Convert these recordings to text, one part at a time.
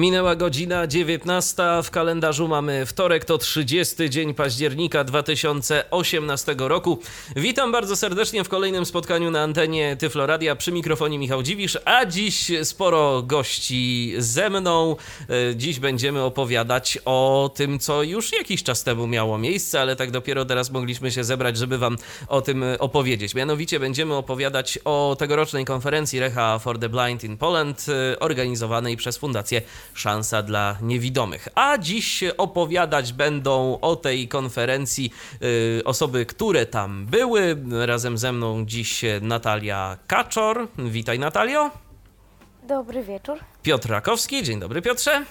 Minęła godzina 19. W kalendarzu mamy wtorek, to 30 dzień października 2018 roku. Witam bardzo serdecznie w kolejnym spotkaniu na antenie Tyfloradia przy mikrofonie Michał Dziwisz, a dziś sporo gości ze mną. E, Dziś będziemy opowiadać o tym, co już jakiś czas temu miało miejsce, ale tak dopiero teraz mogliśmy się zebrać, żeby wam o tym opowiedzieć. Mianowicie będziemy opowiadać o tegorocznej konferencji Recha for the Blind in Poland, e, organizowanej przez Fundację Szansa dla Niewidomych. A dziś opowiadać będą o tej konferencji y, osoby, które tam były. Razem ze mną dziś Natalia Kaczor. Witaj Natalio. Dobry wieczór. Piotr Rakowski. Dzień dobry Piotrze.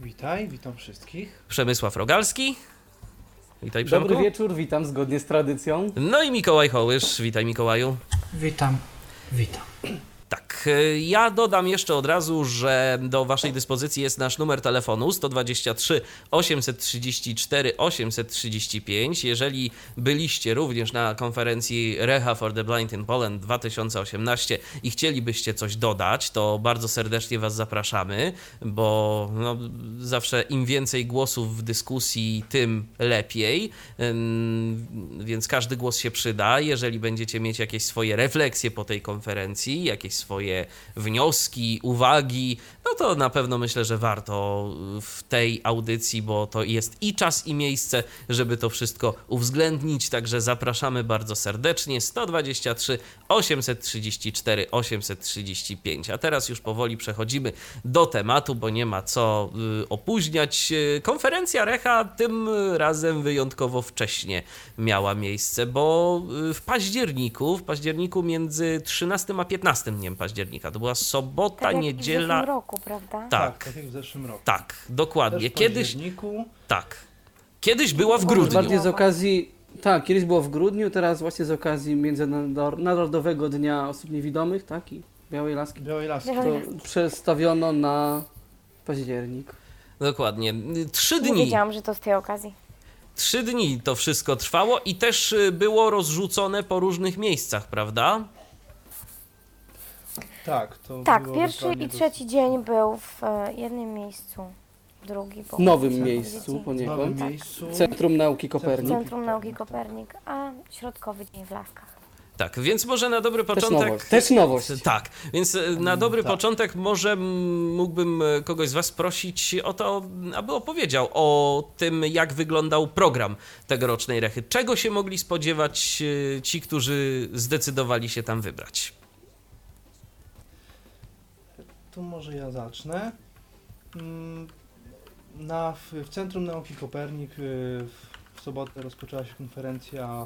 Witaj, witam wszystkich. Przemysław Rogalski. Witaj Przemku. Dobry wieczór, witam zgodnie z tradycją. No i Mikołaj Hołysz. Witaj Mikołaju. Witam, witam. Tak, y, ja dodam jeszcze od razu, że do Waszej dyspozycji jest nasz numer telefonu 123 834 835. Jeżeli byliście również na konferencji Reha for the Blind in Poland 2018 i chcielibyście coś dodać, to bardzo serdecznie Was zapraszamy, bo no, zawsze im więcej głosów w dyskusji, tym lepiej. Więc każdy głos się przyda. Jeżeli będziecie mieć jakieś swoje refleksje po tej konferencji, jakieś swoje wnioski, uwagi, no to na pewno myślę, że warto w tej audycji, bo to jest i czas, i miejsce, żeby to wszystko uwzględnić. Także zapraszamy bardzo serdecznie. 123 834 835. A teraz już powoli przechodzimy do tematu, bo nie ma co y, opóźniać. Konferencja Recha tym razem wyjątkowo wcześnie miała miejsce, bo y, w październiku, w październiku między 13 a 15 dniem października, to była sobota, Tak jak w niedziela. zeszłym roku, prawda? Tak, Tak jak w zeszłym roku. tak, dokładnie. Kiedyś, październiku. tak. Kiedyś była w Może grudniu. Bardziej z okazji, tak, kiedyś było w grudniu, teraz właśnie z okazji Międzynarodowego Dnia Osób Niewidomych, tak, i Białej Laski, Białej Laski. To przestawiono na październik. Dokładnie. Trzy Nie dni. wiedziałam, że to z tej okazji. Trzy dni to wszystko trwało i też y, było rozrzucone po różnych miejscach, prawda? Tak, to Tak, było pierwszy i trzeci dzień był w e, jednym miejscu, drugi był W nowym miejscu. W poniekąd. nowym Tak. miejscu. Centrum Nauki Kopernik. Centrum Nauki Kopernik, a środkowy dzień w Laskach. Tak, więc może na dobry Też początek. nowość. Też nowość. Tak, więc e, na dobry tak. początek może mm, mógłbym e, kogoś z Was prosić o to, aby opowiedział o tym, jak wyglądał program tegorocznej rechy. Czego się mogli spodziewać e, ci, którzy zdecydowali się tam wybrać? Tu może ja zacznę. Mm, Na, w, w Centrum Nauki Kopernik y, w, sobotę rozpoczęła się konferencja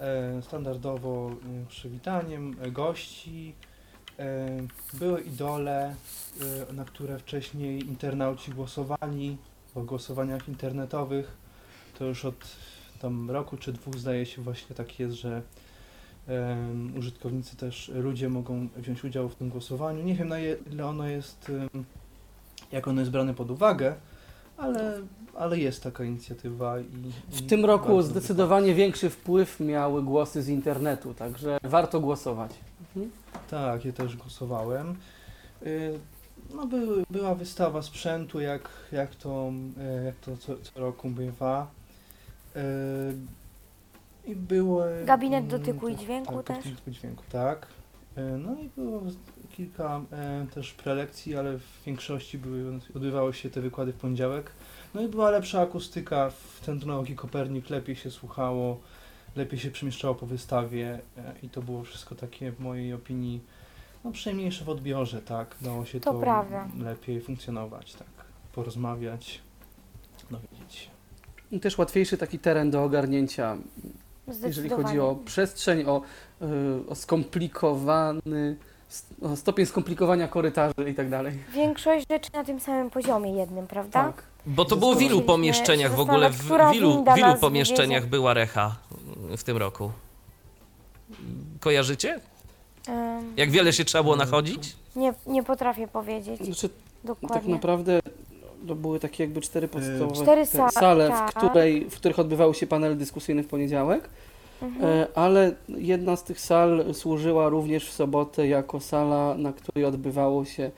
e, standardowo y, przywitaniem e, gości. E, Były idole, y, na które wcześniej internauci głosowali w głosowaniach internetowych. To już od tam roku czy dwóch zdaje się właśnie tak jest, że em, użytkownicy też, ludzie mogą wziąć udział w tym głosowaniu. Nie wiem na ile ono jest, em, jak ono jest brane pod uwagę, ale, ale jest taka inicjatywa. I, W i tym roku zdecydowanie większy wpływ miały głosy z internetu, także warto głosować. Mhm. Tak, ja też głosowałem. Y, No, były, była wystawa sprzętu, jak, jak to, e, jak to co, co roku bywa. I było. Gabinet mm, dotyku i tak, dźwięku tak, też? Gabinet dotyku i dźwięku, tak. No i było kilka e, też prelekcji, ale w większości były, odbywały się te wykłady w poniedziałek. No i była lepsza akustyka w Centrum Nauki Kopernik, lepiej się słuchało, lepiej się przemieszczało po wystawie e, i to było wszystko takie w mojej opinii no, przyjemniejsze w odbiorze, tak? Dało się To to, lepiej funkcjonować, tak? Porozmawiać, dowiedzieć się. I też łatwiejszy taki teren do ogarnięcia, jeżeli chodzi o przestrzeń, o, y, o skomplikowany, o stopień skomplikowania korytarzy i tak dalej. Większość rzeczy na tym samym poziomie jednym, prawda? Tak. Bo to było w ilu pomieszczeniach w ogóle, w ilu, w ilu pomieszczeniach była recha w tym roku? Kojarzycie? Jak wiele się trzeba było nachodzić? Nie, nie potrafię powiedzieć Znaczy, dokładnie. tak naprawdę to były takie jakby cztery podstawowe Cztery te sa- sale, tak. w, której, w których odbywały się panele dyskusyjne w poniedziałek. Mhm. E, ale jedna z tych sal służyła również w sobotę jako sala, na której odbywało się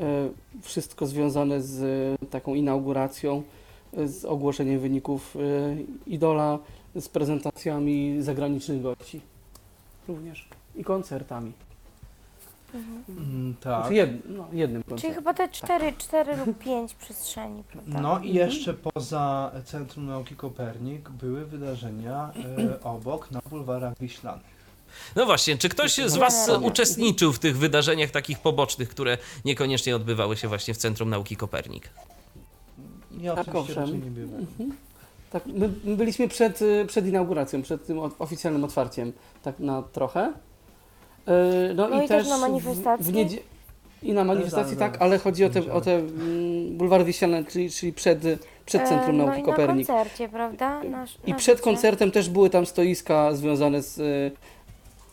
e, wszystko związane z e, taką inauguracją, z ogłoszeniem wyników Idola, z prezentacjami zagranicznych gości również i koncertami. Mhm. Mm, tak. Jed, no, jednym Czyli koncertem. chyba te cztery, cztery lub pięć przestrzeni, prawda? No i jeszcze poza Centrum Nauki Kopernik były wydarzenia e, obok na bulwarach Wiślanych. No właśnie, czy ktoś z Was uczestniczył w tych wydarzeniach takich pobocznych, które niekoniecznie odbywały się właśnie w Centrum Nauki Kopernik? Ja Tak, oczywiście nie byłem. Mhm. Tak, my, my byliśmy przed, przed inauguracją, przed tym oficjalnym otwarciem, tak na trochę. Y, No i też na w- manifestacji? W, niedzie- I na manifestacji, zaraz, tak, ale chodzi o te, o te mm, bulwary wiesialne, czyli, czyli przed, przed E, Centrum no Nauki i Kopernik. na koncercie, prawda? Na, I na przed życie. koncertem też były tam stoiska związane z y,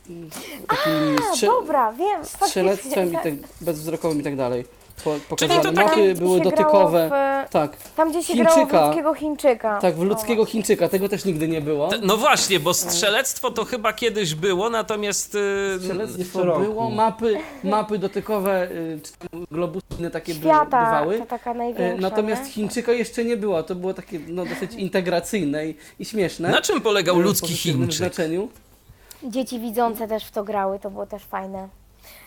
mm, takimi A, strze- dobra, wiem. strzelectwem i tak, bezwzrokowym i tak dalej. Po, Czyli pokazane to takie- mapy Tam, były dotykowe. grało W, Tak, tam, gdzie się Chińczyka. grało w ludzkiego Chińczyka. tak, w O, ludzkiego Chińczyka, tego też nigdy nie było. No właśnie, bo strzelectwo to chyba kiedyś było, natomiast... y, Strzelectwo było, mapy, mapy dotykowe, y, globusy takie Świata, bywały. to taka E, największa, Natomiast nie? Chińczyka jeszcze nie było, to było takie no, dosyć integracyjne i, i śmieszne. Na czym polegał w ludzki Chińczyk? znaczeniu. Dzieci widzące też w to grały, to było też fajne.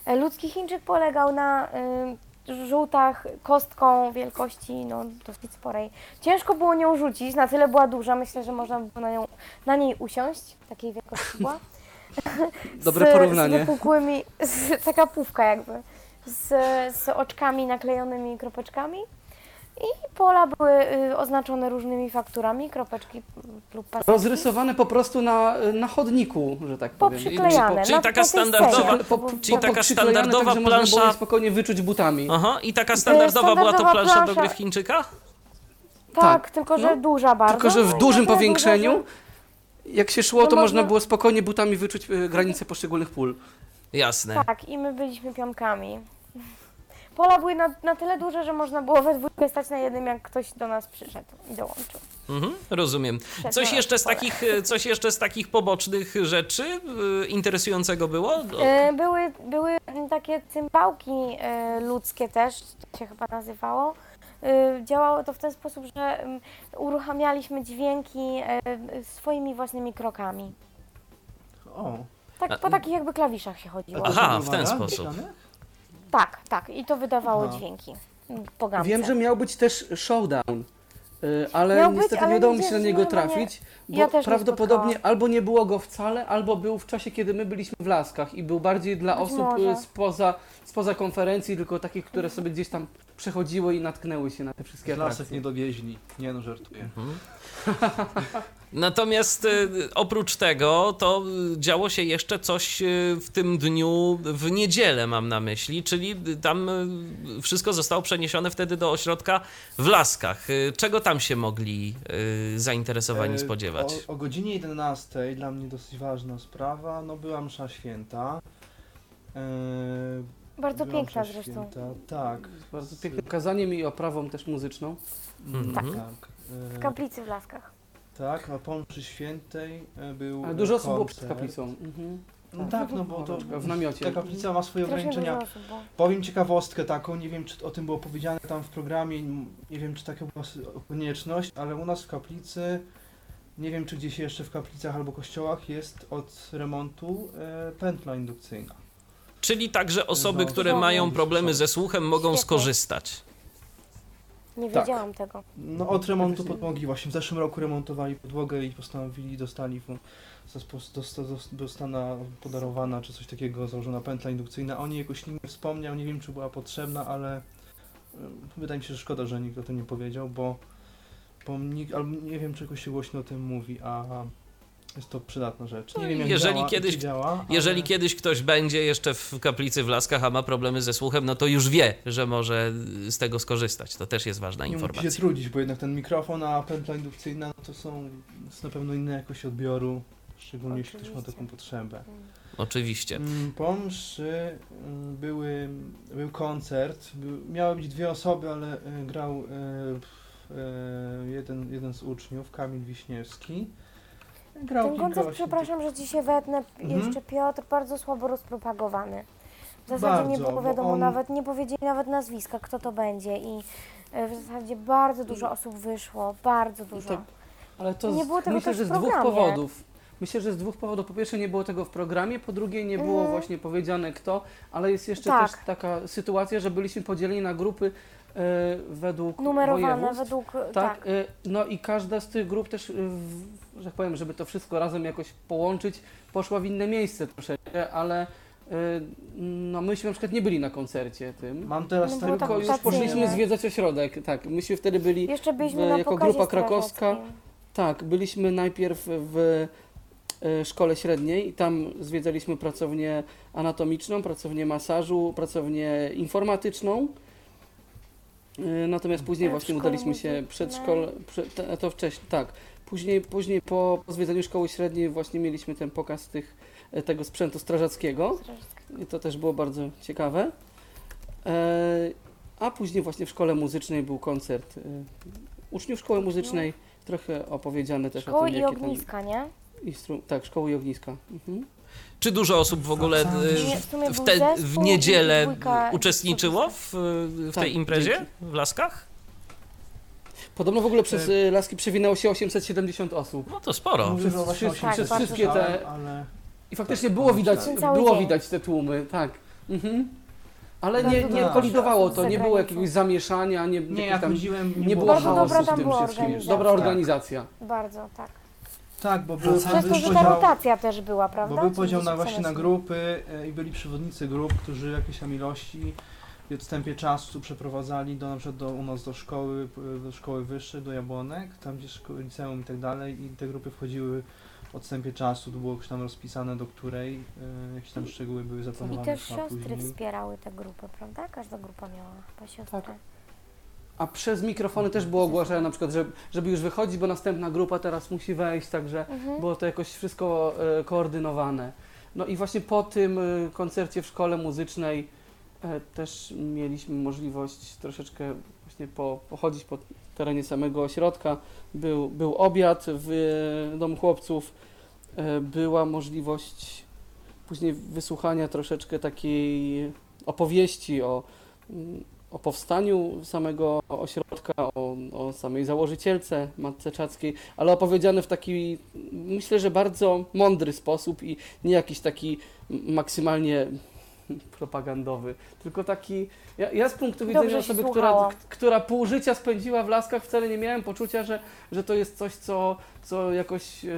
E, Ludzki Chińczyk polegał na y, rzutach kostką wielkości no, dosyć sporej. Ciężko było nią rzucić, na tyle była duża, myślę, że można było na, nią, na niej usiąść, takiej wielkości była. Dobre z, porównanie. Z wypukłymi, z, taka pówka jakby, z, z oczkami naklejonymi kropeczkami. I pola były y, oznaczone różnymi fakturami, kropeczki lub paseczki. Rozrysowane po prostu na, na chodniku, że tak powiem. Poprzyklejane. Czyli na- taka na tej standardowa- scenie. Po, czyli taka standardowa tak, że można było plansza- je spokojnie wyczuć butami. Aha, i taka standardowa była to standardowa plansza do plansza. gry w Chińczyka? Tak, Tak, tylko że no. duża bardzo. Tylko, że w dużym powiększeniu, duża, jak się szło, No to można można- było spokojnie butami wyczuć e, granice poszczególnych pól. Jasne. że- Tak, i my byliśmy pionkami. Pola były na, na tyle duże, że można było we dwójkę stać na jednym, jak ktoś do nas przyszedł i dołączył. Mhm, rozumiem. Coś jeszcze, z takich, e, coś jeszcze z takich pobocznych rzeczy y, interesującego było? E, Były, były takie cymbałki e, ludzkie też, to się chyba nazywało. E, Działało to w ten sposób, że uruchamialiśmy dźwięki e, swoimi własnymi krokami. O. Tak, po takich jakby klawiszach się chodziło. Aha, w ten sposób. Tak, tak. I to wydawało Aha. dźwięki po gamce. Wiem, że miał być też showdown, y, ale Miał być, niestety ale nie udało mi nie się na wiem, niego nie- trafić, bo ja też nie prawdopodobnie spotkałam. albo nie było go wcale, albo był w czasie, kiedy my byliśmy w Laskach i był bardziej dla Być osób może. y, spoza, spoza konferencji, tylko takich, które sobie gdzieś tam przechodziły i natknęły się na te wszystkie Z lasek atrakcje. nie dowieźli. Nie no, żartuję. Natomiast y, oprócz tego, to działo się jeszcze coś y, w tym dniu, w niedzielę mam na myśli, czyli tam y, wszystko zostało przeniesione wtedy do ośrodka w Laskach. Czego tam się mogli zainteresowani E, spodziewać? O, o godzinie 11, dla mnie dosyć ważna sprawa, no była msza święta. E, Bardzo piękna msza zresztą. Święta, tak. Z bardzo pięknym kazaniem i oprawą też muzyczną. Mm, Tak. tak. W E, kaplicy w Laskach. Tak, a po mszy świętej e, był Ale dużo osób było przed kaplicą. Mhm. No tak, no bo to W namiocie. ta kaplica ma swoje ograniczenia. dużo osób było. Powiem ciekawostkę taką, nie wiem czy o tym było powiedziane tam w programie, nie wiem czy taka była s- konieczność, ale u nas w kaplicy, nie wiem czy gdzieś jeszcze w kaplicach albo kościołach jest od remontu e, pętla indukcyjna. Czyli także osoby, No, które no, mają no. problemy ze słuchem, mogą Świetnie. skorzystać. Nie Tak. wiedziałam tego. No od remontu podłogi właśnie, w zeszłym roku remontowali podłogę i postanowili, dostali w- zas- dosta- dos- dostana podarowana czy coś takiego, założona pętla indukcyjna. O niej jakoś nikt nie wspomniał, nie wiem czy była potrzebna, ale wydaje mi się, że szkoda, że nikt o tym nie powiedział, bo, bo nikt, albo nie wiem czy jakoś się głośno o tym mówi, a jest to przydatna rzecz. Nie No wiem jak jeżeli działa, kiedyś- działa, Jeżeli ale... kiedyś ktoś będzie jeszcze w kaplicy w Laskach, a ma problemy ze słuchem, no to już wie, że może z tego skorzystać. To też jest ważna Nie musi się informacja. trudzić, bo jednak ten mikrofon, a pętla indukcyjna no to są na pewno inne jakości odbioru, szczególnie jeśli ktoś ma Oczywiście. taką potrzebę. Oczywiście. Mm, Po mszy mm, były, był koncert. Miały być dwie osoby, ale e, grał e, jeden, jeden z uczniów, Kamil Wiśniewski. Grał Ten koncert, przepraszam, że ci się wetnę, Mhm. jeszcze Piotr, bardzo słabo rozpropagowany. W zasadzie nie Bardzo, było bo wiadomo, on- nawet nie powiedzieli nawet nazwiska, kto to będzie i e, w zasadzie bardzo dużo osób wyszło, bardzo dużo. Tak. Ale to Nie było tego myślę, że z dwóch powodów. Myślę, że z dwóch powodów. Po pierwsze nie było tego w programie, po drugie nie było Mhm. właśnie powiedziane kto, ale jest jeszcze Tak. też taka sytuacja, że byliśmy podzieleni na grupy e, według Numerowane według, Tak, tak, e, no i każda z tych grup też, w, że tak powiem, żeby to wszystko razem jakoś połączyć, poszła w inne miejsce troszeczkę, ale e, no myśmy na przykład nie byli na koncercie tym. Mam teraz No Tylko już poszliśmy zwiedzać ośrodek, tak. Myśmy wtedy byli Jeszcze byliśmy w- na jako grupa krakowska. Tak, byliśmy najpierw w e, szkole średniej i tam zwiedzaliśmy pracownię anatomiczną, pracownię masażu, pracownię informatyczną. E, Natomiast później właśnie udaliśmy się muzycznej? przed to wcześniej, tak. Później, później po, po zwiedzaniu szkoły średniej właśnie mieliśmy ten pokaz tych, e, tego sprzętu strażackiego. I to też było bardzo ciekawe. E, a później właśnie w szkole muzycznej był koncert e, uczniów szkoły muzycznej. Trochę opowiedziane też o Szkoły tym, i jakie tam ogniska, nie? instru- tak, szkoły i ogniska. Mhm. Czy dużo osób w ogóle y, w w, te, w niedzielę uczestniczyło w, w Tak, tej imprezie w Laskach? Podobno w ogóle przez e, laski przewinęło się 870 osób. No to sporo. Mówię, że właśnie Wszystkie- przez 800 wszystkie te- Ale... I faktycznie było widać, Ten cały było widać te tłumy, tak. Mhm. Ale nie, nie kolidowało to, nie było jakiegoś zamieszania, nie, Nie, tam, chodziłem... nie było chaosu z tym wszystkim. Dobra organizacja. Bardzo, tak. Tak, bo był, Przez to, że ta podział, rotacja też była, prawda? bo był podział na właśnie na grupy e, i byli przewodnicy grup, którzy jakieś tam ilości w odstępie czasu przeprowadzali do, na przykład do, u nas do szkoły, p- do szkoły wyższej, do Jabłonek, tam gdzie szkoły, liceum i tak dalej i te grupy wchodziły w odstępie czasu, to było już tam rozpisane do której, e, jakieś tam szczegóły były I zaplanowane też chyba siostry później. wspierały tę grupę, prawda? Każda grupa miała chyba siostrę. Tak. A przez mikrofony też było ogłaszane na przykład, że, żeby już wychodzić, bo następna grupa teraz musi wejść, także Mhm. było to jakoś wszystko e, koordynowane. No i właśnie po tym e, koncercie w szkole muzycznej e, też mieliśmy możliwość troszeczkę właśnie po, pochodzić po terenie samego ośrodka. Był, był obiad w e, Domu Chłopców, e, była możliwość później wysłuchania troszeczkę takiej opowieści o, mm, o powstaniu samego ośrodka, o, o samej założycielce Matce Czackiej, ale opowiedziane w taki, myślę, że bardzo mądry sposób i nie jakiś taki maksymalnie propagandowy, tylko taki, ja, ja z punktu widzenia Dobrze się osoby, która, która pół życia spędziła w Laskach, wcale nie miałem poczucia, że, że to jest coś, co, co jakoś e,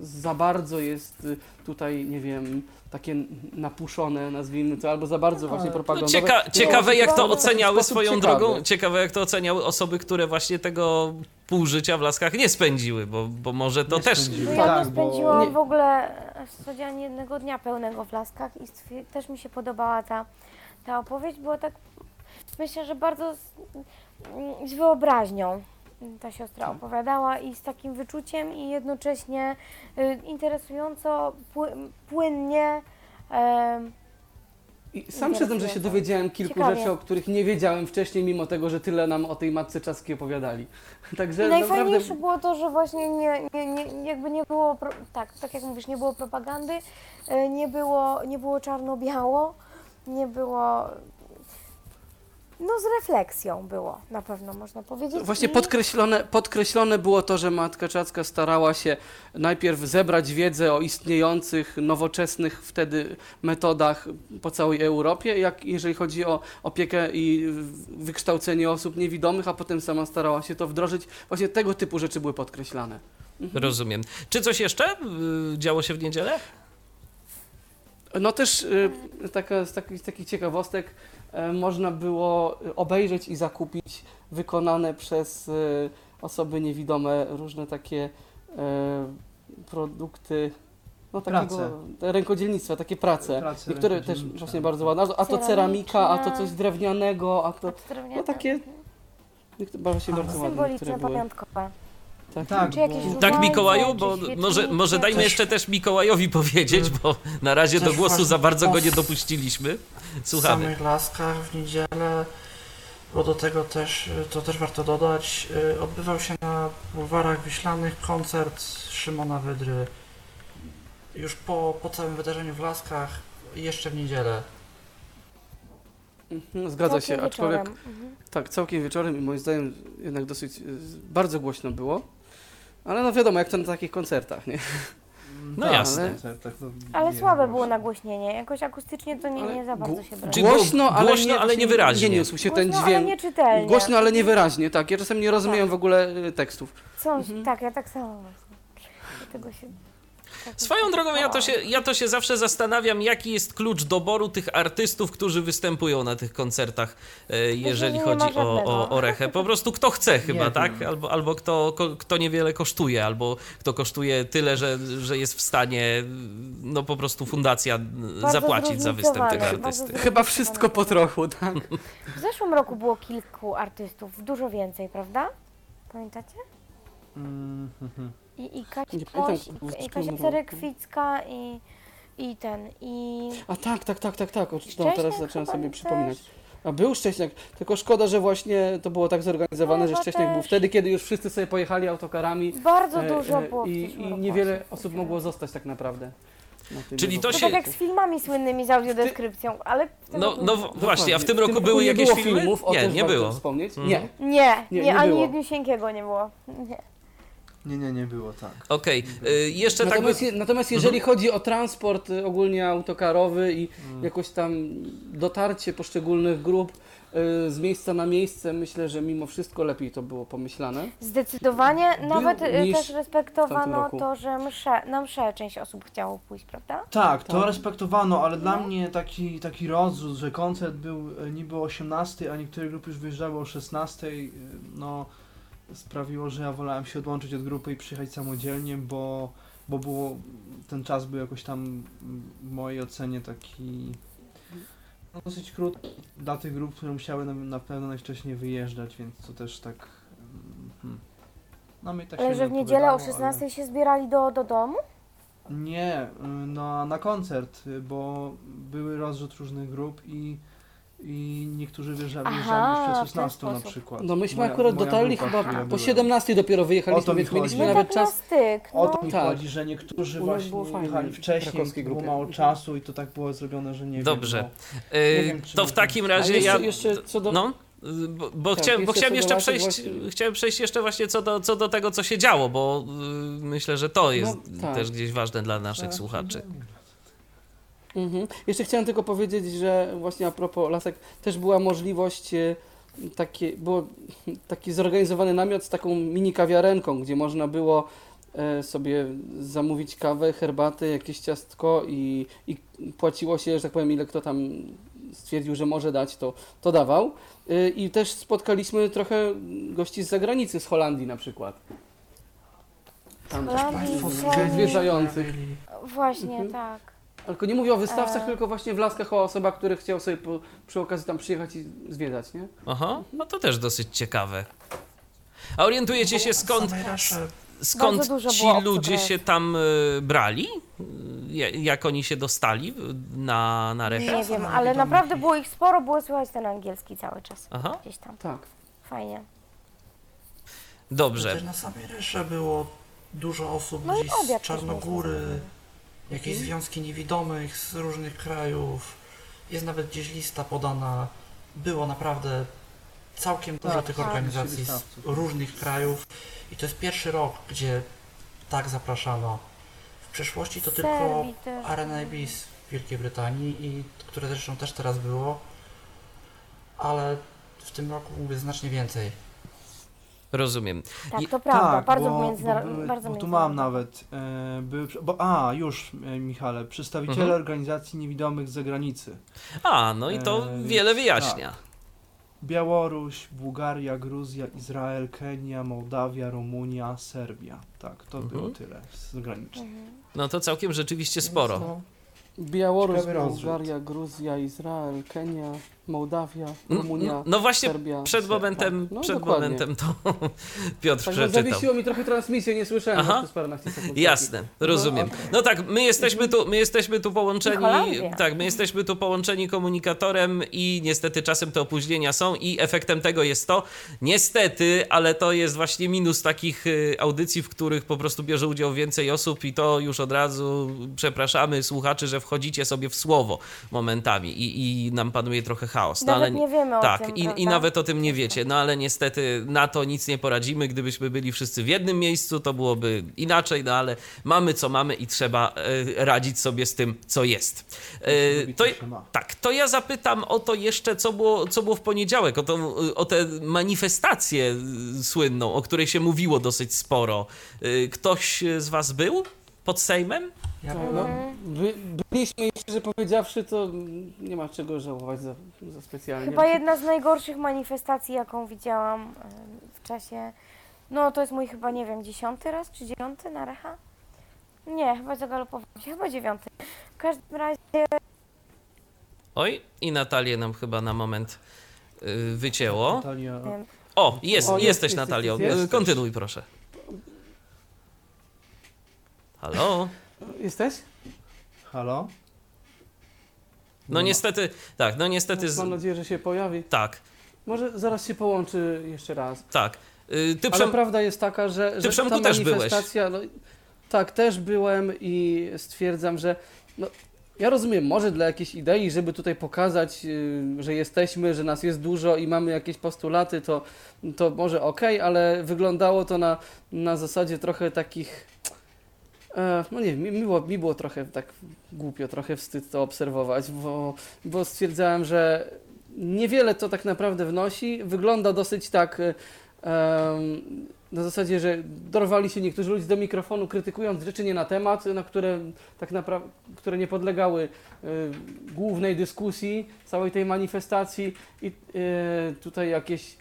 za bardzo jest e, tutaj, nie wiem, takie napuszone, nazwijmy to, albo za bardzo właśnie No propagandowe. cieka ciekawe jak to oceniały swoją ciekawy. drogą, ciekawe jak to oceniały osoby, które właśnie tego pół życia w Laskach nie spędziły, bo, bo może to Nie też... spędziły. No ja Tak, nie bo- spędziłam Nie. w ogóle ani jednego dnia pełnego w Laskach i też mi się podobała ta, ta opowieść, było tak, myślę, że bardzo z, z wyobraźnią ta siostra Tak. opowiadała i z takim wyczuciem i jednocześnie y, interesująco, pły- płynnie. em, I sam przyznam, że się dowiedziałem kilku Ciekawie. rzeczy, o których nie wiedziałem wcześniej, mimo tego, że tyle nam o tej matce czaskiej opowiadali. Także najfajniejsze naprawdę było to, że właśnie nie, nie, nie, jakby nie było, tak, tak jak mówisz, nie było propagandy, y, nie było, nie było czarno-biało, nie było, no z refleksją było, na pewno można powiedzieć. Właśnie I- podkreślone, podkreślone było to, że Matka Czacka starała się najpierw zebrać wiedzę o istniejących, nowoczesnych wtedy metodach po całej Europie, jak jeżeli chodzi o opiekę i wykształcenie osób niewidomych, a potem sama starała się to wdrożyć. Właśnie tego typu rzeczy były podkreślane. Rozumiem. Czy coś jeszcze y, działo się w niedzielę? No też y, taka, z, takich, z takich ciekawostek można było obejrzeć i zakupić wykonane przez y, osoby niewidome różne takie e, produkty, no takiego Prace. rękodzielnictwa, takie prace. Prace Niektóre też właśnie bardzo ładne. A to ceramika, a to coś drewnianego, a to Tak, no takie niektóre, właśnie bardzo ładne symboliczne, pamiątkowe. Tak? Tak, Czy jakieś Tak, Mikołaju, bo może, może dajmy jeszcze też Mikołajowi powiedzieć, bo na razie do głosu za bardzo go nie dopuściliśmy. W Słuchamy. samych Laskach w niedzielę, bo do tego też, to też warto dodać, y, odbywał się na bulwarach Wiślanych koncert Szymona Wydry. Już po, po całym wydarzeniu w Laskach, jeszcze w niedzielę. Mhm, Zgadza się, Całkiem aczkolwiek wieczorem. Mhm. tak, całkiem wieczorem i moim zdaniem jednak dosyć y, bardzo głośno było. Ale no wiadomo, jak to na takich koncertach, nie? No Tak, jasne. no, Ale nie, słabe no było nagłośnienie. Jakoś akustycznie to nie, Ale nie za bardzo się było Głośno, ale głośno, nie, ale niewyraźnie. Nie niósł się ten Głośno, ale dźwięk. nieczytelnie. Głośno, ale niewyraźnie, tak. Ja czasem nie rozumiem w ogóle y, tekstów. Są, Mhm. Tak, ja tak samo właśnie. Dlatego się... Swoją drogą ja to, się, ja to się zawsze zastanawiam, jaki jest klucz doboru tych artystów, którzy występują na tych koncertach, e, jeżeli chodzi o, o, o Rechę. Po prostu kto chce chyba, Nie tak? Albo, albo kto, kto niewiele kosztuje, albo kto kosztuje tyle, że, że jest w stanie, no po prostu fundacja Bardzo zapłacić za występ tego artysty. Chyba wszystko po trochu, tak? W zeszłym roku było kilku artystów, dużo więcej, prawda? Pamiętacie? Mm, mhm. I, i Kasia, Nie pamiętam, i Kasia. Cerekwicka i, i ten, i... A tak, tak, tak, tak, tak. O, no, Szcześniak teraz zacząłem chyba sobie też. przypominać. A był Szcześniak, tylko szkoda, że właśnie to było tak zorganizowane, że Chyba Szcześniak był też. wtedy, kiedy już wszyscy sobie pojechali autokarami. Bardzo e, dużo e, było w I, i roku niewiele osób, osób mogło zostać tak naprawdę. na tym Czyli to To roku. się- tak jak z filmami słynnymi z audiodeskrypcją, ale... w tym No, roku no w- właśnie, a w tym Dokładnie. roku były nie jakieś było filmy? filmów, o Nie, nie warto było. wspomnieć. Mhm. Nie. Nie, Nie, nie, nie ani było. jedniusieńkiego nie było. Nie. Nie, nie, nie było, tak. Okej, y, jeszcze tak by... Natomiast, je- natomiast jeżeli chodzi o transport y, ogólnie autokarowy i jakoś tam dotarcie poszczególnych grup y, z miejsca na miejsce, myślę, że mimo wszystko lepiej to było pomyślane. Zdecydowanie nawet y, też respektowano to, że msze, na mszę część osób chciało pójść, prawda? Tak, to Tak. respektowano, ale dla No. mnie taki, taki rozrzut, że koncert był niby o 18, a niektóre grupy już wyjeżdżały o 16, e, no sprawiło, że ja wolałem się odłączyć od grupy i przyjechać samodzielnie, bo, bo było, ten czas był jakoś tam w mojej ocenie taki dosyć krótki dla tych grup, które musiały na, na pewno najwcześniej wyjeżdżać, więc to też tak... mm, Hmm. No, mi tak Ale że w niedzielę o odpowiadało, ale- 16 się zbierali do, do domu? nie, y, na, na koncert, bo były rozrzut różnych grup i, i niektórzy wyjeżdżali, Aha, wyjeżdżali już w ten przed 16 na sposób. przykład. No myśmy Moja- akurat moja dotarli grupa, chyba której po byłem. 17 dopiero O to wyjechaliśmy, mi więc chodzi. mieliśmy My nawet tak na czas. styk, O no. to mi Tak. chodzi, że niektórzy U nas właśnie było fajnie, jechali wcześniej, krakowskiej było grupie. mało czasu i to tak było zrobione, że nie Dobrze. wiem. Y, Nie wiem, czy to w takim razie jeszcze, ja... jeszcze co do... No, y, bo, bo, Tak, chciałem, bo jeszcze chciałem co jeszcze przejść, właśnie- chciałem przejść jeszcze właśnie co do, co do tego, co się działo, bo y, myślę, że to jest No, tak. też gdzieś ważne dla naszych Tak, słuchaczy. Mhm. Jeszcze chciałem tylko powiedzieć, że właśnie a propos lasek też była możliwość e, takie, było taki zorganizowany namiot z taką mini kawiarenką, gdzie można było e, sobie zamówić kawę, herbatę, jakieś ciastko i, i płaciło się, że tak powiem, ile kto tam stwierdził, że może dać, to, to dawał. E, I też spotkaliśmy trochę gości z zagranicy, z Holandii na przykład. Tam też Holandii, Państwo z zwiedzających. Właśnie, Mhm. tak. Tylko nie mówię o wystawcach, E. tylko właśnie w Laskach o osobach, które chciały sobie po, przy okazji tam przyjechać i zwiedzać, nie? Aha, no to też dosyć ciekawe. A orientujecie się skąd, skąd ci ludzie się tam y, brali? Ja- Jak oni się dostali na, na rechę? Nie wiem, ale naprawdę było ich sporo, było słychać ten angielski cały czas. Aha, Gdzieś tam. Tak. Fajnie. dobrze. Na samej Resze było dużo osób No gdzieś z Czarnogóry, jakieś związki niewidomych z różnych krajów. Jest nawet gdzieś lista podana. Było naprawdę całkiem dużo Tak, tych tak. organizacji z różnych krajów i to jest pierwszy rok, gdzie tak zapraszano. W przeszłości to tylko Ibis w Wielkiej Brytanii, i które zresztą też teraz było, ale w tym roku mówię znacznie więcej. Rozumiem. Tak, to prawda. Tak, bardzo bo, międzynarodowy. bo, były, bardzo bo tu mam nawet, e, były, bo, a już e, Michale, przedstawiciele Mhm. organizacji niewidomych z zagranicy. A, no i to E, wiele więc wyjaśnia. Białoruś, Bułgaria, Gruzja, Izrael, Kenia, Mołdawia, Rumunia, Serbia. Tak, to Mhm. było tyle z zagranicznych. Mhm. No to całkiem rzeczywiście sporo. No, Białoruś. Bułgaria, Gruzja, Izrael, Kenia, Mołdawia, No, Rumunia, no, no właśnie Serbia. przed momentem, tak. No, przed dokładnie. momentem to Piotr Tak, no, przeczytał. zawiesiło mi trochę transmisję, nie słyszałem Aha. Przez paręnaście sekund. Jasne, rozumiem. okej. No tak, my jesteśmy tu, my jesteśmy tu połączeni. Tak, my jesteśmy tu połączeni komunikatorem i niestety czasem te opóźnienia są i efektem tego jest to, niestety, ale to jest właśnie minus takich y, audycji, w których po prostu bierze udział więcej osób i to już od razu przepraszamy słuchaczy, że wchodzicie sobie w słowo momentami i, i nam panuje trochę chaos. No, Nawet ale nie wiemy o tak, tym, i, i nawet o tym nie wiecie. No ale niestety na to nic nie poradzimy. Gdybyśmy byli wszyscy w jednym miejscu, to byłoby inaczej, no ale mamy co mamy i trzeba e, radzić sobie z tym, co jest. Robić, to, tak, to ja zapytam o to jeszcze, co było, co było w poniedziałek, o, to, o tę manifestację y, słynną, o której się mówiło dosyć sporo. Y, Ktoś z was był pod Sejmem? Ja no, by, byliśmy, i szczerze powiedziawszy, to nie ma czego żałować za, za specjalnie. Chyba jedna z najgorszych manifestacji, jaką widziałam w czasie. No to jest mój chyba, nie wiem, dziesiąty raz czy dziewiąty na Recha? Nie, chyba zagalopowałam się, chyba dziewiąty. W każdym razie Oj, i Natalię nam chyba na moment y, wycięło. Natalia, O, jest, O, jest, jesteś jest, Natalio. jest, jest. Kontynuuj proszę. Halo? Jesteś? halo? No niestety, tak, no niestety, z... Mam nadzieję, że się pojawi. tak, Może zaraz się połączy jeszcze raz. tak. Y, Ty Ale przem... prawda jest taka, że, że Przemku ta też byłeś. manifestacja, No, tak, też byłem i stwierdzam, że no, ja rozumiem, może dla jakiejś idei, żeby tutaj pokazać, y, że jesteśmy, że nas jest dużo i mamy jakieś postulaty, to, to może okej, ale wyglądało to na, na zasadzie trochę takich. E, no nie wiem, mi, było, mi było trochę tak głupio, trochę wstyd to obserwować, bo, bo stwierdzałem, że niewiele to tak naprawdę wnosi. Wygląda dosyć tak. e, na zasadzie, że dorwali się niektórzy ludzie do mikrofonu, krytykując rzeczy nie na temat, na które tak naprawdę, które nie podlegały e, głównej dyskusji całej tej manifestacji i tutaj jakieś,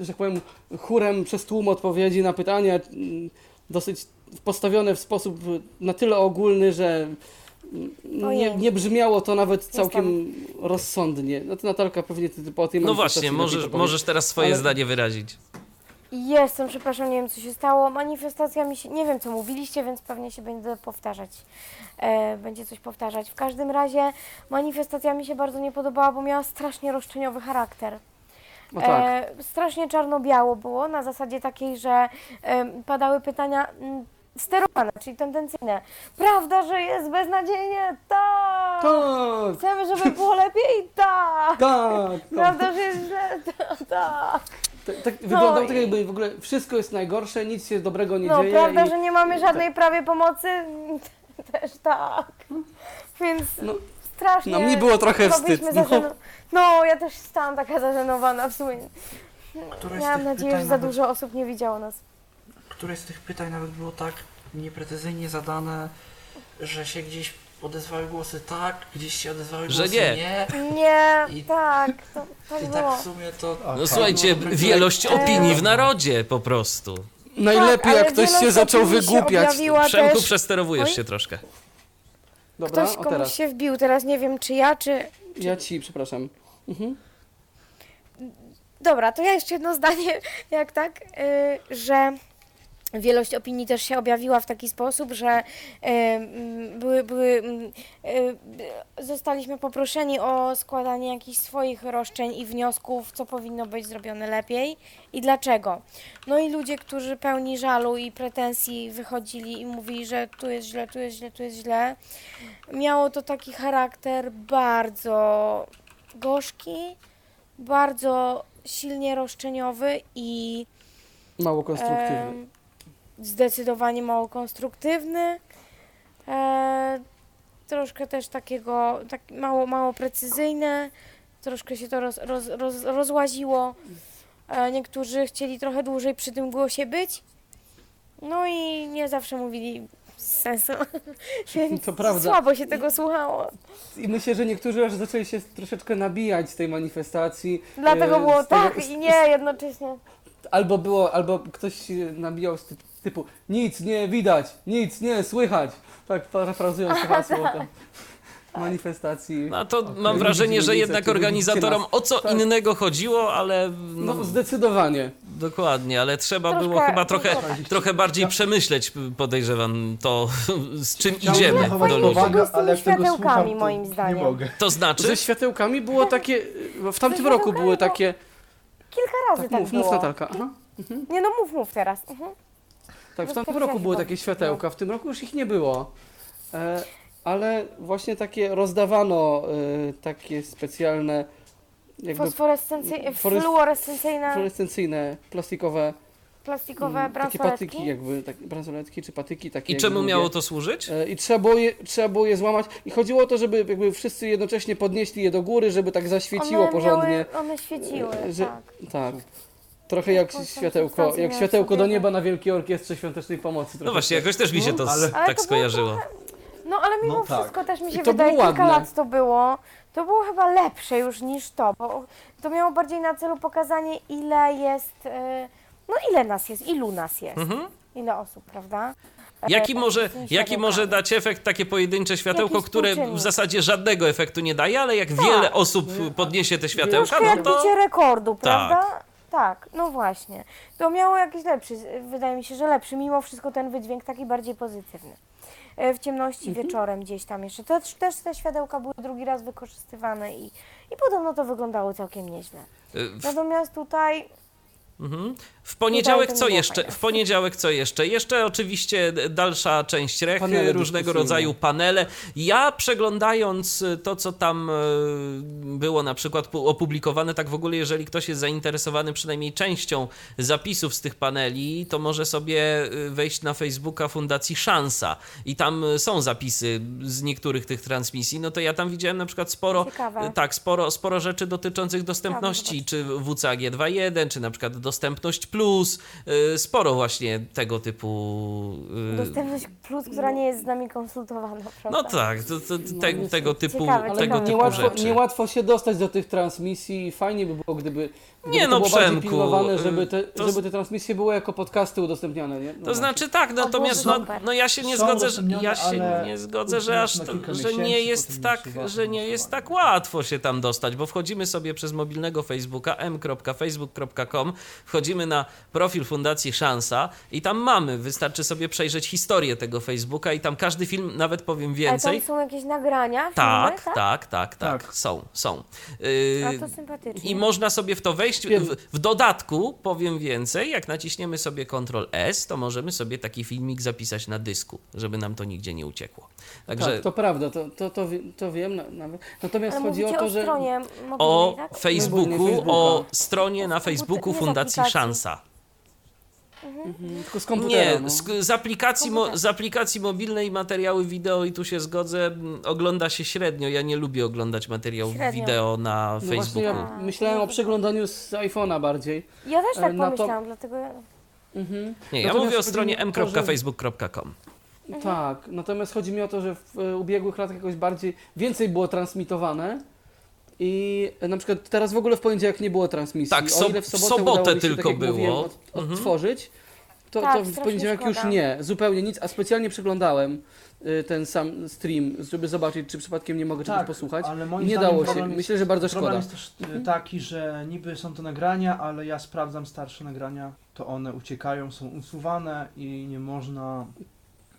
że tak powiem, chórem przez tłum odpowiedzi na pytania, mm, dosyć postawione w sposób na tyle ogólny, że nie, nie brzmiało to nawet całkiem rozsądnie. No to Natalka pewnie ty, ty po tej No właśnie, możesz, możesz teraz swoje Ale- zdanie wyrazić. Jestem, przepraszam, nie wiem co się stało. Manifestacja mi się, nie wiem co mówiliście, więc pewnie się będę powtarzać. E, będzie coś powtarzać. W każdym razie manifestacja mi się bardzo nie podobała, bo miała strasznie roszczeniowy charakter. No tak. E, strasznie czarno-biało było, na zasadzie takiej, że e, padały pytania mm, sterowane, czyli tendencyjne. Prawda, że jest beznadziejnie? Tak! Tak, Chcemy, żeby było lepiej? Tak! tak. tak. Prawda, że jest źle? Tak! Tak, tak wyglądało i- tak jakby w ogóle wszystko jest najgorsze, nic się dobrego nie No, dzieje. prawda, i... że nie mamy żadnej prawie pomocy? Też tak. Więc No, strasznie. no mnie było trochę wstyd, no. no, ja też stałam taka zażenowana w sumie. Któreś Miałam nadzieję, że za dużo osób nie widziało nas. Któreś z tych pytań nawet było tak nieprecyzyjnie zadane, że się gdzieś odezwały głosy tak, gdzieś się odezwały Że głosy nie. nie. Nie, I- tak, to, tak I było. tak w sumie to... No tak. słuchajcie, wielość opinii w narodzie po prostu. Najlepiej Tak, jak ktoś się zaczął się wygłupiać. objawiła Przemku, też. przesterowujesz Oj. się troszkę. Dobra, Ktoś komuś teraz. się wbił, teraz nie wiem czy ja, czy... Ja ci, przepraszam. Mhm. Dobra, to ja jeszcze jedno zdanie, jak tak, y, że wielość opinii też się objawiła w taki sposób, że mm, były, były, y, zostaliśmy poproszeni o składanie jakichś swoich roszczeń i wniosków, co powinno być zrobione lepiej i dlaczego. No i ludzie, którzy pełni żalu i pretensji wychodzili i mówili, że tu jest źle, tu jest źle, tu jest źle, miało to taki charakter bardzo gorzki, bardzo silnie roszczeniowy i Mało konstruktywny. em, zdecydowanie mało konstruktywny. E, troszkę też takiego, tak mało, mało precyzyjne. Troszkę się to roz, roz, roz, rozłaziło. E, niektórzy chcieli trochę dłużej przy tym głosie być. No i nie zawsze mówili z sensu. Więc To prawda. słabo się tego słuchało. I myślę, że niektórzy aż zaczęli się troszeczkę nabijać z tej manifestacji. Dlatego e, było z tego- tak i nie jednocześnie. Albo było, albo ktoś się nabijał z typu nic nie widać, nic nie słychać. Tak parafrazując hasło. To. manifestacji. No to Okej. mam wrażenie, że jednak organizatorom o co Tak. innego chodziło, ale no, No zdecydowanie. dokładnie, ale trzeba Troszkę- było chyba trochę, trochę bardziej przemyśleć, podejrzewam, to z czym Chciałbym idziemy do ludzi. z tymi ale tego światełkami, słucham, to moim zdaniem. Nie mogę. To znaczy? Ze światełkami było takie. W tamtym roku były takie. Kilka razy Tak, tak, mów, było. mów Natalka. Aha. Nie no, mów, mów teraz. Mhm. Tak, w tamtym roku były takie światełka, w tym roku już ich nie było. E, ale właśnie takie rozdawano e, takie specjalne, jakby Fosforescencyjne, Fluores- fluorescencyjne, fluorescencyjne, plastikowe plastikowe mm, takie bransoletki. patyki, jakby tak, bransoletki czy patyki takie. I czemu miało to służyć? E, I trzeba było, je, trzeba było je złamać. I chodziło o to, żeby jakby wszyscy jednocześnie podnieśli je do góry, żeby tak zaświeciło one porządnie. Miały, one świeciły, że- tak. Tak. Trochę jak światełko, jak światełko do nieba na Wielkiej Orkiestrze Świątecznej Pomocy. No trochę właśnie, tak. jakoś też mi się to No, s- ale- tak to skojarzyło. No ale mimo No tak. wszystko też mi się to wydaje, kilka ładne. lat to było, to było chyba lepsze już niż to, bo to miało bardziej na celu pokazanie ile jest, e, no ile nas jest, ilu nas jest, Mhm. ile osób, prawda? E, Jaki tak, może, jaki może dać efekt takie pojedyncze światełko, Jaki które w zasadzie żadnego efektu nie daje, ale jak Tak. wiele osób podniesie te światełka, Troszkę no jak to... bicie rekordu, prawda? Tak, no właśnie. To miało jakiś lepszy, wydaje mi się, że lepszy, mimo wszystko ten wydźwięk taki bardziej pozytywny. E, W ciemności Mhm. wieczorem gdzieś tam jeszcze. To, też te światełka były drugi raz wykorzystywane i, i podobno to wyglądało całkiem nieźle. w- Natomiast tutaj Mhm. W poniedziałek co jeszcze? fajne. W poniedziałek co jeszcze? Jeszcze oczywiście d- dalsza część rech, Panele różnego rodzaju panele. Ja przeglądając y, to, co tam y, było na przykład pu- opublikowane, tak w ogóle, jeżeli ktoś jest zainteresowany przynajmniej częścią zapisów z tych paneli, to może sobie wejść na Facebooka Fundacji Szansa i tam są zapisy z niektórych tych transmisji. No to ja tam widziałem na przykład sporo, Ciekawe. tak, sporo, sporo rzeczy dotyczących dostępności, Ciekawe, czy WCAG 2.1, czy na przykład dostępność plus, y, sporo właśnie tego typu. y, dostępność plus, która nie jest z nami konsultowana, prawda? No tak, to, to, te, niestety. tego typu, Ciekawe, tego ciekawe. typu Niełatwo, rzeczy. niełatwo się dostać do tych transmisji i fajnie by było, gdyby, Nie no, było Przemku, pilnowane, y, żeby te, to- żeby te transmisje były jako podcasty udostępniane, nie? No To właśnie. znaczy tak, natomiast no, no ja się nie Są zgodzę, że, ja się ale nie zgodzę, że aż to, kilka że nie jest tak, że nie jest tak łatwo się tam dostać, bo wchodzimy sobie przez mobilnego Facebooka m.facebook.com, wchodzimy na profil Fundacji Szansa i tam mamy, wystarczy sobie przejrzeć historię tego Facebooka i tam każdy film, nawet powiem Ale więcej. tam są jakieś nagrania, Tak, filmy, tak, tak, tak, Tak. są, są. A Yy, to sympatycznie. i można sobie w to wejść. W, w dodatku powiem więcej, jak naciśniemy sobie Ctrl S, to możemy sobie taki filmik zapisać na dysku, żeby nam to nigdzie nie uciekło. Także Tak, to prawda, to, to, to, to wiem. Natomiast Ale chodzi o to, o że... stronie mobilnej, o tak? Facebooku, Facebooka. o stronie na Facebooku Fundacji. Szansa. Mhm, Tylko z komputera, Nie, no. z, z, aplikacji mo, z aplikacji mobilnej materiały wideo i tu się zgodzę, m, ogląda się średnio. Ja nie lubię oglądać materiałów Średnio. wideo na No właśnie Facebooku. ja myślałem o przeglądaniu z iPhone'a bardziej. Ja też tak E, na to- pomyślałam, dlatego ja... Mhm. Nie, ja mówię o stronie to, m.facebook.com. Tak, natomiast chodzi mi o to, że w e, ubiegłych latach jakoś bardziej, więcej było transmitowane i na przykład teraz w ogóle w poniedziałek nie było transmisji. Tak, o so- ile w w sobotę, sobotę udało mi się, tylko tak było. mówiłem, Od, Mhm. odtworzyć, to, Tak, to w poniedziałek już szkoda. nie, zupełnie nic, a specjalnie przeglądałem y, ten sam stream, żeby zobaczyć, czy przypadkiem nie mogę czegoś Tak, posłuchać. ale I moim nie zdaniem dało się. problem jest- Myślę, że bardzo Problem szkoda. jest też y, taki, że niby są to nagrania, ale ja sprawdzam starsze nagrania, to one uciekają, są usuwane i nie można,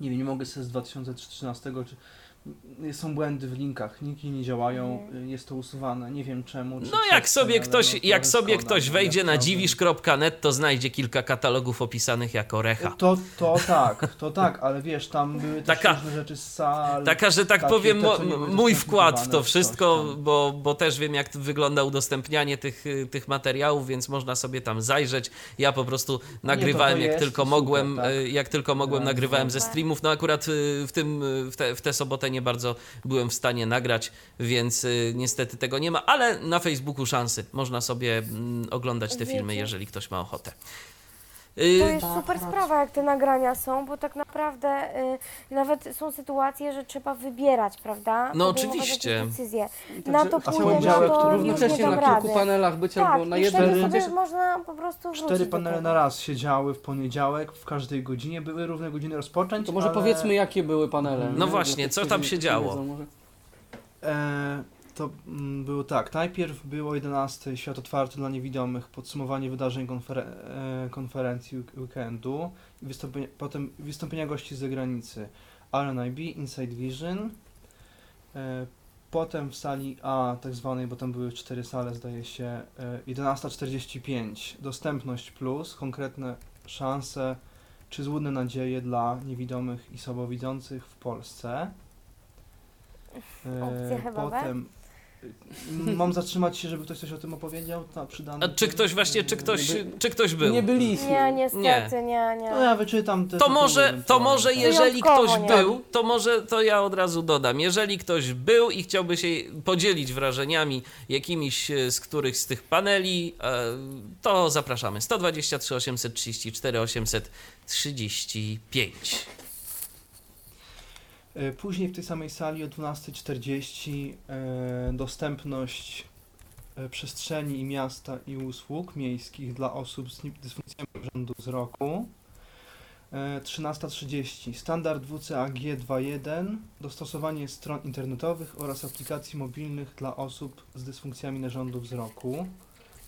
nie wiem, nie mogę sobie z 2013 czy są błędy w linkach, linki nie działają, y, jest to usuwane, nie wiem czemu. czy No jak to, sobie ktoś, no, jak sobie ktoś wejdzie na dziwisz.net, to znajdzie kilka katalogów opisanych jako recha. To, to tak, to tak, ale wiesz, tam były też Taka- różne rzeczy z sal. Taka, że tak takie, powiem, te, nie mój wkład w to wszystko, bo, bo też wiem, jak wygląda udostępnianie tych, y, tych materiałów, więc można sobie tam zajrzeć. Ja po prostu nagrywałem, to jak jest tylko super, mogłem, tak. y, jak tylko mogłem, Bardzo nagrywałem ze streamów. No akurat y, w, tym, w, te, w tę sobotę nie bardzo byłem w stanie nagrać, więc y, niestety tego nie ma, ale na Facebooku szansy. Można sobie mm, oglądać te filmy, jeżeli ktoś ma ochotę. To Y, jest super sprawa, jak te nagrania są, bo tak naprawdę y, nawet są sytuacje, że trzeba wybierać, prawda? No Podejmować oczywiście. jakieś decyzje. Na to a pójdę, na poniedziałek to to nie Równocześnie dam na rady. kilku panelach być tak, albo na i jednym. wtedy Cztery- sobie można po prostu wrócić Cztery do panele tego. na raz siedziały w poniedziałek, w każdej godzinie, były równe godziny rozpoczęć, To może ale... powiedzmy, jakie były panele. No nie? właśnie, co tam się działo? wiedzą, może. E, to mm, było tak. Najpierw było 11 Świat Otwarty dla Niewidomych, podsumowanie wydarzeń konferen- e, konferencji week- weekendu, wystąpienia, potem wystąpienia gości z zagranicy. RNIB, Inside Vision, e, potem w sali A, tak zwanej, bo tam były cztery sale, zdaje się, e, 11.45, Dostępność Plus, konkretne szanse czy złudne nadzieje dla niewidomych i słabowidzących w Polsce. E, Opcje chyba, Potem mam zatrzymać się, żeby ktoś coś o tym opowiedział? Na przydany A czy ktoś właśnie, czy ktoś, czy ktoś był? Nie byliśmy. Nie, niestety, nie, nie. No ja wyczytam te To może, to może jeżeli ktoś nie. był, to może to ja od razu dodam. Jeżeli ktoś był i chciałby się podzielić wrażeniami jakimiś e, z których z tych paneli, e, to zapraszamy. 123 834 835. E, Później w tej samej sali o 12.40 e, dostępność e, przestrzeni i miasta i usług miejskich dla osób z dysfunkcjami narządu wzroku. E, 13.30 standard WCAG 2.1 dostosowanie stron internetowych oraz aplikacji mobilnych dla osób z dysfunkcjami narządu wzroku.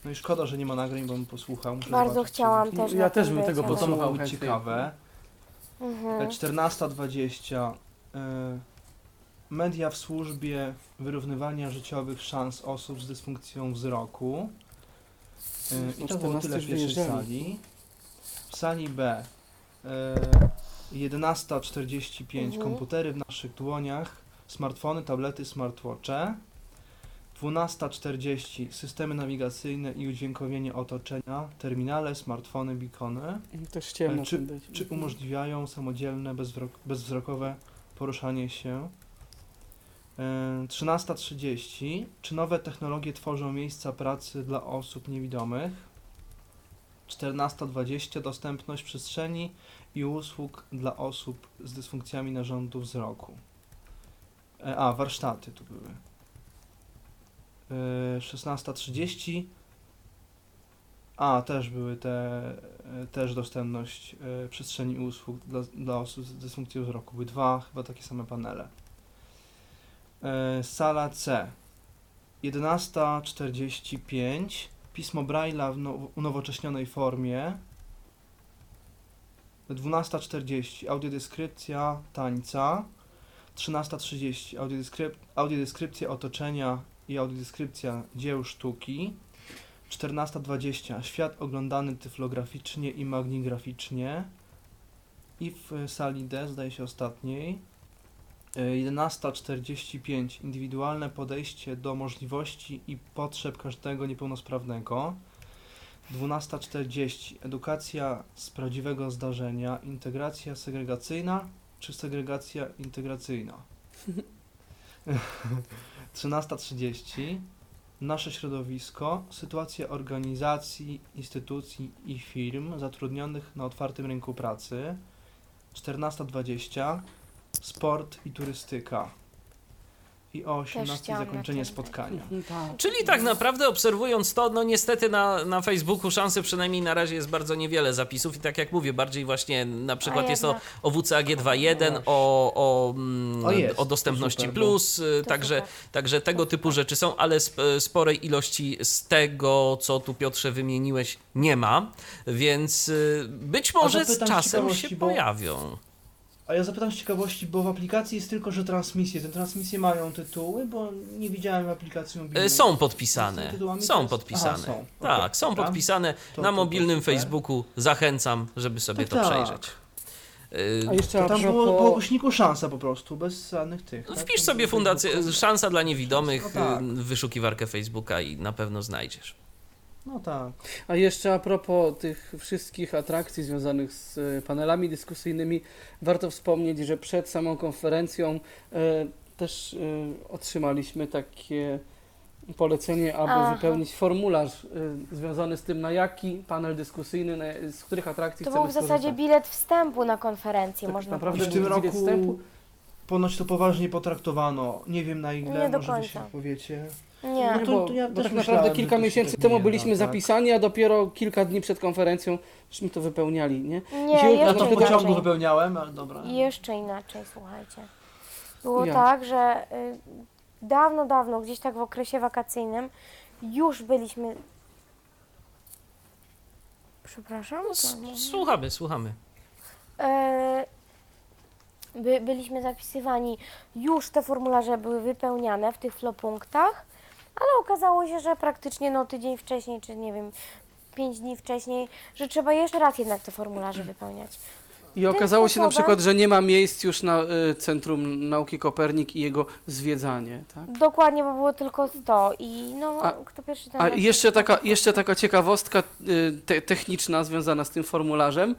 No i szkoda, że nie ma nagrań, bo bym posłuchał. Muszę Bardzo zobaczyć, chciałam też Ja też bym tego chętnie. ciekawe. Mhm. 14.20 e, Media w służbie wyrównywania życiowych szans osób z dysfunkcją wzroku. E, I to było 14 tyle w pierwszej sali. W sali B e, 11.45 Mhm. komputery w naszych dłoniach, smartfony, tablety, smartwatche. 12.40 systemy nawigacyjne i udźwiękowienie otoczenia, terminale, smartfony, beacony. Też E, na czy-. Czy umożliwiają samodzielne, bezwzrok- bezwzrokowe poruszanie się? E, 13.30. Czy nowe technologie tworzą miejsca pracy dla osób niewidomych? 14.20. Dostępność przestrzeni i usług dla osób z dysfunkcjami narządu wzroku. E, a, warsztaty tu były. E, 16.30. A, też były te, e, też dostępność e, przestrzeni usług dla, dla osób z dysfunkcją wzroku. Były dwa, chyba takie same panele. E, Sala C. 11.45. Pismo Braille'a w now- unowocześnionej formie. 12.40. Audiodeskrypcja tańca. 13.30. Audiodeskryp- audiodeskrypcja otoczenia i audiodeskrypcja dzieł sztuki. 14.20 Świat oglądany tyflograficznie i magnigraficznie. I w e, sali D, zdaje się ostatniej. E, 11.45 Indywidualne podejście do możliwości i potrzeb każdego niepełnosprawnego. 12.40 Edukacja z prawdziwego zdarzenia. Integracja segregacyjna czy segregacja integracyjna? 13.30 Nasze środowisko, sytuacja organizacji, instytucji i firm zatrudnionych na otwartym rynku pracy. 14.20 Sport i turystyka. I o 18 chciałam na zakończenie spotkania. Tak. Czyli tak naprawdę obserwując to, no niestety na, na Facebooku szansy przynajmniej na razie jest bardzo niewiele zapisów i tak jak mówię, bardziej właśnie na przykład A jest to jednak. o WCAG 2.1, o, o, mm, O, jest, o dostępności super, plus, y, także, super. także tego typu rzeczy są, ale sp- sporej ilości z tego, co tu Piotrze wymieniłeś, nie ma, więc y, być może z czasem się bo- pojawią. A ja zapytam z ciekawości, bo w aplikacji jest tylko, że transmisje. Te transmisje mają tytuły, bo nie widziałem aplikacji mobilnej. Y, Są podpisane, są podpisane. Aha, są. Tak, Okej, są dobra. podpisane To- na to- to mobilnym super. Facebooku. Zachęcam, żeby sobie Tak, to tak. przejrzeć. Y, A jeszcze To tam było po głośniku szansa po prostu, bez żadnych tych. tak? Wpisz sobie fundację, szansa dla niewidomych, No tak. w wyszukiwarkę Facebooka i na pewno znajdziesz. No tak. A jeszcze a propos tych wszystkich atrakcji związanych z e, panelami dyskusyjnymi, warto wspomnieć, że przed samą konferencją e, też e, otrzymaliśmy takie polecenie, aby Aha. wypełnić formularz e, związany z tym, na jaki panel dyskusyjny, na, z których atrakcji To chcemy był w zasadzie skorzystać. bilet wstępu na konferencję, Tak można naprawdę w tym roku wstępu. ponoć to poważnie potraktowano. Nie wiem na ile, Nie do może wy końca. się powiecie. Nie. No Nie, to- bo, to ja też tak naprawdę kilka miesięcy tak temu nie byliśmy tak. zapisani, a dopiero kilka dni przed konferencją żeśmy to wypełniali, nie? Nie, Ja Ja to w pociągu inaczej. wypełniałem, ale dobra. Jeszcze inaczej, słuchajcie. Było Ja. tak, że y, dawno, dawno, gdzieś tak w okresie wakacyjnym, już byliśmy. Przepraszam? No, słuchamy, słuchamy. E, by, byliśmy zapisywani, już te formularze były wypełniane w tych flopunktach, ale okazało się, że praktycznie no, tydzień wcześniej, czy nie wiem, pięć dni wcześniej, że trzeba jeszcze raz jednak te formularze wypełniać. I okazało się na przykład, że nie ma miejsc już na y, Centrum Nauki Kopernik i jego zwiedzanie, tak? Dokładnie, bo było tylko 100 i no, A- kto pierwszy ten A jeszcze taka, jeszcze taka ciekawostka y, te, techniczna związana z tym formularzem,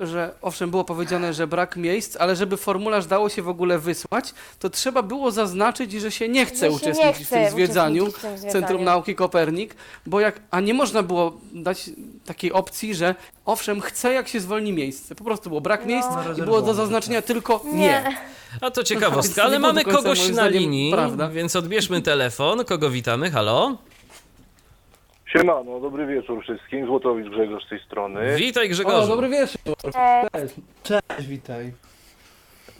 że owszem było powiedziane, że brak miejsc, ale żeby formularz dało się w ogóle wysłać, to trzeba było zaznaczyć, że się nie chce nie uczestniczyć w chce tym zwiedzaniu uczestniczyć w tym Centrum zwiedzaniu. Nauki Kopernik, bo jak, a nie można było dać takiej opcji, że owszem chcę jak się zwolni miejsce, po prostu było brak No. miejsc i było do zaznaczenia tylko nie. Nie. A to Więc ciekawostka, ale nie mamy kogoś na linii, prawda. więc odbierzmy telefon. Kogo witamy? Halo? Siemano, dobry wieczór wszystkim. Złotowicz Grzegorz z tej strony. Witaj O, Grzegorzu. dobry wieczór. Cześć. Cześć, witaj.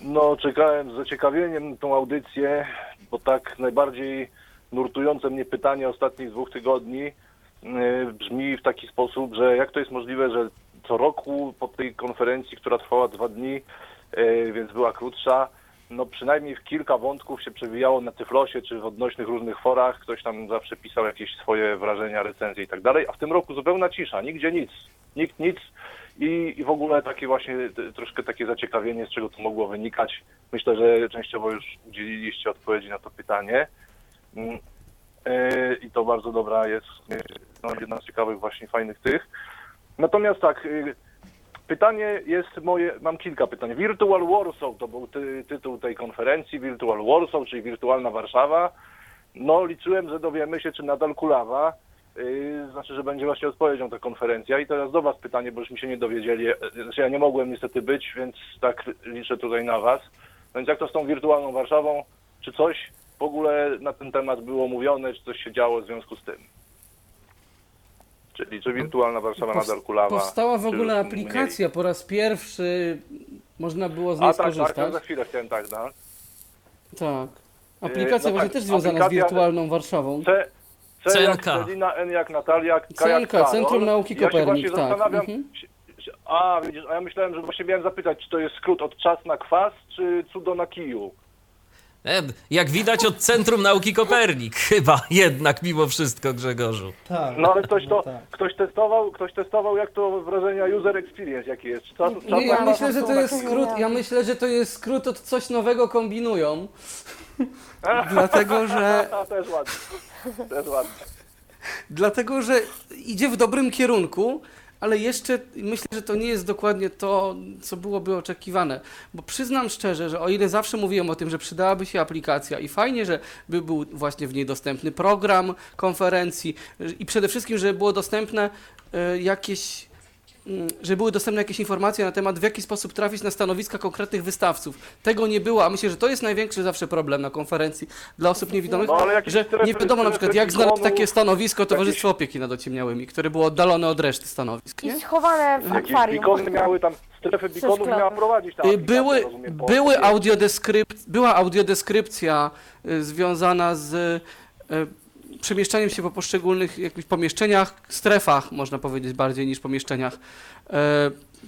No, czekałem z zaciekawieniem na tą audycję, bo tak najbardziej nurtujące mnie pytanie ostatnich dwóch tygodni yy, brzmi w taki sposób, że jak to jest możliwe, że co roku po tej konferencji, która trwała dwa dni, yy, więc była krótsza, no przynajmniej w kilka wątków się przewijało na Tyflosie czy w odnośnych różnych forach. Ktoś tam zawsze pisał jakieś swoje wrażenia, recenzje i tak dalej, a w tym roku zupełna cisza, nigdzie nic, nikt nic i, i w ogóle takie właśnie troszkę takie zaciekawienie, z czego to mogło wynikać. Myślę, że częściowo już udzieliliście odpowiedzi na to pytanie. Mm, e, I to bardzo dobra jest, e, no, jedna z ciekawych właśnie fajnych tych. Natomiast tak, y, pytanie jest moje, mam kilka pytań. Virtual Warsaw to był ty, tytuł tej konferencji, Virtual Warsaw, czyli Wirtualna Warszawa. No liczyłem, że dowiemy się, czy nadal kulawa. Yy, znaczy, że będzie właśnie odpowiedzią ta konferencja. I teraz do Was pytanie, bo już mi się nie dowiedzieli. e, Znaczy, ja nie mogłem niestety być, więc tak liczę tutaj na Was. Więc jak to z tą wirtualną Warszawą? Czy coś w ogóle na ten temat było mówione, czy coś się działo w związku z tym? Czyli czy wirtualna Warszawa nadal kulawa? Powstała w ogóle aplikacja po raz pierwszy, można było z Mniej? niej A tak, tak, skorzystać. to za chwilę chciałem tak, no. Tak. Aplikacja no właśnie tak, też związana aplikacja- z wirtualną Warszawą. C, C jak CNK. Celina, N jak Natalia, K jak CNK, Karol. Centrum Nauki Ja się Kopernik, właśnie tak. zastanawiam, Mhm. A, widzisz, a ja myślałem, że właśnie miałem zapytać, czy to jest skrót od czas na kwas, czy cudo na kiju. E, Jak widać od Centrum Nauki Kopernik. Chyba jednak mimo wszystko Grzegorzu. Tak. No ale ktoś to, no tak. ktoś testował, ktoś testował, jak to wrażenia user experience, jaki jest. Czas, czas Nie, ja myślę, że to jest skrót, ja myślę, że to jest skrót od coś nowego kombinują. Dlatego, że też ładnie, też ładnie. Dlatego, że idzie w dobrym kierunku, ale jeszcze myślę, że to nie jest dokładnie to, co byłoby oczekiwane. Bo przyznam szczerze, że o ile zawsze mówiłem o tym, że przydałaby się aplikacja i fajnie, że by był właśnie w niej dostępny program konferencji i przede wszystkim, żeby było dostępne e, jakieś że były dostępne jakieś informacje na temat, w jaki sposób trafić na stanowiska konkretnych wystawców. Tego nie było, a myślę, że to jest największy zawsze problem na konferencji dla osób niewidomych, No, jakieś że nie wiadomo na przykład, jak znaleźć takie stanowisko Towarzystwa Opieki nad Ociemniałymi, które było oddalone od reszty stanowisk. I Nie? schowane w Jakieś akwarium. bikony miały tam, strefy bikonów miała prowadzić ta Y, Były, rozumiem, były audiodeskryp, była audiodeskrypcja y, związana z y, przemieszczaniem się po poszczególnych jakichś pomieszczeniach, strefach, można powiedzieć bardziej niż pomieszczeniach, y,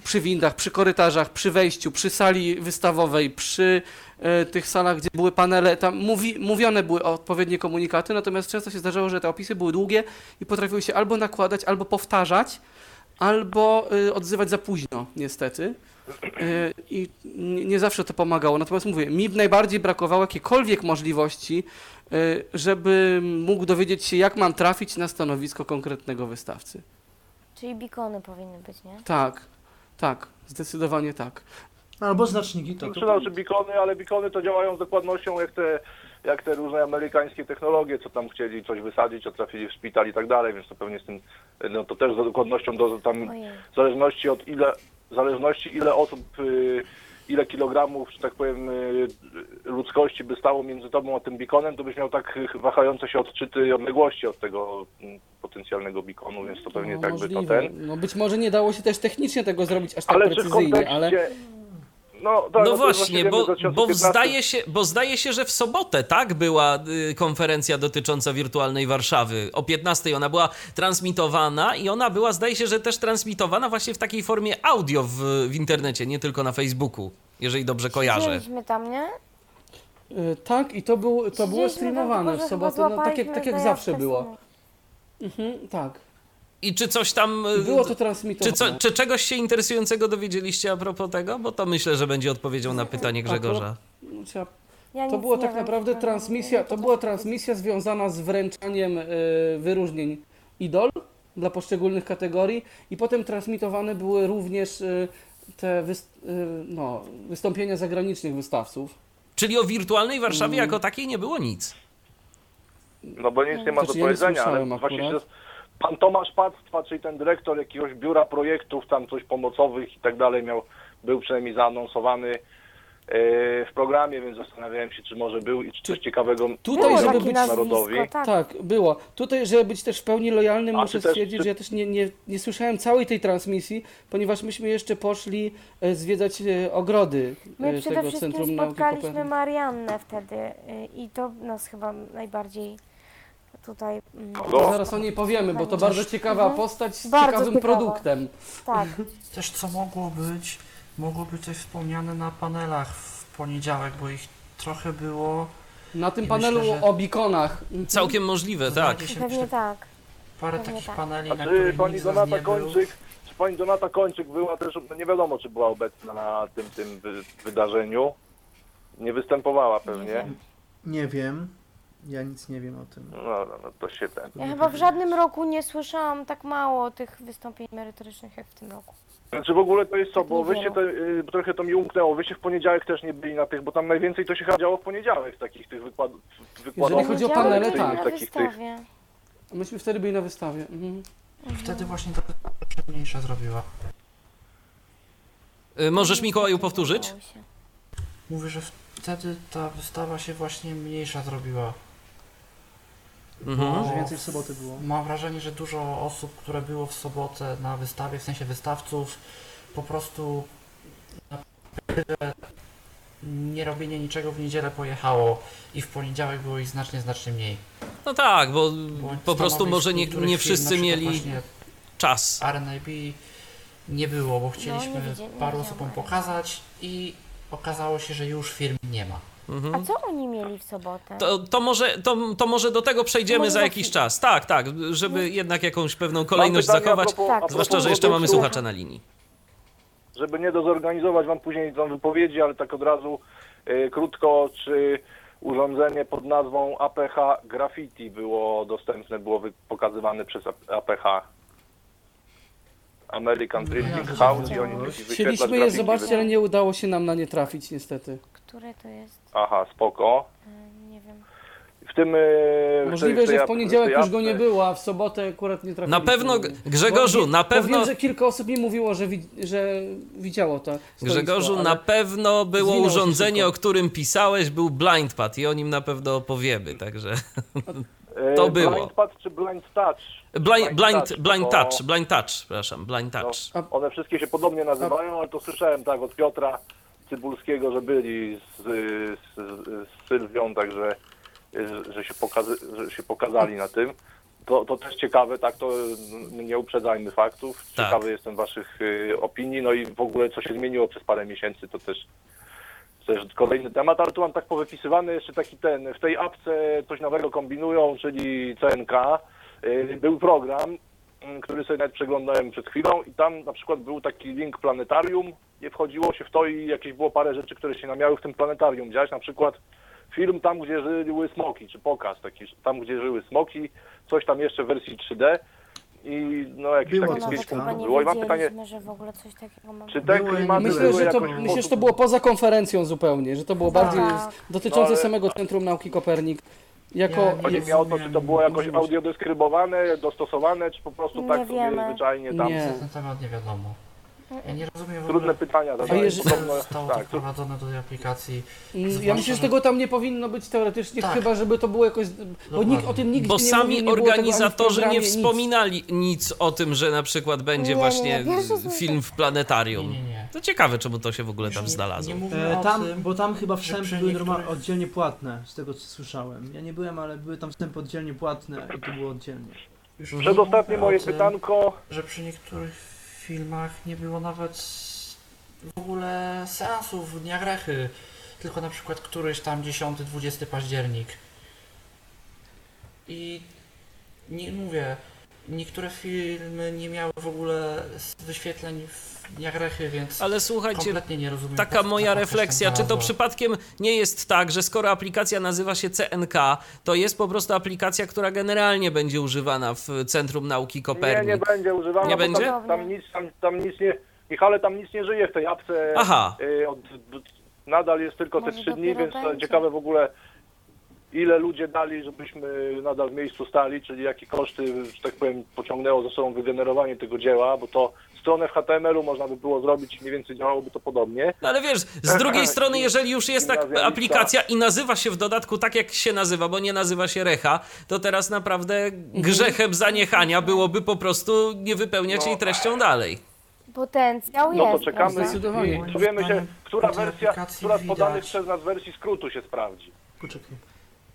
przy windach, przy korytarzach, przy wejściu, przy sali wystawowej, przy y, tych salach, gdzie były panele, tam mówi, mówione były odpowiednie komunikaty, natomiast często się zdarzało, że te opisy były długie i potrafiły się albo nakładać, albo powtarzać, albo y, odzywać za późno, niestety. I nie, zawsze to pomagało. Natomiast mówię, mi najbardziej brakowało jakiejkolwiek możliwości, żeby mógł dowiedzieć się, jak mam trafić na stanowisko konkretnego wystawcy. Czyli bikony powinny być, nie? Tak, tak, zdecydowanie tak. Albo znaczniki to. To znaczy bikony, ale bikony to działają z dokładnością jak te, jak te różne amerykańskie technologie, co tam chcieli coś wysadzić, a trafili w szpital i tak dalej, więc to pewnie z tym, no to też z dokładnością do tam Ojej. w zależności od ile, w zależności ile osób, y, ile kilogramów, że tak powiem, y, ludzkości by stało między tobą a tym bikonem, to byś miał tak wahające się odczyty odległości od tego mm, potencjalnego bikonu, więc to pewnie No, tak by to ten. No być może nie dało się też technicznie tego zrobić aż tak Ale precyzyjnie, kontekście, ale No, tak, No to właśnie, bo, z 2015 bo, zdaje się, bo zdaje się, że w sobotę, tak, była y, konferencja dotycząca wirtualnej Warszawy. O 15 ona była transmitowana i ona była, zdaje się, że też transmitowana właśnie w takiej formie audio w, w internecie, nie tylko na Facebooku, jeżeli dobrze kojarzę. Byliśmy tam, nie? Y, Tak, i to, był, to było Siedzieliśmy tam, streamowane w sobotę, no, tak, jak, tak jak zawsze było. Mhm, tak. I czy coś tam... y, Było to Czy, transmitowane. co, czy czegoś się interesującego dowiedzieliście a propos tego? Bo to myślę, że będzie odpowiedzią na pytanie Grzegorza. No, Ja To nie tak naprawdę szczerze transmisja, mówiąc, to była transmisja związana z wręczaniem y, wyróżnień idol dla poszczególnych kategorii i potem transmitowane były również y, te wys, y, no, wystąpienia zagranicznych wystawców. Czyli o wirtualnej Warszawie Mm. jako takiej nie było nic. No bo nic nie ma do Znaczy, ja powiedzenia, ale właśnie akurat. Pan Tomasz Pactwa, czyli ten dyrektor jakiegoś biura projektów, tam coś pomocowych i tak dalej miał, był przynajmniej zaanonsowany e, w programie, więc zastanawiałem się, czy może był i czy coś ciekawego Tutaj, Było żeby być narodowi. tak. Tak, było. Tutaj, żeby być też w pełni lojalnym, A muszę też- stwierdzić, czy- że ja też nie, nie, nie słyszałem całej tej transmisji, ponieważ myśmy jeszcze poszli e, zwiedzać e, ogrody My przede tego wszystkim Centrum Nauki spotkaliśmy Kopernik. Mariannę wtedy i to nas chyba najbardziej tutaj... mm, No. Zaraz o niej powiemy, bo to bardzo ciekawa Mhm. postać z Bardzo ciekawym ciekawa. produktem. Tak, Też co mogło być, mogło być coś wspomniane na panelach w poniedziałek, bo ich trochę było. Na tym I panelu myślę, że- o beakonach. Mhm. Całkiem możliwe, tak. Się pewnie przy- tak. parę pewnie takich tak. paneli, A na czy których pani nikt z nas Donata nie był. Kończyk, czy pani Donata Kończyk była też, no nie wiadomo, czy była obecna na tym, tym wy, wydarzeniu. Nie występowała pewnie. Nie wiem. Ja nic nie wiem o tym. No, no, no to się ten. Ja chyba w żadnym roku nie słyszałam tak mało tych wystąpień merytorycznych jak w tym roku. Znaczy w ogóle to jest co, Tak bo wyście to, y, trochę to mi umknęło, wyście w poniedziałek też nie byli na tych, bo tam najwięcej to się chyba działo w poniedziałek, takich tych wykład, wykładów. Jeżeli chodzi o panele, byli tak. na Takich tych. wystawie. Myśmy wtedy byli na wystawie. Mhm. Wtedy właśnie to troszkę mniejsza zrobiła. Y, Możesz Mikołaju powtórzyć? Mówię, że wtedy ta wystawa się właśnie mniejsza zrobiła. Mhm. Więcej w sobotę było. Mam wrażenie, że dużo osób, które było w sobotę na wystawie, w sensie wystawców, po prostu na nie robienie niczego w niedzielę pojechało i w poniedziałek było ich znacznie, znacznie mniej. No tak, bo Bo po prostu może nie, nie wszyscy mieli czas. RNIB nie było, bo chcieliśmy No, nie paru osobom pokazać i okazało się, że już firm nie ma. Mhm. A co oni mieli w sobotę? To, to, może, to, to może do tego przejdziemy Może za jakiś chwilę. czas. Tak, tak, żeby No. jednak jakąś pewną kolejność zachować. propos- Tak. Zwłaszcza, że jeszcze mamy słuchacza na linii. Żeby nie dozorganizować wam później tą wypowiedzi, ale tak od razu y, krótko, czy urządzenie pod nazwą APH Graffiti było dostępne, było pokazywane przez APH? American Printing House i oni Chcieliśmy je zobaczyć, ale nie udało się nam na nie trafić niestety. Które to jest? Aha, spoko. Y, Nie wiem. W tym... tej- Możliwe, w tej że w poniedziałek tej już go nie było, a w sobotę akurat nie trafiliśmy. Na pewno, Grzegorzu, bo, na pewno, Wiem, że kilka osób mi mówiło, że, wi- że widziało to. Grzegorzu, na pewno było urządzenie, o którym pisałeś, był blindpad i o nim na pewno opowiemy, także y, to było. Blind Pad czy Blind Touch? blind, blind, Touch, blind bo- touch, blind touch, przepraszam, blind touch. No, one wszystkie się podobnie nazywają, ale to słyszałem tak od Piotra Cybulskiego, że byli z, z, z Sylwią, także że, się pokazy, że się pokazali na tym. To, to też ciekawe, tak, to nie uprzedzajmy faktów. Tak. Ciekawy jestem waszych y, opinii, no i w ogóle co się zmieniło przez parę miesięcy, to też też kolejny temat, ale tu mam tak powypisywany jeszcze taki ten, w tej apce coś nowego kombinują, czyli CNK. Y, Był program, który sobie nawet przeglądałem przed chwilą i tam na przykład był taki link planetarium, nie wchodziło się w to i jakieś było parę rzeczy, które się namiały w tym planetarium. Widziałeś na przykład film tam, gdzie żyły smoki, czy pokaz taki, tam, gdzie żyły smoki, coś tam jeszcze w wersji 3D i no jakieś Była takie pięć punktów było. I mam pytanie, że w ogóle coś takiego mamy. czy te klimaty Myślę, były że to, jakoś myślę, że to było poza konferencją zupełnie, że to było bardziej Tak. z- dotyczące No, ale- samego Centrum Nauki Kopernik. Jako, Ja Chodzi mi o to, czy to było jakoś audio deskrybowane, dostosowane, czy po prostu Nie tak sobie wiemy. zwyczajnie tam. Nie. Na ten temat nie wiadomo. Ja nie rozumiem w Trudne ogóle, pytania zadaję. jeżeli- Podobno- zostało to tak, tu- wprowadzone do tej aplikacji. Ja Zwłaszcza, myślę, że tego tam nie powinno być teoretycznie, Tak. chyba żeby to było jakoś. Bo Dokładnie. nikt o tym nigdy Bo nie sami nie było tego ani w organizatorzy nie nic. wspominali nic o tym, że na przykład będzie Nie, nie, właśnie nie, pierwszy słyszę. film w Nie, planetarium. nie, nie. To ciekawe, czemu to się w ogóle tam nie- znalazło. Nie E, o tam, tym, bo tam chyba wstępy przy były niektórych- norma- oddzielnie płatne, z tego co słyszałem. Ja nie byłem, ale były tam wstępy oddzielnie płatne i to było oddzielnie. już nie Przedostatnie moje tym, pytanko. że przy niektórych filmach nie było nawet w ogóle seansów Dnia Grechy, tylko na przykład któryś tam 10-20 październik. I nie mówię, niektóre filmy nie miały w ogóle wyświetleń w Dnia Grechy, więc Ale słuchajcie, kompletnie nie rozumiem. taka moja refleksja, czy to przypadkiem nie jest tak, że skoro aplikacja nazywa się CNK, to jest po prostu aplikacja, która generalnie będzie używana w Centrum Nauki Nie, nie Kopernik? będzie używana. Nie bo będzie? Tam, tam, nic, tam, tam nic nie. Michale, tam nic nie żyje w tej apce. Aha. Y, Od, nadal jest tylko te Może trzy dni, więc będzie. ciekawe w ogóle ile ludzie dali, żebyśmy nadal w miejscu stali, czyli jakie koszty, że tak powiem, pociągnęło za sobą wygenerowanie tego dzieła, bo to stronę w HTML-u można by było zrobić i mniej więcej działałoby to podobnie. No ale wiesz, z drugiej strony, jeżeli już jest tak aplikacja i nazywa się w dodatku tak, jak się nazywa, bo nie nazywa się Recha, to teraz naprawdę grzechem zaniechania byłoby po prostu nie wypełniać No. jej treścią dalej. Potencjał No to jest. czekamy. prawda? Zdecydowanie. I dowiemy się, która wersja, która z podanych widać- przez nas wersji skrótu się sprawdzi. Poczekaj.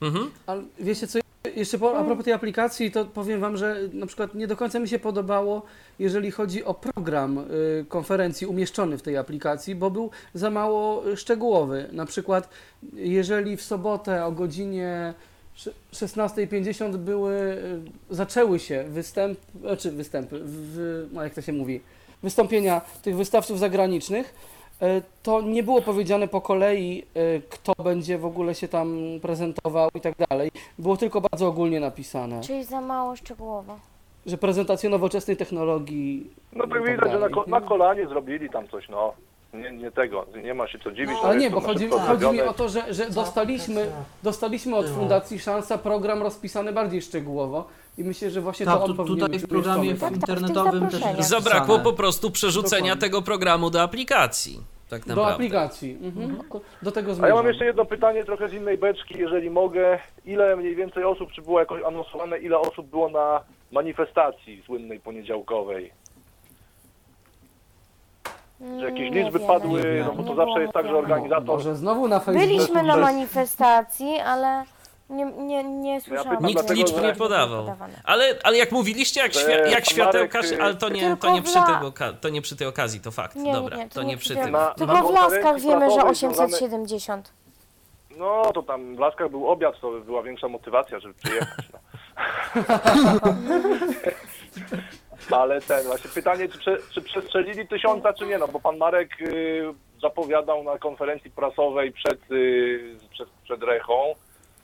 Mhm. Ale wiecie co, jeszcze po, a propos tej aplikacji, to powiem Wam, że na przykład nie do końca mi się podobało, jeżeli chodzi o program y, konferencji umieszczony w tej aplikacji, bo był za mało szczegółowy. Na przykład, jeżeli w sobotę o godzinie sze- 16.50 były, y, zaczęły się występ, znaczy występy, w, no jak to się mówi, wystąpienia tych wystawców zagranicznych, to nie było powiedziane po kolei, e, kto będzie w ogóle się tam prezentował i tak dalej. Było tylko bardzo ogólnie napisane, Czyli za mało szczegółowo. że prezentacja nowoczesnej technologii. No i tak widać, że na, dalej. ko- na kolanie zrobili tam coś, no. Nie, nie tego, nie ma się co dziwić. No, Ale nie, bo chodzi, chodzi mi o to, że, że Tak, dostaliśmy, tak, tak. dostaliśmy od Było. Fundacji Szansa program rozpisany bardziej szczegółowo i myślę, że właśnie Tak, to on tu, tutaj w programie Tak, tam. tak, internetowym też jest Zabrakło po prostu przerzucenia Dokładnie. tego programu do aplikacji. Tak Do aplikacji. Mhm. Do- Do tego A zmierzam. ja mam jeszcze jedno pytanie trochę z innej beczki, jeżeli mogę. Ile mniej więcej osób, czy było jakoś anonsowane, ile osób było na manifestacji słynnej poniedziałkowej? Że jakieś nie liczby wiemy. padły, no bo to Nie zawsze było jest tak, że mówione. organizator... Może znowu na Facebooku. Byliśmy na manifestacji, ale nie, nie, nie słyszałam. pytam Nikt liczb nie podawał. podawane. Ale, ale jak mówiliście, jak, świa- jak pan światełka, Marek, ale to nie, Tylko to, nie przy dla- tej oka- to nie przy tej okazji, to fakt. Nie, Dobra, nie, nie, to nie przy tym. Na- Tylko w Laskach konferencji wiemy, że prasowej 870. No to tam w Laskach był obiad, to była większa motywacja, żeby przyjechać. No. Ale ten, właśnie pytanie, czy, prze, czy przestrzelili tysiąca, czy nie, no bo pan Marek y, zapowiadał na konferencji prasowej przed, y, przed, przed Rechą,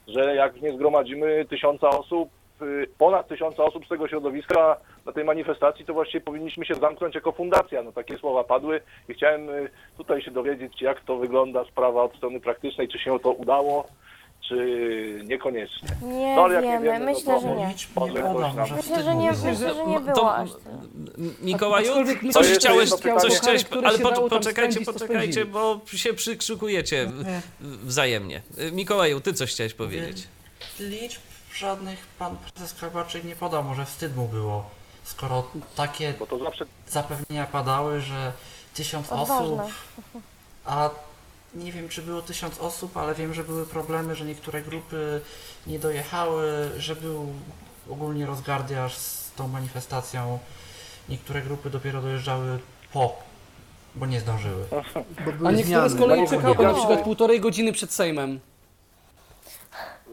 że jak nie zgromadzimy tysiąca osób, y, ponad tysiąca osób z tego środowiska na tej manifestacji, to właściwie powinniśmy się zamknąć jako fundacja. No takie słowa padły i chciałem tutaj się dowiedzieć, jak to wygląda sprawa od strony praktycznej, czy się to udało, czy niekoniecznie. Nie No, ale jak nie wiemy, wiemy, no myślę, to że nie. Nie Może podam, ktoś nam- może Myślę, że nie, mówić. myślę, że nie To- było aż tyle. M- Mikołaju, coś To chciałeś, coś chciałeś, ale po, poczekajcie, to poczekajcie, bo się przykrzykujecie wzajemnie. Mikołaju, ty coś chciałeś powiedzieć. Liczb żadnych pan prezes Krabaczyk nie podał, może wstyd mu było, skoro takie Bo to zawsze zapewnienia padały, że tysiąc osób, a nie wiem czy było tysiąc osób, ale wiem, że były problemy, że niektóre grupy nie dojechały, że był ogólnie rozgardiaż z tą manifestacją. Niektóre grupy dopiero dojeżdżały po, bo nie zdążyły. Bo były A niektóre z kolei czekały na przykład półtorej godziny przed Sejmem.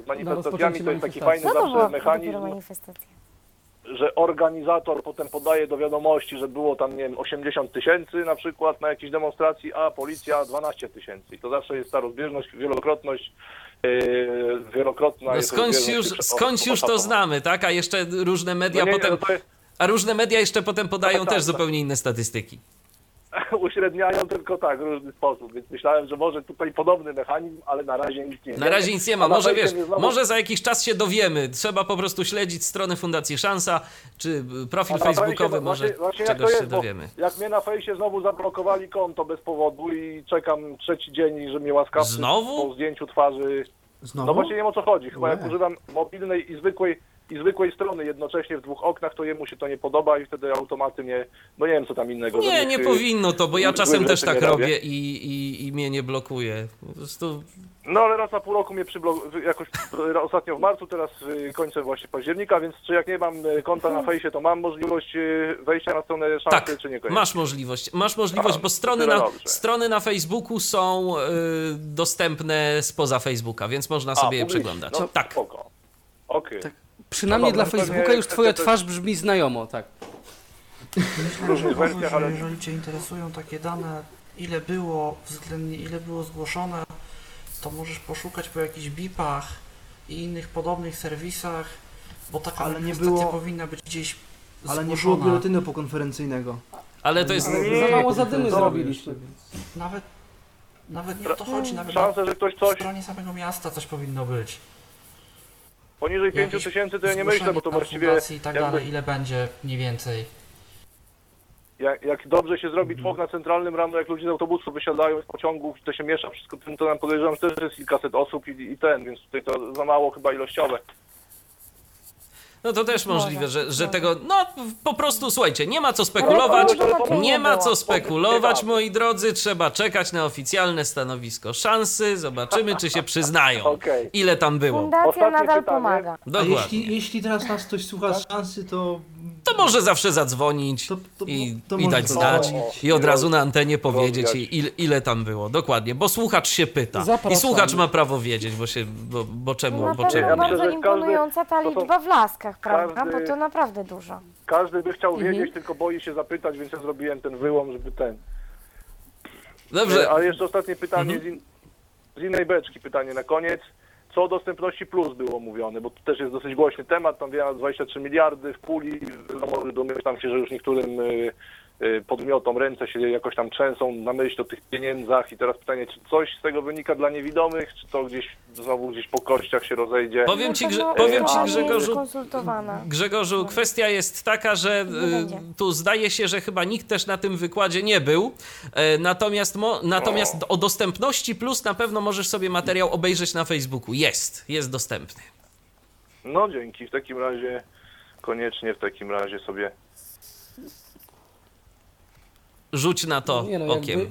z manifestacjami to jest taki fajny Co to była zawsze mechanizm, manifestacja? Że organizator potem podaje do wiadomości, że było tam, nie wiem, 80 tysięcy na przykład na jakiejś demonstracji, a policja 12 tysięcy. To zawsze jest ta rozbieżność, wielokrotność, yy, wielokrotna No jest skądś już, skądś już to znamy, tak? A jeszcze różne media No nie, potem, no jest, a różne media jeszcze potem podają Tak, tak, też tak. zupełnie inne statystyki. uśredniają tylko tak, w różny sposób, więc myślałem, że może tutaj podobny mechanizm, ale na razie nic nie Na razie nic nie ma. Może wiesz, znowu- może za jakiś czas się dowiemy. Trzeba po prostu śledzić stronę Fundacji Szansa, czy profil facebookowy, fejsie, może właśnie, jak czegoś się jest, bo dowiemy. Jak mnie na fejsie znowu zablokowali konto bez powodu i czekam trzeci dzień, że mnie łaskawcy Znowu? po zdjęciu twarzy Znowu? No właśnie nie wiem o co chodzi. Chyba jak Nie. używam mobilnej i zwykłej, i zwykłej strony jednocześnie w dwóch oknach, to jemu się to nie podoba i wtedy automaty nie. No nie wiem co tam innego. Nie, nie powinno to, bo ja czasem też tak robię. i, i, i mnie nie blokuje. Po prostu No ale raz na pół roku mnie przyblokuje, jakoś ostatnio w marcu, teraz y, końcem właśnie października, więc czy jak nie mam y, konta na fejsie, to mam możliwość y, wejścia na stronę szansy, tak, czy nie masz możliwość. Masz możliwość, A, bo strony na, dobrze. strony na Facebooku są y, dostępne spoza Facebooka, więc można sobie je przeglądać. No, tak. Spoko. Okej. Tak. Przynajmniej No dla dobra, Facebooka już twoja twarz brzmi znajomo, tak. Myślę, że ale jeżeli Cię interesują takie dane, ile było względnie, ile było zgłoszone, to możesz poszukać po jakichś BIP-ach i innych podobnych serwisach, bo taka Ale nie było- powinna być gdzieś Ale nie było zgłoszona. biuletynu pokonferencyjnego. Ale to jest. Za mało zadymy zrobiliśmy. Nawet, nawet nie o to chodzi, nawet na szansa, że ktoś coś stronie samego miasta coś powinno być. Poniżej 5 Jakieś tysięcy to ja nie myślę, bo to właściwie i tak jakby- dalej, ile będzie mniej więcej. jak, jak dobrze się zrobi Mhm. tłok na centralnym rano, jak ludzie z autobusu wysiadają z pociągów, to się miesza wszystko, to nam podejrzewam, że też jest kilkaset osób i, i ten, więc tutaj to za mało chyba ilościowe. No to też możliwe, że, że tego. No po prostu słuchajcie, nie ma co spekulować. Nie ma co spekulować, moi drodzy. Trzeba czekać na oficjalne stanowisko szansy. Zobaczymy, czy się przyznają. Ile tam było. Fundacja nadal pomaga. A Dokładnie. jeśli, jeśli teraz nas ktoś słucha z szansy, to... To może zawsze zadzwonić to, to, i, to i dać znać. I od razu na antenie powiedzieć, ile, ile tam było. Dokładnie, bo słuchacz się pyta. I Zapraszamy. słuchacz ma prawo wiedzieć, bo się. Bo, bo czemu? Na Bo czemu Ja nie? bardzo imponująca ta liczba w laskach, prawda? każdy- Bo to naprawdę dużo. Każdy by chciał Mhm. wiedzieć, tylko boi się zapytać, więc ja zrobiłem ten wyłom, żeby ten. Dobrze. Ale jeszcze ostatnie pytanie Mhm. z, in, z innej beczki, pytanie na koniec. Co o dostępności plus było mówione, bo to też jest dosyć głośny temat, tam wiem, 23 miliardy w puli, no, domyślam się, że już niektórym y, podmiotom ręce się jakoś tam trzęsą na myśl o tych pieniędzach i teraz pytanie, czy coś z tego wynika dla niewidomych, czy to gdzieś znowu gdzieś po kościach się rozejdzie? Powiem ci, Na Grze- pewno powiem ci Grzegorzu, konsultowana. Grzegorzu, kwestia jest taka, że y, tu zdaje się, że chyba nikt też na tym wykładzie nie był. E, Natomiast, mo, natomiast o dostępności plus na pewno możesz sobie materiał obejrzeć na Facebooku. Jest, jest dostępny. No dzięki, w takim razie koniecznie w takim razie sobie Rzuć na to Nie no, jakby- okiem.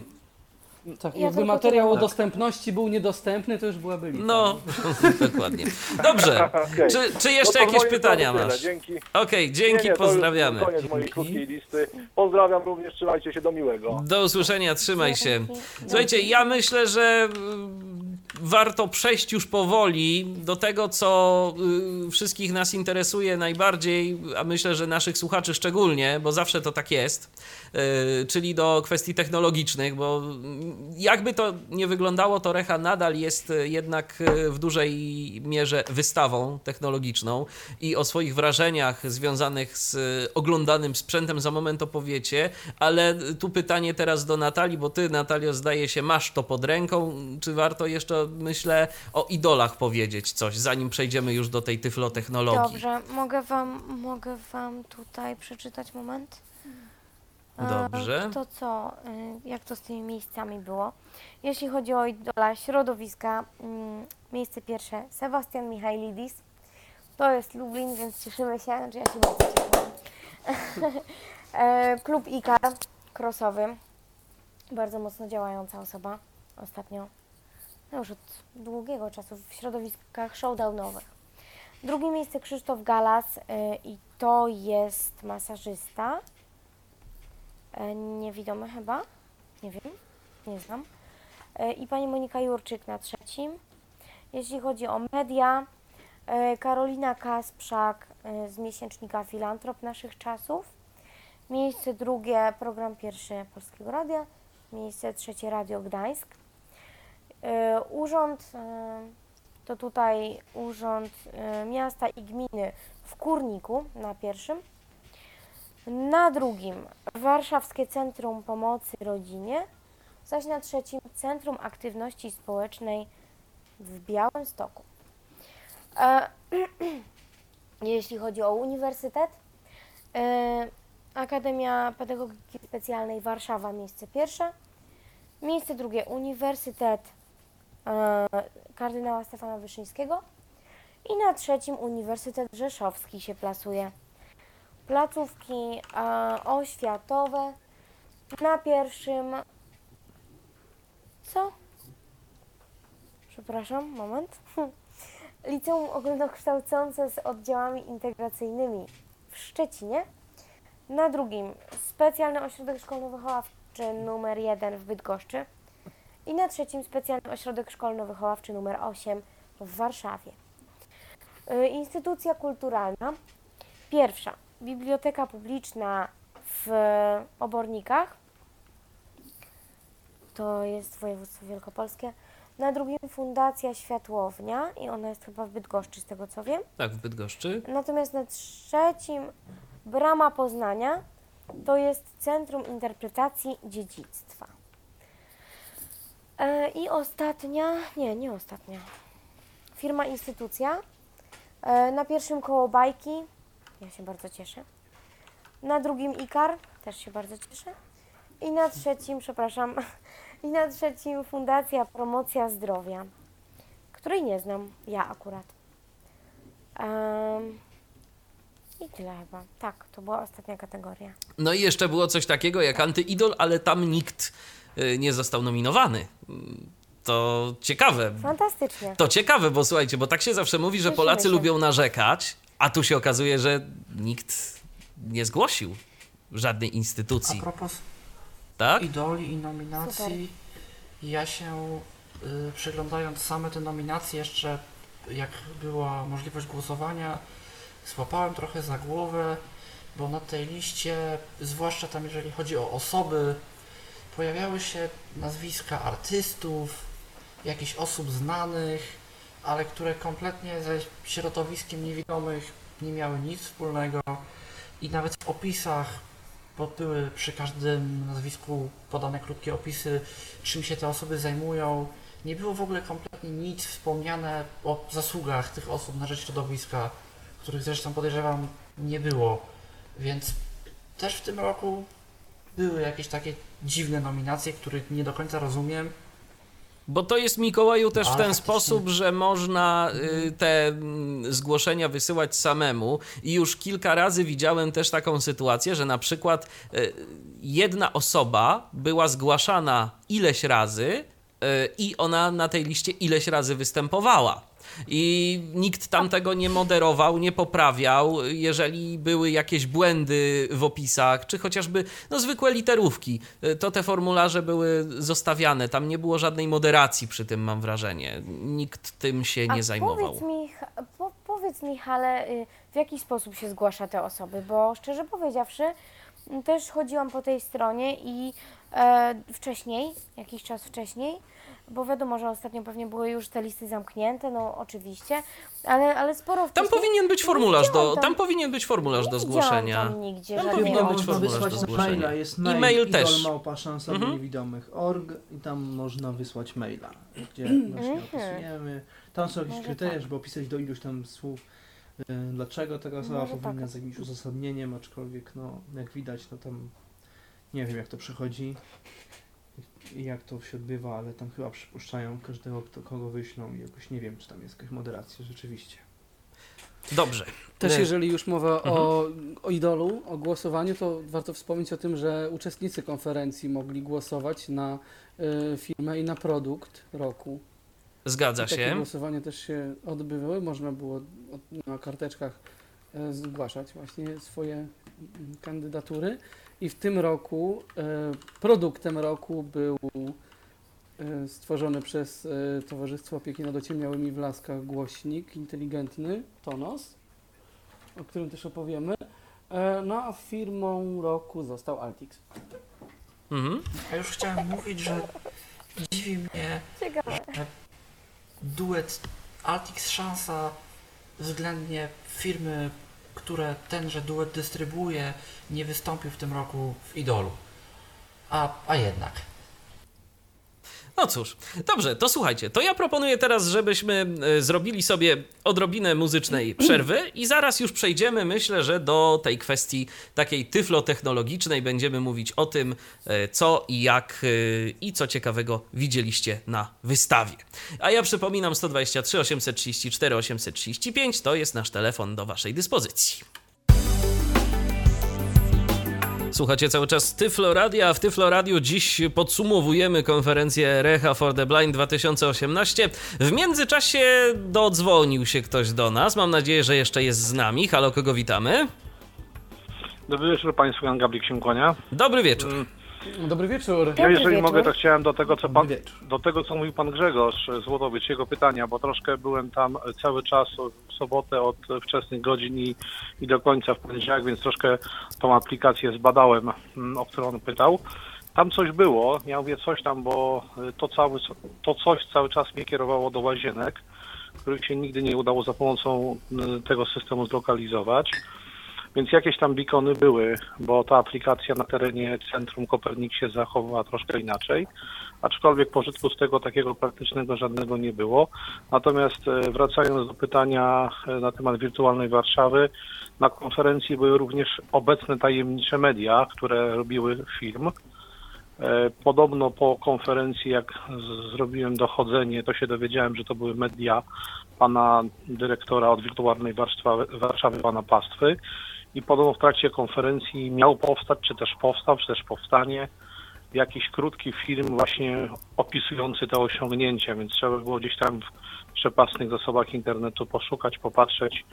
Tak, Ja jakby tylko materiał o dostępności był niedostępny, to już byłaby lipa. No, dokładnie. Dobrze. Okej. Czy, czy jeszcze No to jakieś pytania strony tyle. masz? Dzięki. Okej, dzięki, Nie, nie, to pozdrawiamy. już Koniec mojej krótkiej listy. Pozdrawiam również, trzymajcie się do miłego. Do usłyszenia, trzymaj się. Dzięki. Słuchajcie, ja myślę, że mm, warto przejść już powoli do tego, co y, wszystkich nas interesuje najbardziej, a myślę, że naszych słuchaczy szczególnie, bo zawsze to tak jest, czyli do kwestii technologicznych, bo jakby to nie wyglądało, to Recha nadal jest y, jednak y, w dużej mierze wystawą technologiczną i o swoich wrażeniach związanych z y, oglądanym sprzętem za moment opowiecie, ale tu pytanie teraz do Natalii, bo ty, Natalio, zdaje się, masz to pod ręką. Czy warto jeszcze, myślę, o idolach powiedzieć coś, zanim przejdziemy już do tej tyflotechnologii? Dobrze, mogę wam, mogę wam tutaj przeczytać moment? Dobrze. To co, y, jak to z tymi miejscami było? Jeśli chodzi o idola środowiska, mm, miejsce pierwsze Sebastian Michailidis. To jest Lublin, więc cieszymy się, znaczy ja się bardzo. E, Klub Ikar, crossowy. Bardzo mocno działająca osoba ostatnio. No już od długiego czasu w środowiskach showdownowych. Drugie miejsce Krzysztof Galas y, i to jest masażysta. E, Niewidomy chyba? Nie wiem, nie znam. E, I pani Monika Jurczyk na trzecim. Jeśli chodzi o media, e, Karolina Kasprzak z miesięcznika Filantrop naszych czasów. Miejsce drugie, program pierwszy Polskiego Radia. Miejsce trzecie Radio Gdańsk. Urząd to tutaj Urząd Miasta i Gminy w Kurniku na pierwszym. Na drugim Warszawskie Centrum Pomocy Rodzinie, zaś na trzecim Centrum Aktywności Społecznej w Białymstoku. E, jeśli chodzi o uniwersytet, e, Akademia Pedagogiki Specjalnej Warszawa, miejsce pierwsze. Miejsce drugie Uniwersytet e, kardynała Stefana Wyszyńskiego. I na trzecim Uniwersytet Rzeszowski się plasuje. Placówki e, oświatowe. Na pierwszym. Co? Przepraszam, moment. Liceum Ogólnokształcące z oddziałami integracyjnymi w Szczecinie. Na drugim Specjalny Ośrodek Szkolno-Wychowawczy numer 1 w Bydgoszczy. I na trzecim Specjalny Ośrodek Szkolno-Wychowawczy numer 8 w Warszawie. Y, Instytucja kulturalna. Pierwsza Biblioteka Publiczna w Obornikach. To jest województwo wielkopolskie. Na drugim Fundacja Światłownia i ona jest chyba w Bydgoszczy z tego co wiem. Tak, w Bydgoszczy. Natomiast na trzecim Brama Poznania to jest Centrum Interpretacji Dziedzictwa. E, I ostatnia, nie, nie ostatnia. Firma Instytucja. E, na pierwszym koło bajki, ja się bardzo cieszę. Na drugim Ikar, też się bardzo cieszę. I na trzecim, przepraszam, i na trzecim Fundacja Promocja Zdrowia, której nie znam, ja akurat. Em, I tyle chyba. Tak, to była ostatnia kategoria. No i jeszcze było coś takiego jak antyidol, ale tam nikt y, nie został nominowany. To ciekawe. Fantastycznie. To ciekawe, bo słuchajcie, bo tak się zawsze mówi, że Cieszymy Polacy się. lubią narzekać, a tu się okazuje, że nikt nie zgłosił żadnej A instytucji, propos tak? idoli i nominacji, ja się y, przeglądając same te nominacje jeszcze, jak była możliwość głosowania, złapałem trochę za głowę, bo na tej liście, zwłaszcza tam jeżeli chodzi o osoby, pojawiały się nazwiska artystów, jakichś osób znanych, ale które kompletnie ze środowiskiem niewidomych nie miały nic wspólnego i nawet w opisach bo były przy każdym nazwisku podane krótkie opisy, czym się te osoby zajmują. Nie było w ogóle kompletnie nic wspomniane o zasługach tych osób na rzecz środowiska, których zresztą podejrzewam nie było. Więc też w tym roku były jakieś takie dziwne nominacje, których nie do końca rozumiem. Bo to jest Mikołaju też w ten sposób, że można y, te mm, zgłoszenia wysyłać samemu i już kilka razy widziałem też taką sytuację, że na przykład y, jedna osoba była zgłaszana ileś razy y, i ona na tej liście ileś razy występowała. I nikt tam tego nie moderował, nie poprawiał. Jeżeli były jakieś błędy w opisach, czy chociażby no, zwykłe literówki, to te formularze były zostawiane. Tam nie było żadnej moderacji przy tym, mam wrażenie. Nikt tym się nie A zajmował. Powiedz mi, po, powiedz mi, Hale, y, w jaki sposób się zgłasza te osoby, bo szczerze powiedziawszy, też chodziłam po tej stronie i e, wcześniej, jakiś czas wcześniej, bo wiadomo, że ostatnio pewnie były już te listy zamknięte, no oczywiście, ale, ale sporo Tam wcześniej... powinien być formularz do, widziałam tam powinien być formularz nie do zgłoszenia. Tam nigdzie Tam żadnego. powinien być formularz do zgłoszenia. maila, jest I mail, mail też. małpa szansa Mhm. dla niewidomych org i tam można wysłać maila, gdzie właśnie opisujemy. Tam są jakieś Może kryteria, tak. żeby opisać do iluś tam słów, y, dlaczego taka osoba Może powinna tak. z jakimś uzasadnieniem, aczkolwiek no, jak widać, no tam nie wiem jak to przechodzi jak to się odbywa, ale tam chyba przypuszczają każdego, kto, kogo wyślą i jakoś nie wiem, czy tam jest jakaś moderacja rzeczywiście. Dobrze. Też Nie. jeżeli już mowa o, o idolu, o głosowaniu, to warto wspomnieć o tym, że uczestnicy konferencji mogli głosować na y, firmę i na produkt roku. Zgadza I takie się. głosowania też się odbywały. Można było na karteczkach e, zgłaszać właśnie swoje mm, kandydatury. I w tym roku e, produktem roku był e, stworzony przez e, Towarzystwo Opieki nad Ociemniałymi w Laskach głośnik inteligentny Tonos, o którym też opowiemy. No a firmą roku został Altix. Mhm. A już chciałem mówić, że dziwi mnie Ciekawe. duet Altix Szansa względnie firmy które tenże duet dystrybuuje, nie wystąpił w tym roku w Idolu. A, a jednak. No cóż, dobrze, to słuchajcie, to ja proponuję teraz, żebyśmy e, zrobili sobie odrobinę muzycznej przerwy i zaraz już przejdziemy, myślę, że do tej kwestii takiej tyflotechnologicznej będziemy mówić o tym, e, co i jak e, i co ciekawego widzieliście na wystawie. A ja przypominam 123 834 835 to jest nasz telefon do waszej dyspozycji. Słuchacie cały czas Tyflo Radia, a w Tyflo Radio dziś podsumowujemy konferencję Recha for the Blind 2018. W międzyczasie dodzwonił się ktoś do nas. Mam nadzieję, że jeszcze jest z nami. Halo, kogo witamy? Dobry wieczór Państwu, Jan Gablik się kłania. Dobry wieczór. Dobry wieczór. Ja Dobry jeżeli wieczór. mogę, to chciałem do tego, co pan, do tego, co mówił Pan Grzegorz Złotowicz, jego pytania, bo troszkę byłem tam cały czas w sobotę od wczesnych godzin i, i do końca w poniedziałek, więc troszkę tą aplikację zbadałem, mm, o którą on pytał. Tam coś było, ja mówię coś tam, bo to, cały, to coś cały czas mnie kierowało do łazienek, których się nigdy nie udało za pomocą mm, tego systemu zlokalizować. Więc jakieś tam beacony były, bo ta aplikacja na terenie centrum Kopernik się zachowała troszkę inaczej, aczkolwiek pożytku z tego takiego praktycznego żadnego nie było. Natomiast e, wracając do pytania e, na temat wirtualnej Warszawy, na konferencji były również obecne tajemnicze media, które robiły film. E, Podobno po konferencji, jak zrobiłem dochodzenie, to się dowiedziałem, że to były media pana dyrektora od wirtualnej Warszawy, Warszawy pana Pastwy. I podobno w trakcie konferencji miał powstać, czy też powstał, czy też powstanie jakiś krótki film właśnie opisujący te osiągnięcia, więc trzeba było gdzieś tam w przepasnych zasobach internetu poszukać, popatrzeć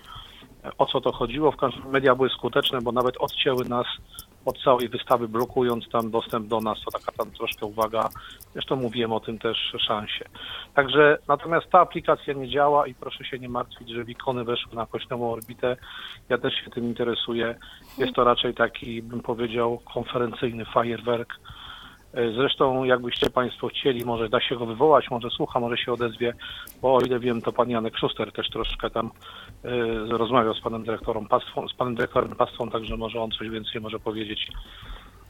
e, o co to chodziło. W razie media były skuteczne, bo nawet odcięły nas od całej wystawy, blokując tam dostęp do nas. To taka tam troszkę uwaga. Zresztą mówiłem o tym też szansie. Także natomiast ta aplikacja nie działa i proszę się nie martwić, że wikony weszły na kośnową orbitę. Ja też się tym interesuję. Jest to raczej taki, bym powiedział, konferencyjny fajerwerk. E, Zresztą, jakbyście Państwo chcieli, może da się go wywołać, może słucha, może się odezwie, bo o ile wiem, to pan Janek Szuster też troszkę tam e, rozmawiał z panem dyrektorem Pastwą, z panem dyrektorem Pastwą, także może on coś więcej może powiedzieć,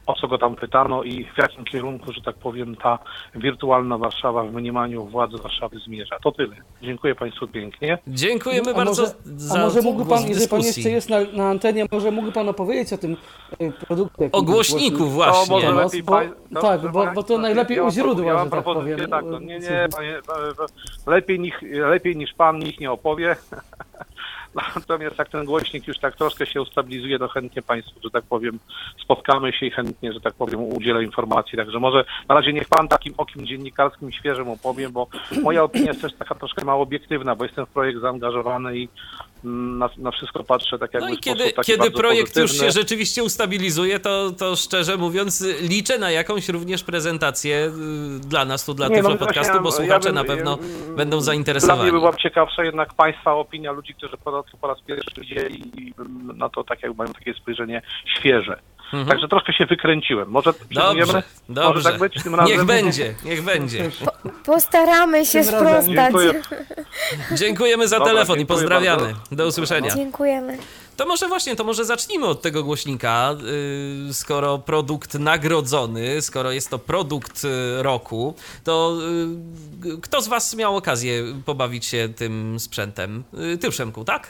o co go tam pytano i w jakim kierunku, że tak powiem, ta wirtualna Warszawa w mniemaniu władzy Warszawy zmierza. To tyle. Dziękuję Państwu pięknie. Dziękujemy A bardzo może, za a może mógłby pan, jeżeli pan jeszcze jest na, na antenie, może mógłby pan opowiedzieć o tym y, produkcie? O głośniku właśnie. może Bo- lepiej bo- no, tak, bo- bo to najlepiej u źródła, ja że tak powiem. Tak, no nie, nie, panie, e, e, lepiej, niech, lepiej niż pan nikt nie opowie. Natomiast jak ten głośnik już tak troszkę się ustabilizuje, to chętnie Państwu, że tak powiem, spotkamy się i chętnie, że tak powiem, udzielę informacji. Także może na razie niech Pan takim okiem dziennikarskim świeżym opowie, bo moja opinia jest też taka troszkę mało obiektywna, bo jestem w projekt zaangażowany i na, na wszystko patrzę tak jakby No i kiedy, kiedy projekt już pozytywny. się rzeczywiście ustabilizuje, to, to szczerze mówiąc liczę na jakąś również prezentację y, dla nas tu, dla Nie, no, Podcastu, bo ja słuchacze bym- na pewno ja- będą Dla zainteresowani. mnie była ciekawsza jednak Państwa opinia, ludzi, którzy po raz, po raz pierwszy widzieli i na to tak jak mają takie spojrzenie świeże. Mhm. Także troszkę się wykręciłem. Może? Dobrze, dobrze. Może tak być tym razem? Niech będzie, niech będzie. Postaramy się sprostać. Dziękuję. Dziękujemy za Dobra, telefon i dziękuję pozdrawiamy. bardzo. Do usłyszenia. Dziękujemy. To może właśnie, to może zacznijmy od tego głośnika. Yy, Skoro produkt nagrodzony, skoro jest to produkt y, roku, to y, kto z Was miał okazję pobawić się tym sprzętem? Y, Ty, Przemku, tak?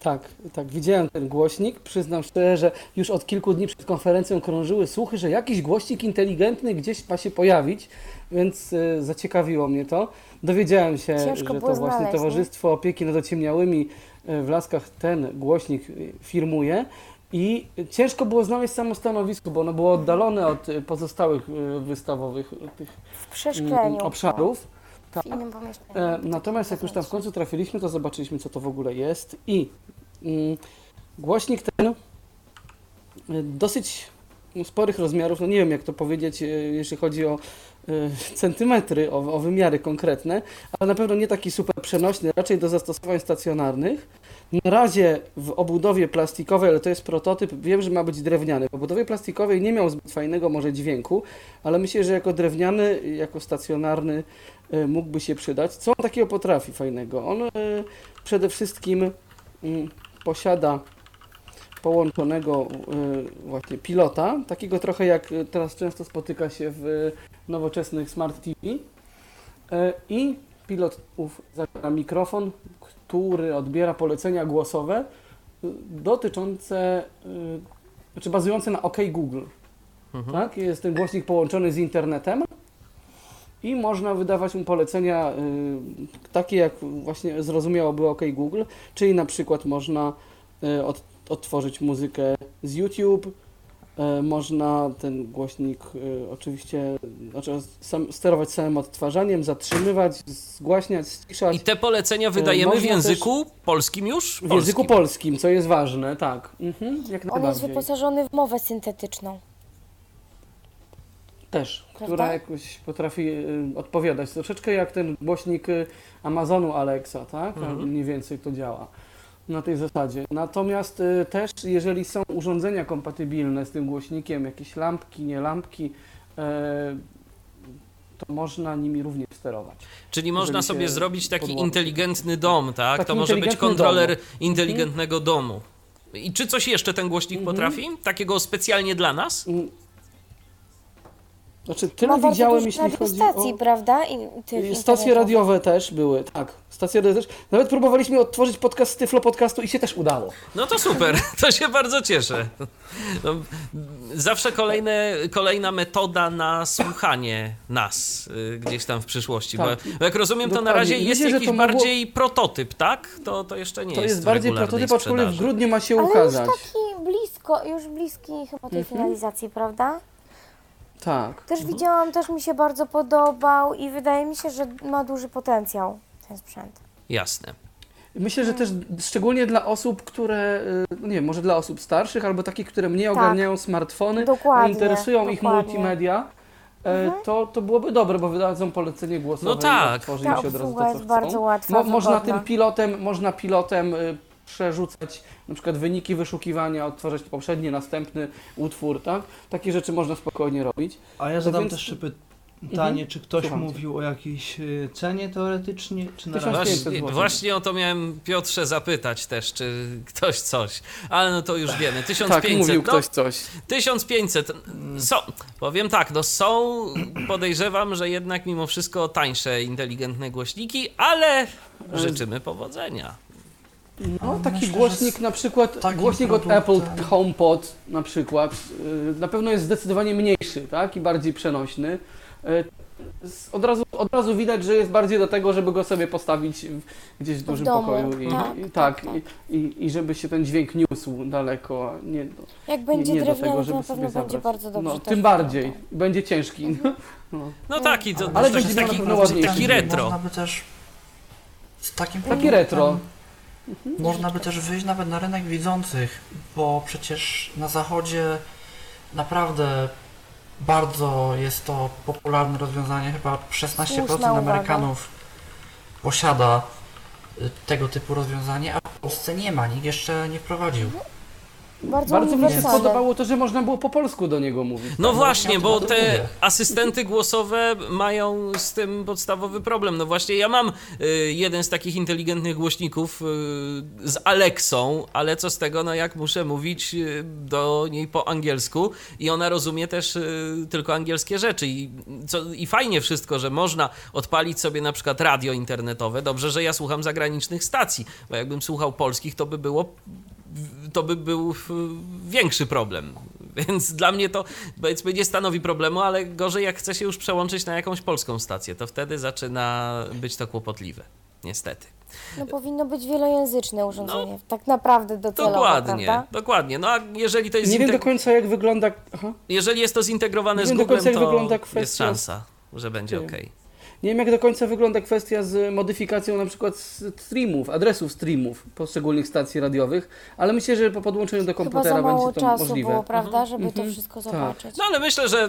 Tak, tak, widziałem ten głośnik. Przyznam szczerze, że już od kilku dni przed konferencją krążyły słuchy, że jakiś głośnik inteligentny gdzieś ma się pojawić, więc y, zaciekawiło mnie to. Dowiedziałem się, Ciężko że to właśnie znaleźć, nie? Towarzystwo Opieki nad Ociemniałymi y, w Laskach ten głośnik y, firmuje. I ciężko było znaleźć samo stanowisko, bo ono było oddalone od pozostałych wystawowych tych W obszarów. W innym pomieszczeniu. E, natomiast jak już tam w końcu trafiliśmy, to zobaczyliśmy, co to w ogóle jest. I mm, głośnik ten y, dosyć sporych rozmiarów, no nie wiem jak to powiedzieć, y, jeśli chodzi o y, centymetry, o, o wymiary konkretne, ale na pewno nie taki super przenośny, raczej do zastosowań stacjonarnych. Na razie w obudowie plastikowej, ale to jest prototyp, wiem, że ma być drewniany. W obudowie plastikowej nie miał zbyt fajnego może dźwięku, ale myślę, że jako drewniany, jako stacjonarny mógłby się przydać. Co on takiego potrafi fajnego? On y, przede wszystkim mm, posiada połączonego y, właśnie pilota, takiego trochę jak teraz często spotyka się w nowoczesnych smart TV i pilot ów zawiera mikrofon, który odbiera polecenia głosowe dotyczące, znaczy bazujące na OK Google. Mhm. Tak? Jest ten głośnik połączony z internetem i można wydawać mu polecenia y, takie, jak właśnie zrozumiałoby OK Google, czyli na przykład można y, od, odtworzyć muzykę z YouTube, y, można ten głośnik y, oczywiście znaczy sam, sterować samym odtwarzaniem, zatrzymywać, zgłaśniać, ściszać. I te polecenia wydajemy w języku polskim już? w języku polskim, co jest ważne, tak. Mhm, jak On jest wyposażony w mowę syntetyczną. Też, Prawda? która jakoś potrafi y, odpowiadać. Troszeczkę jak ten głośnik y, Amazonu Alexa, tak? Mhm. Mniej więcej to działa na tej zasadzie. Natomiast y, też, jeżeli są urządzenia kompatybilne z tym głośnikiem, jakieś lampki, nie lampki, e, to można nimi również sterować. Czyli można sobie zrobić taki inteligentny dom, tak? Taki to może być kontroler dom. Mhm. inteligentnego domu. I czy coś jeszcze ten głośnik Mhm. potrafi? Takiego specjalnie dla nas? Znaczy, tyle Ma widziałem, jeśli chodzi radiostacji, o... prawda? I tych Stacje radiowe też były, tak. Stacje radiowe też. Nawet próbowaliśmy odtworzyć podcast z Tyflo Podcastu i się też udało. No to super, to się bardzo cieszę. No, zawsze kolejne, kolejna metoda na słuchanie nas y, gdzieś tam w przyszłości. Tak. Bo, bo jak rozumiem, to na Dokładnie. razie I jest myślę, jakiś to mogło- bardziej prototyp, tak? To, to jeszcze nie To jest, jest w bardziej prototyp, aczkolwiek w grudniu ma się Ale ukazać. już taki blisko, już bliski chyba tej Mhm. finalizacji, prawda? Tak. Też widziałam, też mi się bardzo podobał i wydaje mi się, że ma duży potencjał ten sprzęt. Jasne. Myślę, że też szczególnie dla osób, które, y, no nie wiem, może dla osób starszych albo takich, które mniej Tak. ogarniają smartfony, a Dokładnie, interesują ich dokładnie. multimedia, e, to, to byłoby dobre, bo wydadzą polecenie głosowe No tak. i Ta im się od razu obsługa to, co jest chcą. bardzo łatwa, Mo, można tym pilotem, można pilotem y, przerzucać na przykład wyniki wyszukiwania, odtwarzać poprzedni, następny utwór, tak? Takie rzeczy można spokojnie robić. A ja zadam więc- też pytanie, czy ktoś Słucham cię. mówił o jakiejś y, cenie teoretycznie, czy na. Właśnie, właśnie o to miałem Piotrze zapytać też, czy ktoś coś. Ale no to już wiemy. 1500. Tak, mówił no, ktoś coś. 1500. Są, powiem tak, no są, podejrzewam, że jednak mimo wszystko tańsze inteligentne głośniki, ale życzymy powodzenia. No, taki Myślę, głośnik na przykład, głośnik od Apple HomePod na przykład, y, na pewno jest zdecydowanie mniejszy, tak, i bardziej przenośny. Y, Od razu, od razu widać, że jest bardziej do tego, żeby go sobie postawić w- gdzieś w dużym domu, pokoju i tak, i, tak, tak, tak. I, i, i żeby się ten dźwięk niósł daleko, a nie, do, Jak nie, będzie nie do drewniany, tego, to żeby na sobie pewno będzie zabrać. bardzo dobrze. No, też tym bardziej, będzie ciężki. No. No taki, to, Ale to będzie taki, na taki retro. Można by też z takim Taki produktem retro. Można by też wyjść nawet na rynek widzących, bo przecież na zachodzie naprawdę bardzo jest to popularne rozwiązanie. Chyba 16% Słuszna uwaga. Amerykanów posiada y, tego typu rozwiązanie, a w Polsce nie ma, nikt jeszcze nie wprowadził. Bardzo, Bardzo mi się uniwersalne. podobało to, że można było po polsku do niego mówić. No Tak, właśnie, bo te mówię. asystenty głosowe mają z tym podstawowy problem. No właśnie, ja mam y, jeden z takich inteligentnych głośników y, z Alexą, ale co z tego, no jak muszę mówić y, do niej po angielsku i ona rozumie też y, tylko angielskie rzeczy. I, co, I fajnie wszystko, że można odpalić sobie na przykład radio internetowe. Dobrze, że ja słucham zagranicznych stacji, bo jakbym słuchał polskich, to by było to by był y, większy problem. Więc dla mnie to powiedzmy nie stanowi problemu, ale gorzej jak chce się już przełączyć na jakąś polską stację, to wtedy zaczyna być to kłopotliwe. Niestety. No powinno być wielojęzyczne urządzenie. tak naprawdę docelowo, Dokładnie, prawda? dokładnie. No a jeżeli to jest Nie wiem do końca jak wygląda... Aha. jeżeli jest to zintegrowane nie z wiem do Googlem, końca, jak to jest szansa, że będzie ok. Nie wiem jak do końca wygląda kwestia z modyfikacją na przykład streamów, adresów streamów poszczególnych stacji radiowych, ale myślę, że po podłączeniu do Chyba komputera za mało będzie to czasu możliwe. było, prawda, żeby Mhm. to wszystko Tak. zobaczyć. No ale myślę, że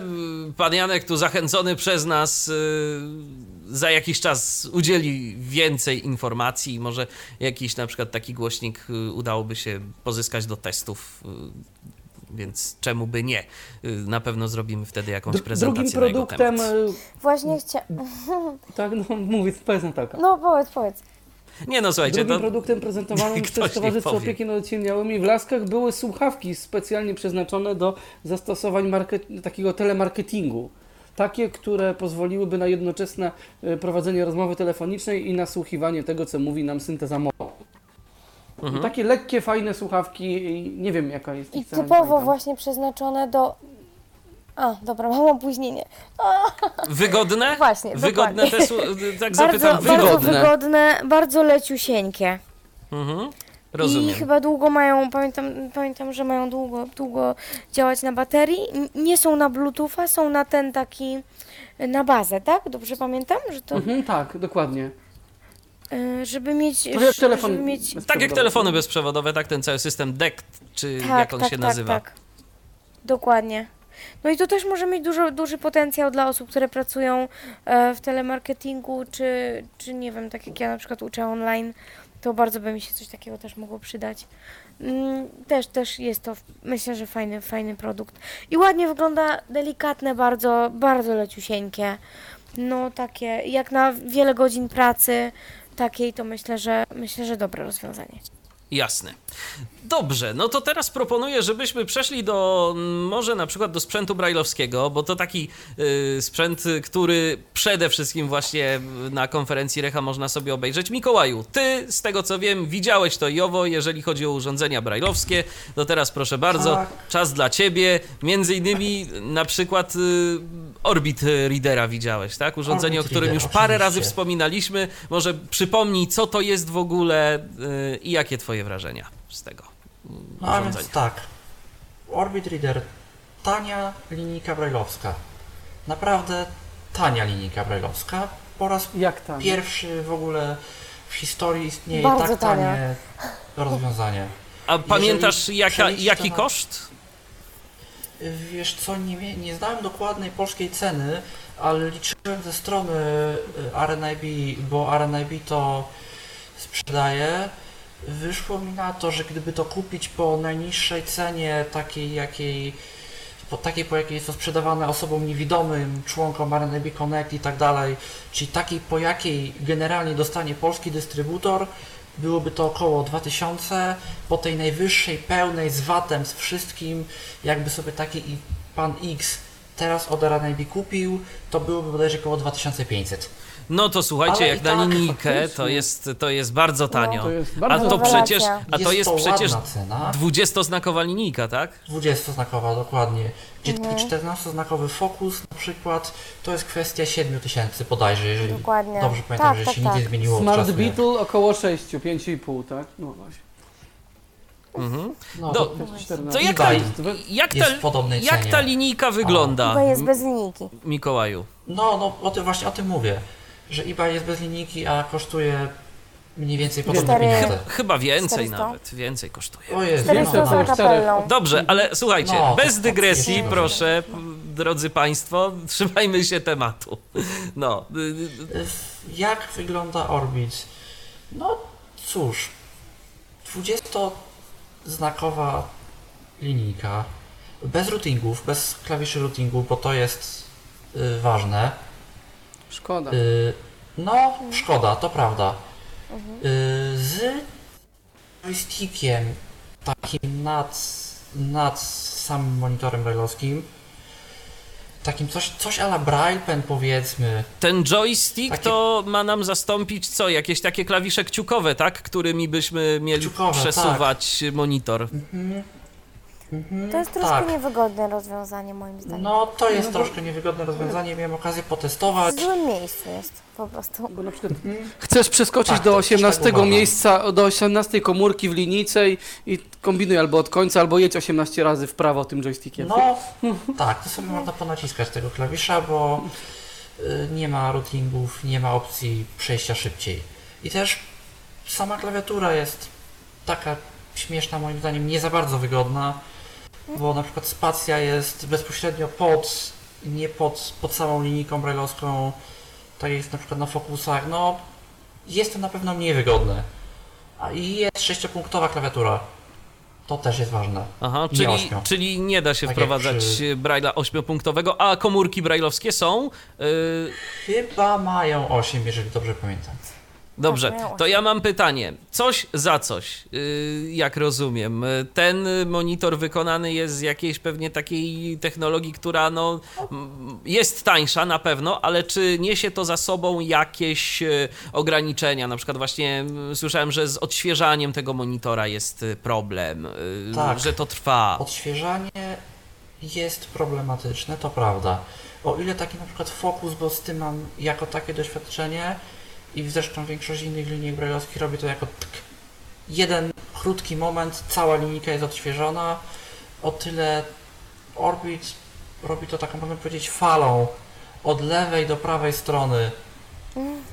y, pan Janek tu zachęcony przez nas y, za jakiś czas udzieli więcej informacji i może jakiś na przykład taki głośnik y, udałoby się pozyskać do testów. y, Więc czemu by nie? Y, Na pewno zrobimy wtedy jakąś Dru- prezentację Drugim na jego produktem, temat. e, Właśnie chcia... tak no mówię, powiedz Natalka. No powiedz, powiedz. Nie no, słuchajcie, Drugim to... produktem prezentowanym Ktoś przez Towarzystwo. Opieki nad w Laskach były słuchawki specjalnie przeznaczone do zastosowań market- takiego telemarketingu. Takie, które pozwoliłyby na jednoczesne e, prowadzenie rozmowy telefonicznej i nasłuchiwanie tego, co mówi nam synteza mowy. Mhm. Takie lekkie, fajne słuchawki, i nie wiem jaka jest I ich cena, nie typowo właśnie przeznaczone do... A, dobra, mam opóźnienie. Wygodne? Właśnie, Wygodne dokładnie. te, słu- tak Bardzo, zapytam, bardzo wygodne. wygodne, bardzo leciusieńkie. Mhm. I Rozumiem. chyba długo mają, pamiętam, pamiętam, że mają długo, długo działać na baterii. Nie są na Bluetootha, są na ten taki, na bazę, tak? Dobrze pamiętam, że to, Mhm, tak, dokładnie. Y, żeby mieć, jak telefon żeby mieć, Tak jak telefony bezprzewodowe, tak ten cały system DECT, czy tak, jak on tak, się tak, nazywa. tak. Dokładnie. No i to też może mieć dużo, duży potencjał dla osób, które pracują e, w telemarketingu, czy, czy nie wiem, tak jak ja na przykład uczę online, to bardzo by mi się coś takiego też mogło przydać. Mm, Też, też jest to, myślę, że fajny, fajny produkt. I ładnie wygląda, delikatne bardzo, bardzo leciusieńkie. No takie, jak na wiele godzin pracy takiej, to myślę, że myślę, że dobre rozwiązanie. Jasne. Dobrze, no to teraz proponuję, żebyśmy przeszli do może na przykład do sprzętu brajlowskiego, bo to taki y, sprzęt, który przede wszystkim właśnie na konferencji Recha można sobie obejrzeć. Mikołaju, ty z tego co wiem widziałeś to i owo, jeżeli chodzi o urządzenia brajlowskie, to teraz proszę bardzo, Tak. czas dla ciebie. Między innymi na przykład y, Orbit Readera widziałeś, tak? Urządzenie, Orbit o którym Reader, już parę razy oczywiście. wspominaliśmy. Może przypomnij, co to jest w ogóle y, i jakie twoje wrażenia z tego mm, No a urządzenia. więc tak. Orbit Reader. Tania linijka brajlowska. Naprawdę tania linijka brajlowska. Po raz Jak tam? pierwszy w ogóle w historii istnieje Bardzo tak tania. tanie rozwiązanie. A pamiętasz jaka, jaki koszt? Wiesz co, nie, nie znałem dokładnej polskiej ceny, ale liczyłem ze strony y, RNIB, bo RNIB to sprzedaje. Wyszło mi na to, że gdyby to kupić po najniższej cenie, takiej jakiej, po takiej po jakiej jest to sprzedawane osobom niewidomym, członkom RNIB Connect i tak dalej, czyli takiej po jakiej generalnie dostanie polski dystrybutor, byłoby to około 2000, po tej najwyższej, pełnej, z VAT-em, z wszystkim, jakby sobie taki pan X teraz od RNIB kupił, to byłoby bodajże około 2500. No to słuchajcie, Ale jak i na tak linijkę, to faktycznie. jest, to jest bardzo tanio. To jest A bardzo to Rewelacja. przecież, a to jest jest to przecież cena, 20-znakowa linijka, tak? 20-znakowa dokładnie, gdzie taki 14-znakowy Focus na przykład, to jest kwestia 7000 bodajże, jeżeli Dokładnie. dobrze pamiętam, Tak, że tak, się nic tak. nie zmieniło od Smart czasu, jak- Beetle około 6, 5,5, tak? No właśnie. Mhm. No, Do- to, 14. To jak ta, jak ta, jest w podobnej jak cenie. ta linijka wygląda, Chyba jest bez linijki. Mikołaju? No, no o tym właśnie o tym mówię, że eBay jest bez linijki, a kosztuje mniej więcej podobne pieniądze. Chyba więcej 400? nawet, więcej kosztuje. O Jezu, 400 no, za kapellą. Dobrze, ale słuchajcie, No, bez dygresji, proszę, drodzy Państwo, trzymajmy się tematu. No, Jak wygląda Orbit? No cóż, 20-znakowa linijka, bez routingów, bez klawiszy routingu, bo to jest y, ważne. Szkoda. Y, no, szkoda, to prawda. Y, z joystickiem takim nad, nad samym monitorem brailleowskim, takim coś, coś a la Braille Pen powiedzmy, ten joystick Takie- to ma nam zastąpić co? Jakieś takie klawisze kciukowe, tak? Którymi byśmy mieli Kciukowe, przesuwać monitor. Mhm. Mhm, To jest troszkę tak. niewygodne rozwiązanie moim zdaniem. No to jest troszkę niewygodne rozwiązanie, miałem okazję W potestować. złym miejscu jest po prostu. Bo na przykład chcesz przeskoczyć Tak, do to też tak 18 uważam. miejsca, do 18 komórki w linijce i, i kombinuj albo od końca, albo jedź 18 razy w prawo tym joystickiem. No tak, to sobie można ponaciskać tego klawisza, bo y, nie ma routingów, nie ma opcji przejścia szybciej. I też sama klawiatura jest taka śmieszna moim zdaniem, nie za bardzo wygodna, bo na przykład spacja jest bezpośrednio pod, nie pod, pod samą linijką brailleowską, tak jest na przykład na fokusach, no jest to na pewno mniej wygodne. A i jest sześciopunktowa klawiatura. To też jest ważne. Aha, Nie czyli, ośmiu. czyli nie da się Tak wprowadzać przy- Braille'a ośmiopunktowego, a komórki brailleowskie są. Yy, Chyba mają 8, jeżeli dobrze pamiętam. Dobrze, to ja mam pytanie. Coś za coś, yy, jak rozumiem. Ten monitor wykonany jest z jakiejś pewnie takiej technologii, która no, jest tańsza na pewno, ale czy niesie to za sobą jakieś yy, ograniczenia? Na przykład właśnie słyszałem, że z odświeżaniem tego monitora jest y, problem, Tak. że to trwa. Odświeżanie jest problematyczne, to prawda. O ile taki na przykład Focus, bo z tym mam jako takie doświadczenie i zresztą większość innych linii brajlowskich robi to jako tk. jeden krótki moment, cała linijka jest odświeżona, o tyle Orbit robi to taką, można powiedzieć, falą od lewej do prawej strony.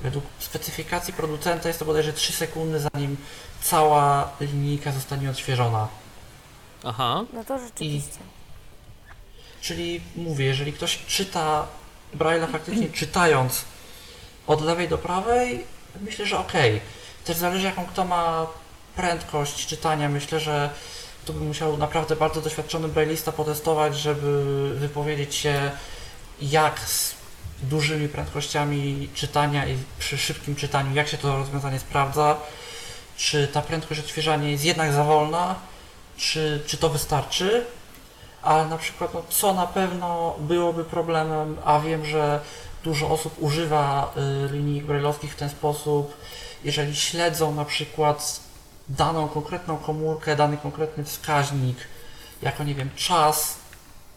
Według specyfikacji producenta jest to bodajże 3 sekundy, zanim cała linijka zostanie odświeżona. Aha. No to rzeczywiście. Czyli mówię, jeżeli ktoś czyta Braille'a faktycznie czytając od lewej do prawej, myślę, że okej. Też zależy jaką kto ma prędkość czytania. Myślę, że tu by musiał naprawdę bardzo doświadczony brailleista potestować, żeby wypowiedzieć się jak z dużymi prędkościami czytania i przy szybkim czytaniu, jak się to rozwiązanie sprawdza. Czy ta prędkość odświeżania jest jednak za wolna, czy, czy to wystarczy? ale na przykład no, co na pewno byłoby problemem, a wiem, że dużo osób używa y, linijek brajlowskich w ten sposób, jeżeli śledzą na przykład daną konkretną komórkę, dany konkretny wskaźnik, jako nie wiem, czas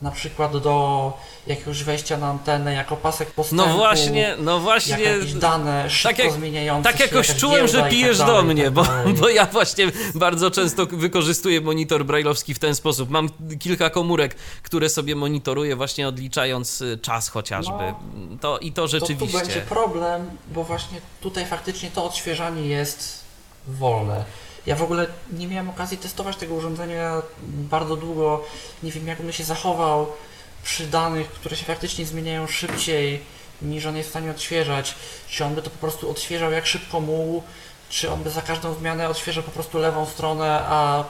na przykład do jakiegoś wejścia na antenę, jako pasek postępu, No właśnie, no właśnie. jakieś dane szybko jak- zmieniające Tak jakoś czułem, że i pijesz tak do dalej, i mnie, tak bo, bo ja właśnie bardzo często wykorzystuję monitor brajlowski w ten sposób. Mam kilka komórek, które sobie monitoruję właśnie odliczając y, czas chociażby. To i to To tu rzeczywiście. będzie problem, bo właśnie tutaj faktycznie to odświeżanie jest wolne. Ja w ogóle nie miałem okazji testować tego urządzenia bardzo długo. Nie wiem, jak on się zachował przy danych, które się faktycznie zmieniają szybciej niż on jest w stanie odświeżać. Czy on by to po prostu odświeżał jak szybko mógł, czy on by za każdą zmianę odświeżał po prostu lewą stronę, a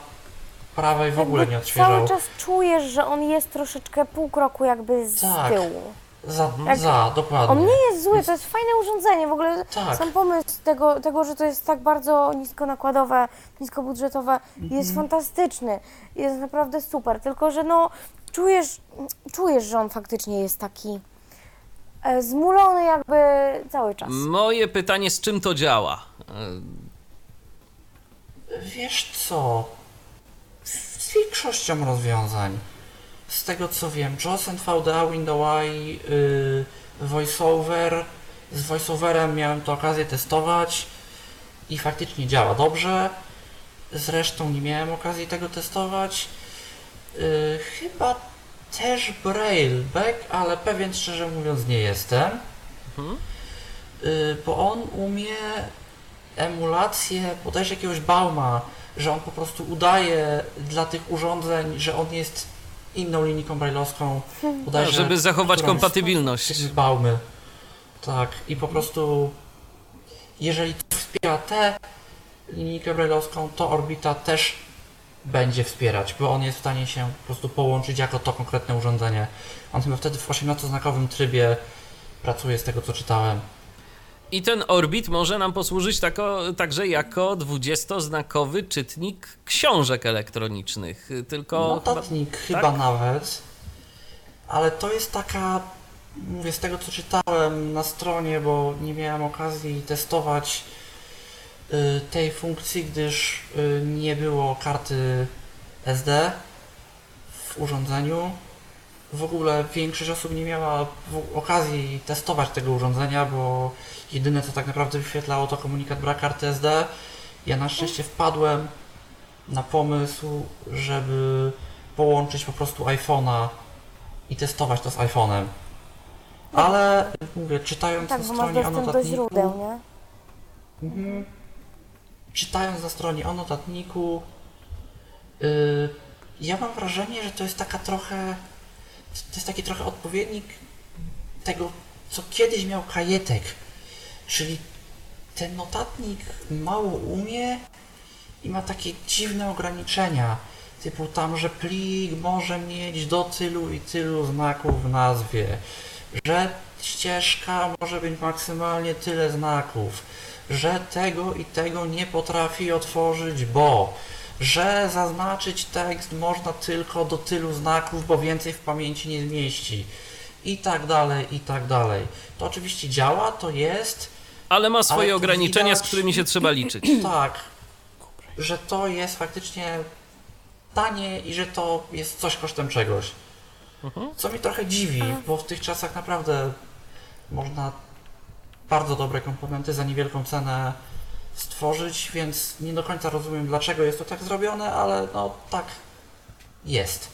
prawej w ogóle nie odświeżał. Cały czas czujesz, że on jest troszeczkę pół kroku jakby z Tak. tyłu. Za, Jak- za, dokładnie. On nie jest zły, to jest fajne urządzenie. W ogóle Tak. sam pomysł tego, tego, że to jest tak bardzo niskonakładowe, niskobudżetowe, Mhm. jest fantastyczny. Jest naprawdę super. Tylko, że no czujesz, czujesz, że on faktycznie jest taki e, zmulony jakby cały czas. Moje pytanie, z czym to działa? Wiesz co? Z większością rozwiązań. Z tego co wiem, JAWS NVDA, Windows UI, yy, VoiceOver. Z VoiceOverem miałem to okazję testować i faktycznie działa dobrze. Zresztą nie miałem okazji tego testować. Yy, chyba też Brailleback, ale pewien szczerze mówiąc nie jestem. Yy, bo on umie emulację bodajże jakiegoś Bauma, że on po prostu udaje dla tych urządzeń, że on jest inną linijką brajlowską, bodajże, żeby zachować kompatybilność. z Baumy. Tak, i po prostu jeżeli to wspiera tę linijkę brajlowską, to Orbita też będzie wspierać, bo on jest w stanie się po prostu połączyć jako to konkretne urządzenie. On chyba wtedy w 18-znakowym trybie pracuje z tego co czytałem. I ten Orbit może nam posłużyć tako, także jako 20-znakowy czytnik książek elektronicznych. Tylko. Notatnik chyba, tak? nawet, ale to jest taka, mówię z tego co czytałem na stronie, bo nie miałem okazji testować y, tej funkcji, gdyż y, nie było karty SD w urządzeniu. W ogóle większość osób nie miała okazji testować tego urządzenia, bo jedyne co tak naprawdę wyświetlało to komunikat brak karty SD. Ja na szczęście wpadłem na pomysł, żeby połączyć po prostu iPhone'a i testować to z iPhone'em. Ale mówię, czytając tak, na stronie o dostęp do notatniku, źródeł, nie? Mhm. Czytając na stronie o notatniku, yy, ja mam wrażenie, że to jest taka trochę, to jest taki trochę odpowiednik tego, co kiedyś miał kajetek, czyli ten notatnik mało umie i ma takie dziwne ograniczenia, typu tam, że plik może mieć do tylu i tylu znaków w nazwie, że ścieżka może mieć maksymalnie tyle znaków, że tego i tego nie potrafi otworzyć, bo że zaznaczyć tekst można tylko do tylu znaków, bo więcej w pamięci nie zmieści. I tak dalej, i tak dalej. To oczywiście działa, to jest, Ale ma swoje Ale ograniczenia, z widać- którymi się trzeba liczyć. tak, że to jest faktycznie tanie i że to jest coś kosztem czegoś. Co mi trochę dziwi, bo w tych czasach naprawdę można bardzo dobre komponenty za niewielką cenę stworzyć, więc nie do końca rozumiem dlaczego jest to tak zrobione, ale no tak jest.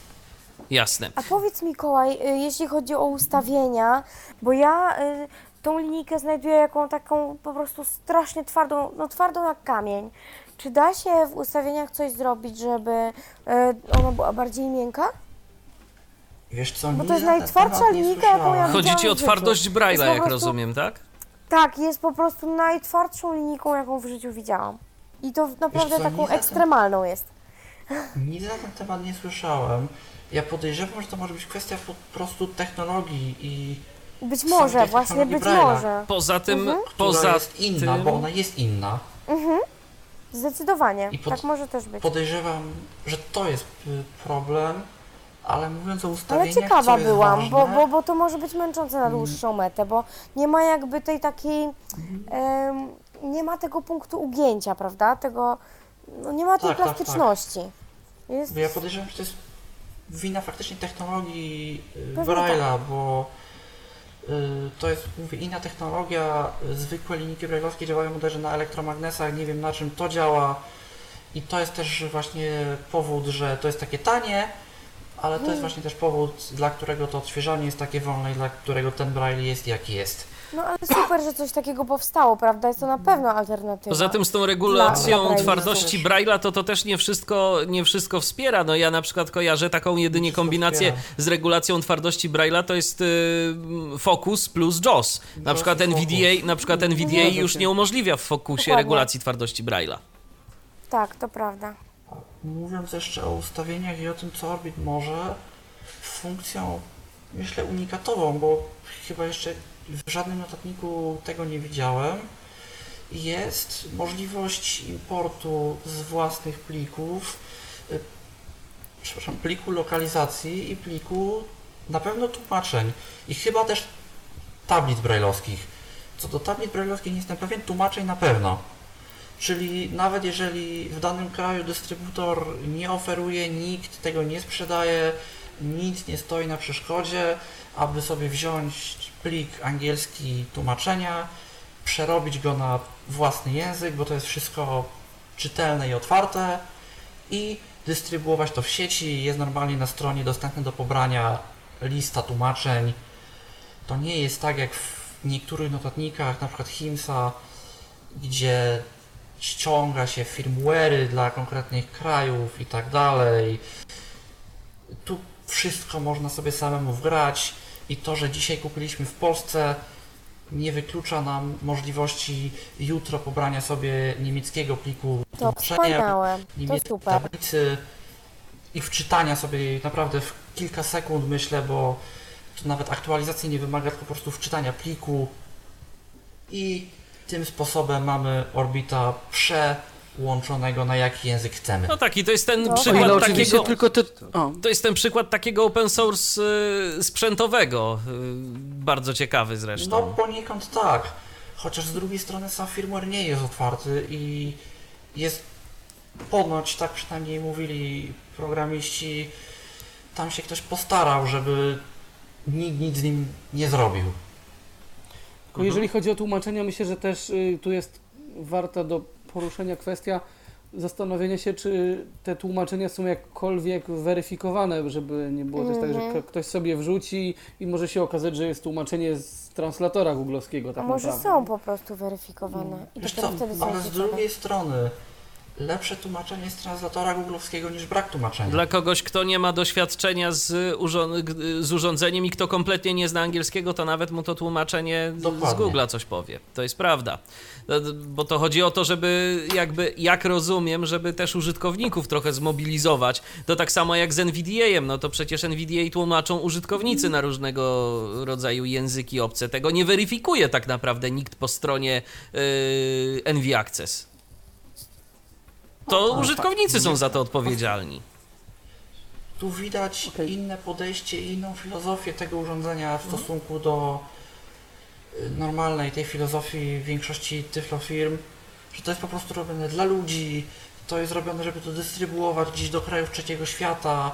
Jasne. A powiedz Mikołaj, y, jeśli chodzi o ustawienia, bo ja y, tą linijkę znajduję jaką taką po prostu strasznie twardą, no twardą jak kamień. Czy da się w ustawieniach coś zrobić, żeby y, ona była bardziej miękka? Wiesz co, Bo nie to jest najtwardsza linijka, jaką ja. Chodzi ci o twardość. Braille'a, jak prostu- rozumiem, tak? Tak, jest po prostu najtwardszą linijką, jaką w życiu widziałam. I to naprawdę co, taką ekstremalną jest. Nic na ten temat nie słyszałem. Ja podejrzewam, że to może być kwestia po prostu technologii i Być może, właśnie być Braille'a. może. Poza tym, Mhm. która poza jest inna, tym... bo ona jest inna. Zdecydowanie, I pod- tak może też być. Podejrzewam, że to jest y, problem, ale mówiąc o Ale ustawieniach, ciekawa co jest byłam, ważne, bo, bo, bo to może być męczące Mm. na dłuższą metę, bo nie ma jakby tej takiej, Mhm. nie ma tego punktu ugięcia, prawda? Tego, no nie ma tej Tak, tak, tak. plastyczności. Jest, ja podejrzewam, że to jest wina faktycznie technologii y, Braille'a, bo y, to jest, mówię, inna technologia. Zwykłe linijki braille'owskie działają bodajże na elektromagnesach, nie wiem na czym to działa. I to jest też właśnie powód, że to jest takie tanie, ale to jest właśnie też powód, dla którego to odświeżanie jest takie wolne i dla którego ten Braille jest jaki jest. no ale super, że coś takiego powstało, prawda? Jest to na pewno alternatywa. Poza tym z tą Dla- regulacją dla twardości Braille'a to to też nie wszystko, nie wszystko wspiera. No ja na przykład kojarzę taką jedynie kombinację wspiera. z regulacją twardości Braille'a to jest y, Focus plus JAWS. Na przykład NVDA, na przykład NVDA już nie umożliwia w Focusie Dokładnie. regulacji twardości Braille'a. Tak, to prawda. Mówiąc jeszcze o ustawieniach i o tym, co Orbit może, funkcją, myślę, unikatową, bo chyba jeszcze w żadnym notatniku tego nie widziałem, jest możliwość importu z własnych plików, y, przepraszam, pliku lokalizacji i pliku na pewno tłumaczeń i chyba też tablic brajlowskich. Co do tablic brajlowskich nie jestem pewien, tłumaczeń na pewno. Czyli nawet jeżeli w danym kraju dystrybutor nie oferuje, nikt tego nie sprzedaje, nic nie stoi na przeszkodzie, aby sobie wziąć plik angielski tłumaczenia, przerobić go na własny język, bo to jest wszystko czytelne i otwarte i dystrybuować to w sieci. Jest normalnie na stronie dostępny do pobrania lista tłumaczeń. To nie jest tak jak w niektórych notatnikach, na przykład Himsa, gdzie ściąga się firmware'y dla konkretnych krajów i tak dalej. Tu wszystko można sobie samemu wgrać i to, że dzisiaj kupiliśmy w Polsce nie wyklucza nam możliwości jutro pobrania sobie niemieckiego pliku To wspaniałe. To niemieckiej super. tablicy i wczytania sobie naprawdę w kilka sekund myślę, bo to nawet aktualizacji nie wymaga, tylko po prostu wczytania pliku i tym sposobem mamy Orbita przełączonego na jaki język chcemy. No tak, i to jest ten No. Przykład takiego... tylko te... O, To jest ten przykład takiego open source y, sprzętowego, y, bardzo ciekawy zresztą. No poniekąd tak, chociaż z drugiej strony sam firmware nie jest otwarty i jest ponoć, tak przynajmniej mówili programiści, tam się ktoś postarał, żeby nikt nic z nim nie zrobił. Tylko jeżeli chodzi o tłumaczenia, myślę, że też y, tu jest warta do poruszenia kwestia zastanowienia się, czy te tłumaczenia są jakkolwiek weryfikowane, żeby nie było też tak, że Mhm. k- ktoś sobie wrzuci i może się okazać, że jest tłumaczenie z translatora googlowskiego A tak może naprawdę. są po prostu weryfikowane i Wiesz dopiero co, wtedy są ale z drugiej strony lepsze tłumaczenie z translatora googlowskiego niż brak tłumaczenia. Dla kogoś, kto nie ma doświadczenia z, z urządzeniem i kto kompletnie nie zna angielskiego, to nawet mu to tłumaczenie z Dokładnie. Google'a coś powie. To jest prawda. D- Bo to chodzi o to, żeby jakby, jak rozumiem, żeby też użytkowników trochę zmobilizować. To tak samo jak z NVDA-em, no to przecież NVDA tłumaczą użytkownicy na różnego rodzaju języki obce. Tego nie weryfikuje tak naprawdę nikt po stronie yy, NV Access. To użytkownicy są za to odpowiedzialni. Tu widać Okej. inne podejście i inną filozofię tego urządzenia w stosunku do y, normalnej tej filozofii większości tyflofirm, że to jest po prostu robione dla ludzi, to jest robione, żeby to dystrybuować gdzieś do krajów trzeciego świata,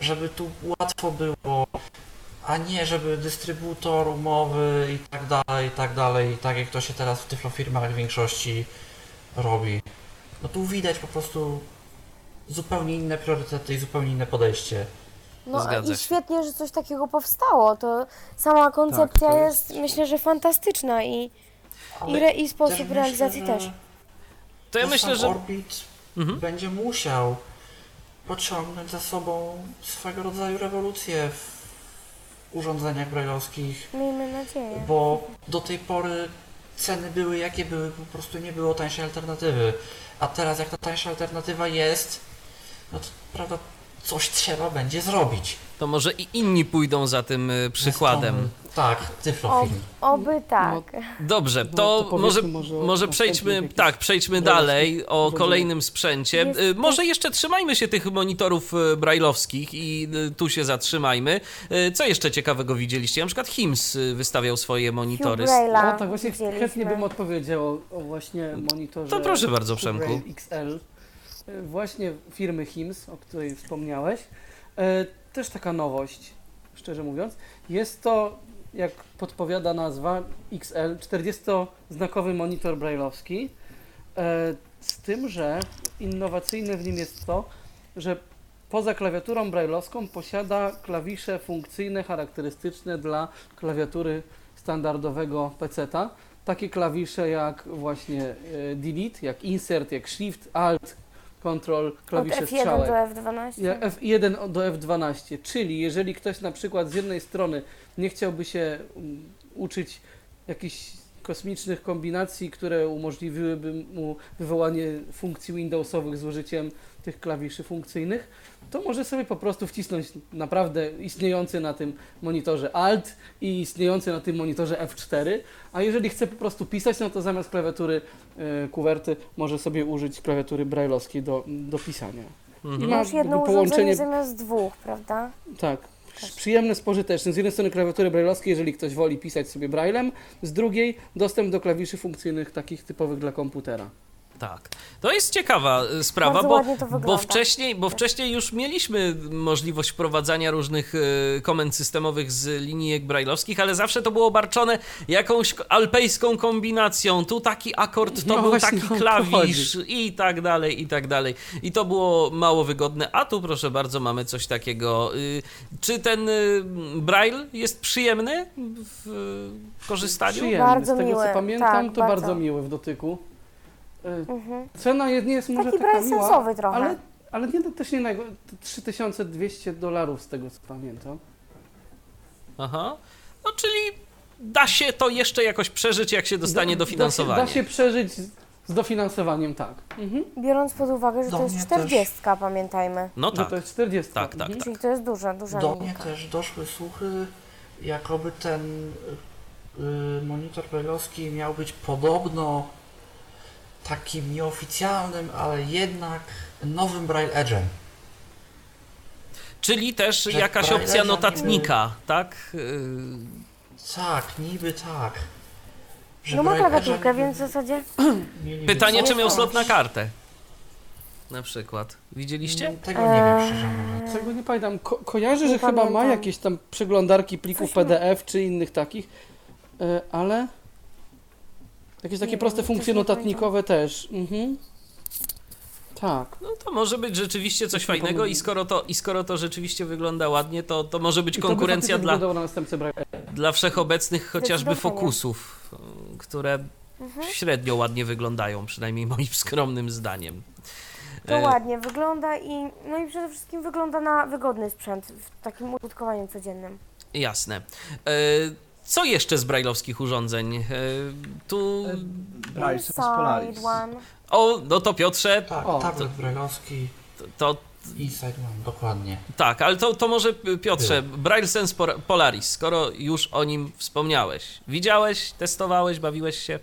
żeby tu łatwo było, a nie żeby dystrybutor, umowy i tak dalej, i tak dalej, tak jak to się teraz w tyflofirmach w większości robi. No tu widać po prostu zupełnie inne priorytety i zupełnie inne podejście. No Zgadza i się. świetnie, że coś takiego powstało. To sama koncepcja to jest, jest- myślę, że fantastyczna i, i, re, i sposób też realizacji myślę, też. że- To ja że myślę, że. Orbit Mhm. będzie musiał pociągnąć za sobą swego rodzaju rewolucję w urządzeniach brajlowskich, Miejmy nadzieję. bo do tej pory ceny były jakie były, po prostu nie było tańszej alternatywy. A teraz jak ta tańsza alternatywa jest, no to prawda, coś trzeba będzie zrobić. To może i inni pójdą za tym y, przykładem. Tak, Ob, tyflofilm. oby tak. Dobrze, No, to, to może, powiedzmy może może o przejdźmy, jakichś tak, przejdźmy dalej o kolejnym sprzęcie. Jest Y, Może jeszcze trzymajmy się tych monitorów y, brajlowskich i y, tu się zatrzymajmy. Co jeszcze ciekawego widzieliście? Na przykład HIMS wystawiał swoje monitory. No tak, właśnie widzieliśmy. chętnie bym odpowiedział o, o właśnie monitorze. To proszę bardzo, Przemku. XL. Właśnie firmy HIMS, o której wspomniałeś. Też taka nowość, szczerze mówiąc. Jest to, jak podpowiada nazwa, XL, 40-znakowy monitor brailleowski. E, Z tym, że innowacyjne w nim jest to, że poza klawiaturą brailleowską posiada klawisze funkcyjne charakterystyczne dla klawiatury standardowego PC-ta. Takie klawisze jak właśnie e, delete, jak insert, jak shift, alt, Od klawisze F1 strzałek. do F12. Ja- F1 do F12, czyli jeżeli ktoś na przykład z jednej strony nie chciałby się um, uczyć jakichś kosmicznych kombinacji, które umożliwiłyby mu wywołanie funkcji Windowsowych z użyciem tych klawiszy funkcyjnych, to może sobie po prostu wcisnąć naprawdę istniejący na tym monitorze Alt i istniejący na tym monitorze F4, a jeżeli chce po prostu pisać, no to zamiast klawiatury e, kuwerty może sobie użyć klawiatury brailleowskiej do, do pisania. Mhm. ma Masz jedno urządzenie połączenie- zamiast dwóch, prawda? Tak. Przyjemne, spożyteczne. Z jednej strony klawiatury brailleowskie, jeżeli ktoś woli pisać sobie braillem, z drugiej dostęp do klawiszy funkcyjnych takich typowych dla komputera. Tak. To jest ciekawa y, sprawa, Bardzo bo, bo, wcześniej, bo wcześniej już mieliśmy możliwość wprowadzania różnych y, komend systemowych z linijek brajlowskich, ale zawsze to było obarczone jakąś alpejską kombinacją. Tu taki akord, to No był taki klawisz i tak dalej, i tak dalej. I to było mało wygodne, a tu proszę bardzo mamy coś takiego. Y, Czy ten y, braille jest przyjemny w korzystaniu? Przyjemny. Bardzo Z tego miły, co pamiętam, tak, to bardzo. bardzo. miły w dotyku. Mhm. Cena jest, nie jest może Taki taka miła, sensowy trochę. ale, ale nie, też nie najgo... to 3200 dolarów z tego co pamiętam. Aha. No czyli da się to jeszcze jakoś przeżyć, jak się dostanie Da- dofinansowanie. Da się, da się przeżyć z, z dofinansowaniem, tak. Mhm. Biorąc pod uwagę, że Do to jest mnie też. 40, pamiętajmy. No Że tak. to jest 40. Tak, tak, Mhm. Czyli to jest duża, duża Do mnie też doszły słuchy, jakoby ten y, monitor brailleowski miał być podobno takim nieoficjalnym, ale jednak nowym Braille Edge'em. Czyli też Że jakaś Braille'a opcja notatnika, tak? Yy, Tak, niby tak. Że No ma Braille klawiaturkę, więc w zasadzie Pytanie, czy miał slot na kartę? Na przykład. Widzieliście? Mm, Tego nie wiem, szczerze mówiąc. Tego nie pamiętam. Ko kojarzę, Nie że chyba ma pamiętam. jakieś tam przeglądarki plików Coś ma. PDF czy innych takich, e, ale jakieś takie Nie proste wiem, funkcje nie notatnikowe też. Mhm. Tak. No to może być rzeczywiście coś fajnego i skoro to, i skoro to rzeczywiście wygląda ładnie, to, to może być I to by konkurencja faktycznie dla, wyglądało na następcę dla wszechobecnych chociażby Zdecydowanie. fokusów, które Mhm. średnio ładnie wyglądają, przynajmniej moim skromnym zdaniem. To E, ładnie wygląda i no i przede wszystkim wygląda na wygodny sprzęt w takim użytkowaniu codziennym. Jasne. E, Co jeszcze z brajlowskich urządzeń? E, Tu. Bryce z Polaris. O, no to Piotrze, Tak, O, tablet brajlowski to, to i Sideman, dokładnie. tak, ale to, to może Piotrze, Braille Sense Polaris, skoro już o nim wspomniałeś. Widziałeś, testowałeś, bawiłeś się?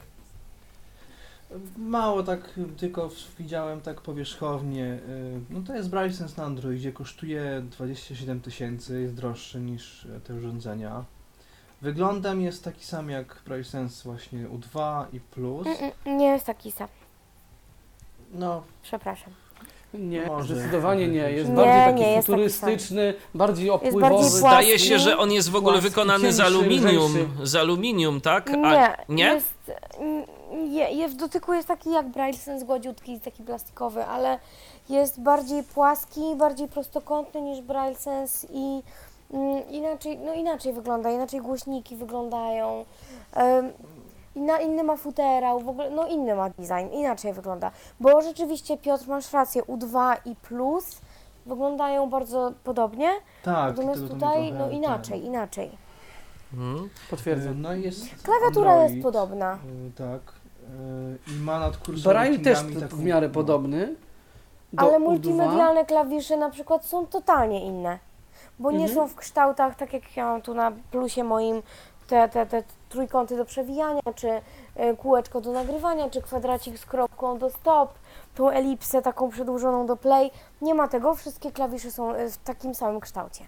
Mało tak tylko widziałem tak powierzchownie. y, No to jest Brysense na Androidzie, kosztuje 27 tysięcy, jest droższy niż te urządzenia. Wyglądem jest taki sam jak Brysense właśnie U2 i Plus. Mm, mm, Nie jest taki sam, No, przepraszam. Nie, Może. zdecydowanie nie. Jest Nie, bardziej taki nie jest taki futurystyczny, bardziej bardziej opływowy. płaski. Zdaje się, że on jest w ogóle Płaski, wykonany z cieńszy, aluminium. lżejszy. Z aluminium, tak? A, Nie, nie? Jest, mm, je, je, w dotyku jest taki jak Braille Sense gładziutki, taki plastikowy, ale jest bardziej płaski, bardziej prostokątny niż Braille Sense i inaczej, no inaczej wygląda, inaczej głośniki wyglądają. Na inny ma futerał, w ogóle, no inny ma design, inaczej wygląda. Bo rzeczywiście, Piotr, masz rację, U2 i Plus wyglądają bardzo podobnie, tak. natomiast tutaj, trochę no inaczej, inaczej. Mhm. y, Potwierdzam. No i jest Klawiatura Android, jest podobna. y, Tak. y, I ma nad kursorem też taką- w miarę no. podobny. Do Ale U2. multimedialne klawisze na przykład są totalnie inne, bo nie Mhm. są w kształtach, tak jak ja mam tu na plusie moim, te, te, te trójkąty do przewijania, czy y, kółeczko do nagrywania, czy kwadracik z kropką do stop, tą elipsę taką przedłużoną do play. Nie ma tego, wszystkie klawisze są y, w takim samym kształcie.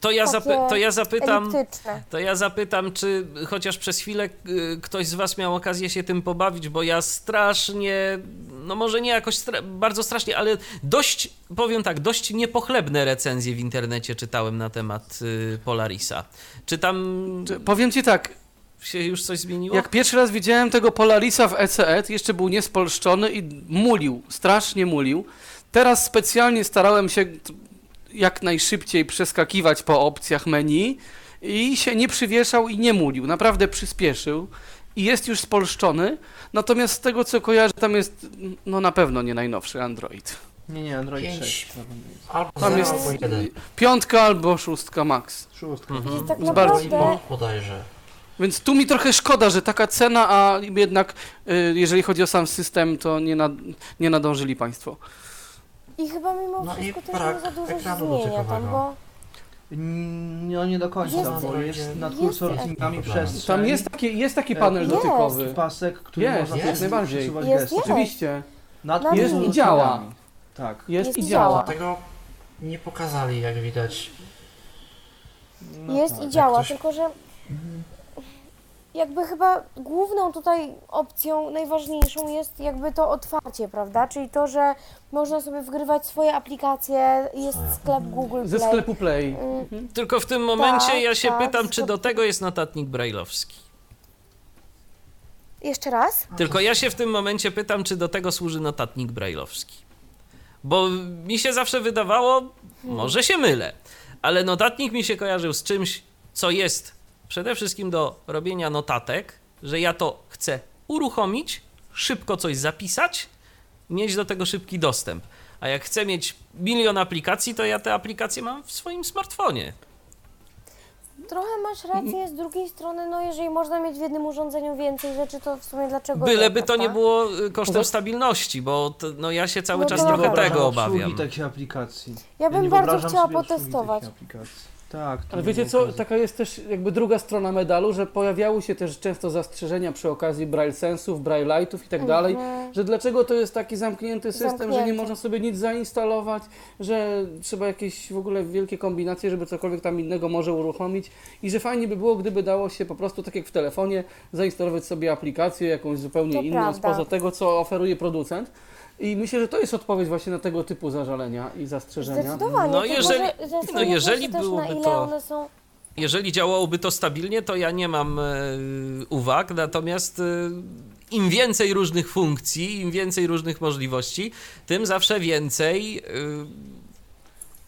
To ja, zapy- to ja zapytam. Eliptyczne. To ja zapytam, czy chociaż przez chwilę y, ktoś z Was miał okazję się tym pobawić, bo ja strasznie, no może nie jakoś stra- bardzo strasznie, ale dość, powiem tak, dość niepochlebne recenzje w internecie czytałem na temat y, Polarisa. Czy tam Czy- Powiem ci tak, się już coś zmieniło? jak pierwszy raz widziałem tego Polarisa w ECE, jeszcze był niespolszczony i mulił, strasznie mulił. Teraz specjalnie starałem się jak najszybciej przeskakiwać po opcjach menu i się nie przywieszał i nie mulił. Naprawdę przyspieszył i jest już spolszczony. Natomiast z tego co kojarzę, tam jest no na pewno nie najnowszy Android. Nie, nie, Android Pięć. 6. na pewno jest. Albo Tam 0, jest albo 1. piątka albo szóstka max. Szóstka. Mhm. I tak Z bardzo- naprawdę bodajże. Więc tu mi trochę szkoda, że taka cena, a jednak y, jeżeli chodzi o sam system, to nie, nad, nie nadążyli Państwo. I chyba mimo No i wszystko też brak nie za dużo się ekranu zmienia tam, dotykowego. bo Mm, No nie do końca, Jest- bo jest nad jest- kursorami jest- przestrzeń. Tam jest taki, jest taki E, panel jest. dotykowy. pasek, który Jest, można jest, przesuwać najbardziej. przesuwać Jest, gesty. jest. Oczywiście. Nad Jest i działa. Tak. Jest, Jest i działa. działa. Tego nie pokazali, jak widać. No jest tak. i działa, ktoś- tylko że jakby chyba główną tutaj opcją, najważniejszą jest jakby to otwarcie, prawda? Czyli to, że można sobie wgrywać swoje aplikacje, jest sklep Google Ze Play. sklepu Play. Mm, Tylko w tym momencie Tak, ja się tak, pytam, czy do tego jest notatnik brajlowski. Jeszcze raz? Tylko ja się w tym momencie pytam, czy do tego służy notatnik brajlowski. Bo mi się zawsze wydawało, może się mylę, ale notatnik mi się kojarzył z czymś, co jest przede wszystkim do robienia notatek, że ja to chcę uruchomić, szybko coś zapisać, mieć do tego szybki dostęp. A jak chcę mieć milion aplikacji, to ja te aplikacje mam w swoim smartfonie. Trochę masz rację, z drugiej strony, no jeżeli można mieć w jednym urządzeniu więcej rzeczy, to w sumie dlaczego Byleby nie, to nie było y, kosztem Poza- stabilności, bo to, no ja się cały No czas trochę tego obawiam. takich aplikacji. Ja bym nie bardzo chciała potestować. Tak. Ale wiecie co, okazji. taka jest też jakby druga strona medalu, że pojawiały się też często zastrzeżenia przy okazji Braille Sensów, Braille Lightów i tak dalej, Mhm. że dlaczego to jest taki zamknięty system, że nie Zamknięty. można sobie nic zainstalować, że trzeba jakieś w ogóle wielkie kombinacje, żeby cokolwiek tam innego może uruchomić i że fajnie by było, gdyby dało się po prostu tak jak w telefonie zainstalować sobie aplikację jakąś zupełnie To inną prawda. spoza tego, co oferuje producent. I myślę, że to jest odpowiedź właśnie na tego typu zażalenia i zastrzeżenia. Zdecydowanie. No jeżeli- że no jeżeli byłoby to- są... Jeżeli działałoby to stabilnie, to ja nie mam e, uwag, natomiast e, im więcej różnych funkcji, im więcej różnych możliwości, tym zawsze więcej e,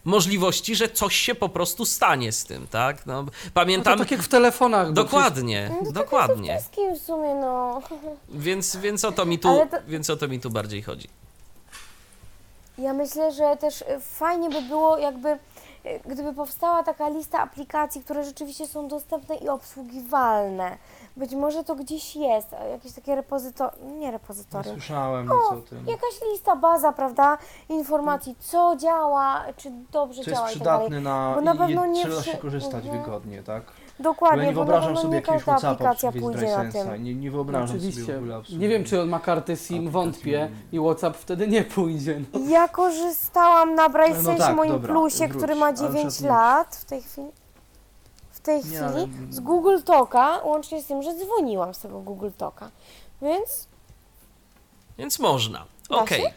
możliwości, że coś się po prostu stanie z tym, tak? No, No pamiętam. tak jak w telefonach. Dokładnie, No to dokładnie. Wszystkim w sumie, no. Więc, więc, o to mi tu, to- więc o to mi tu bardziej chodzi. Ja myślę, że też e, fajnie by było, jakby e, gdyby powstała taka lista aplikacji, które rzeczywiście są dostępne i obsługiwalne. Być może to gdzieś jest, jakieś takie repozytorium, nie Nie repozytorium, słyszałem O, o tym. jakaś lista, baza, prawda, informacji, co działa, czy dobrze jest działa i tak dalej. przydatne na Bo na pewno nie trzeba się korzystać Mhm. wygodnie, tak? Bo Dokładnie, ja nie bo wyobrażam sobie nie jakiegoś WhatsAppa pójdzie na tym. Nie, nie wyobrażam sobie w Oczywiście. ogóle. Nie wiem, czy on ma kartę SIM, aplikacji wątpię i WhatsApp wtedy nie pójdzie. No. Ja korzystałam na Braille No tak, moim dobra, plusie, wróć, który ma ale 9 przed nim. lat w tej chwili. W tej Nie, chwili ale- z Google Talka, łącznie z tym, że dzwoniłam z tego Google Talka. Więc Więc można. Da Okej. się?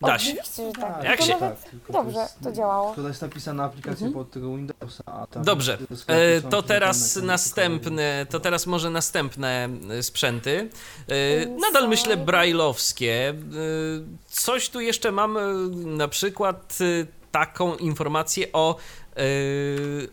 Da się. oczywiście, że tak. Jak to się- nawet Tak, tylko dobrze jest- to działało. Tylko to jest napisana aplikacja Mhm. pod tego Windowsa, a tam Dobrze, te sklepy E, są to teraz przygotowane następne, to teraz może następne e, sprzęty. E. Nadal myślę brajlowskie. E, Coś tu jeszcze mam, e, na przykład e, taką informację o, e,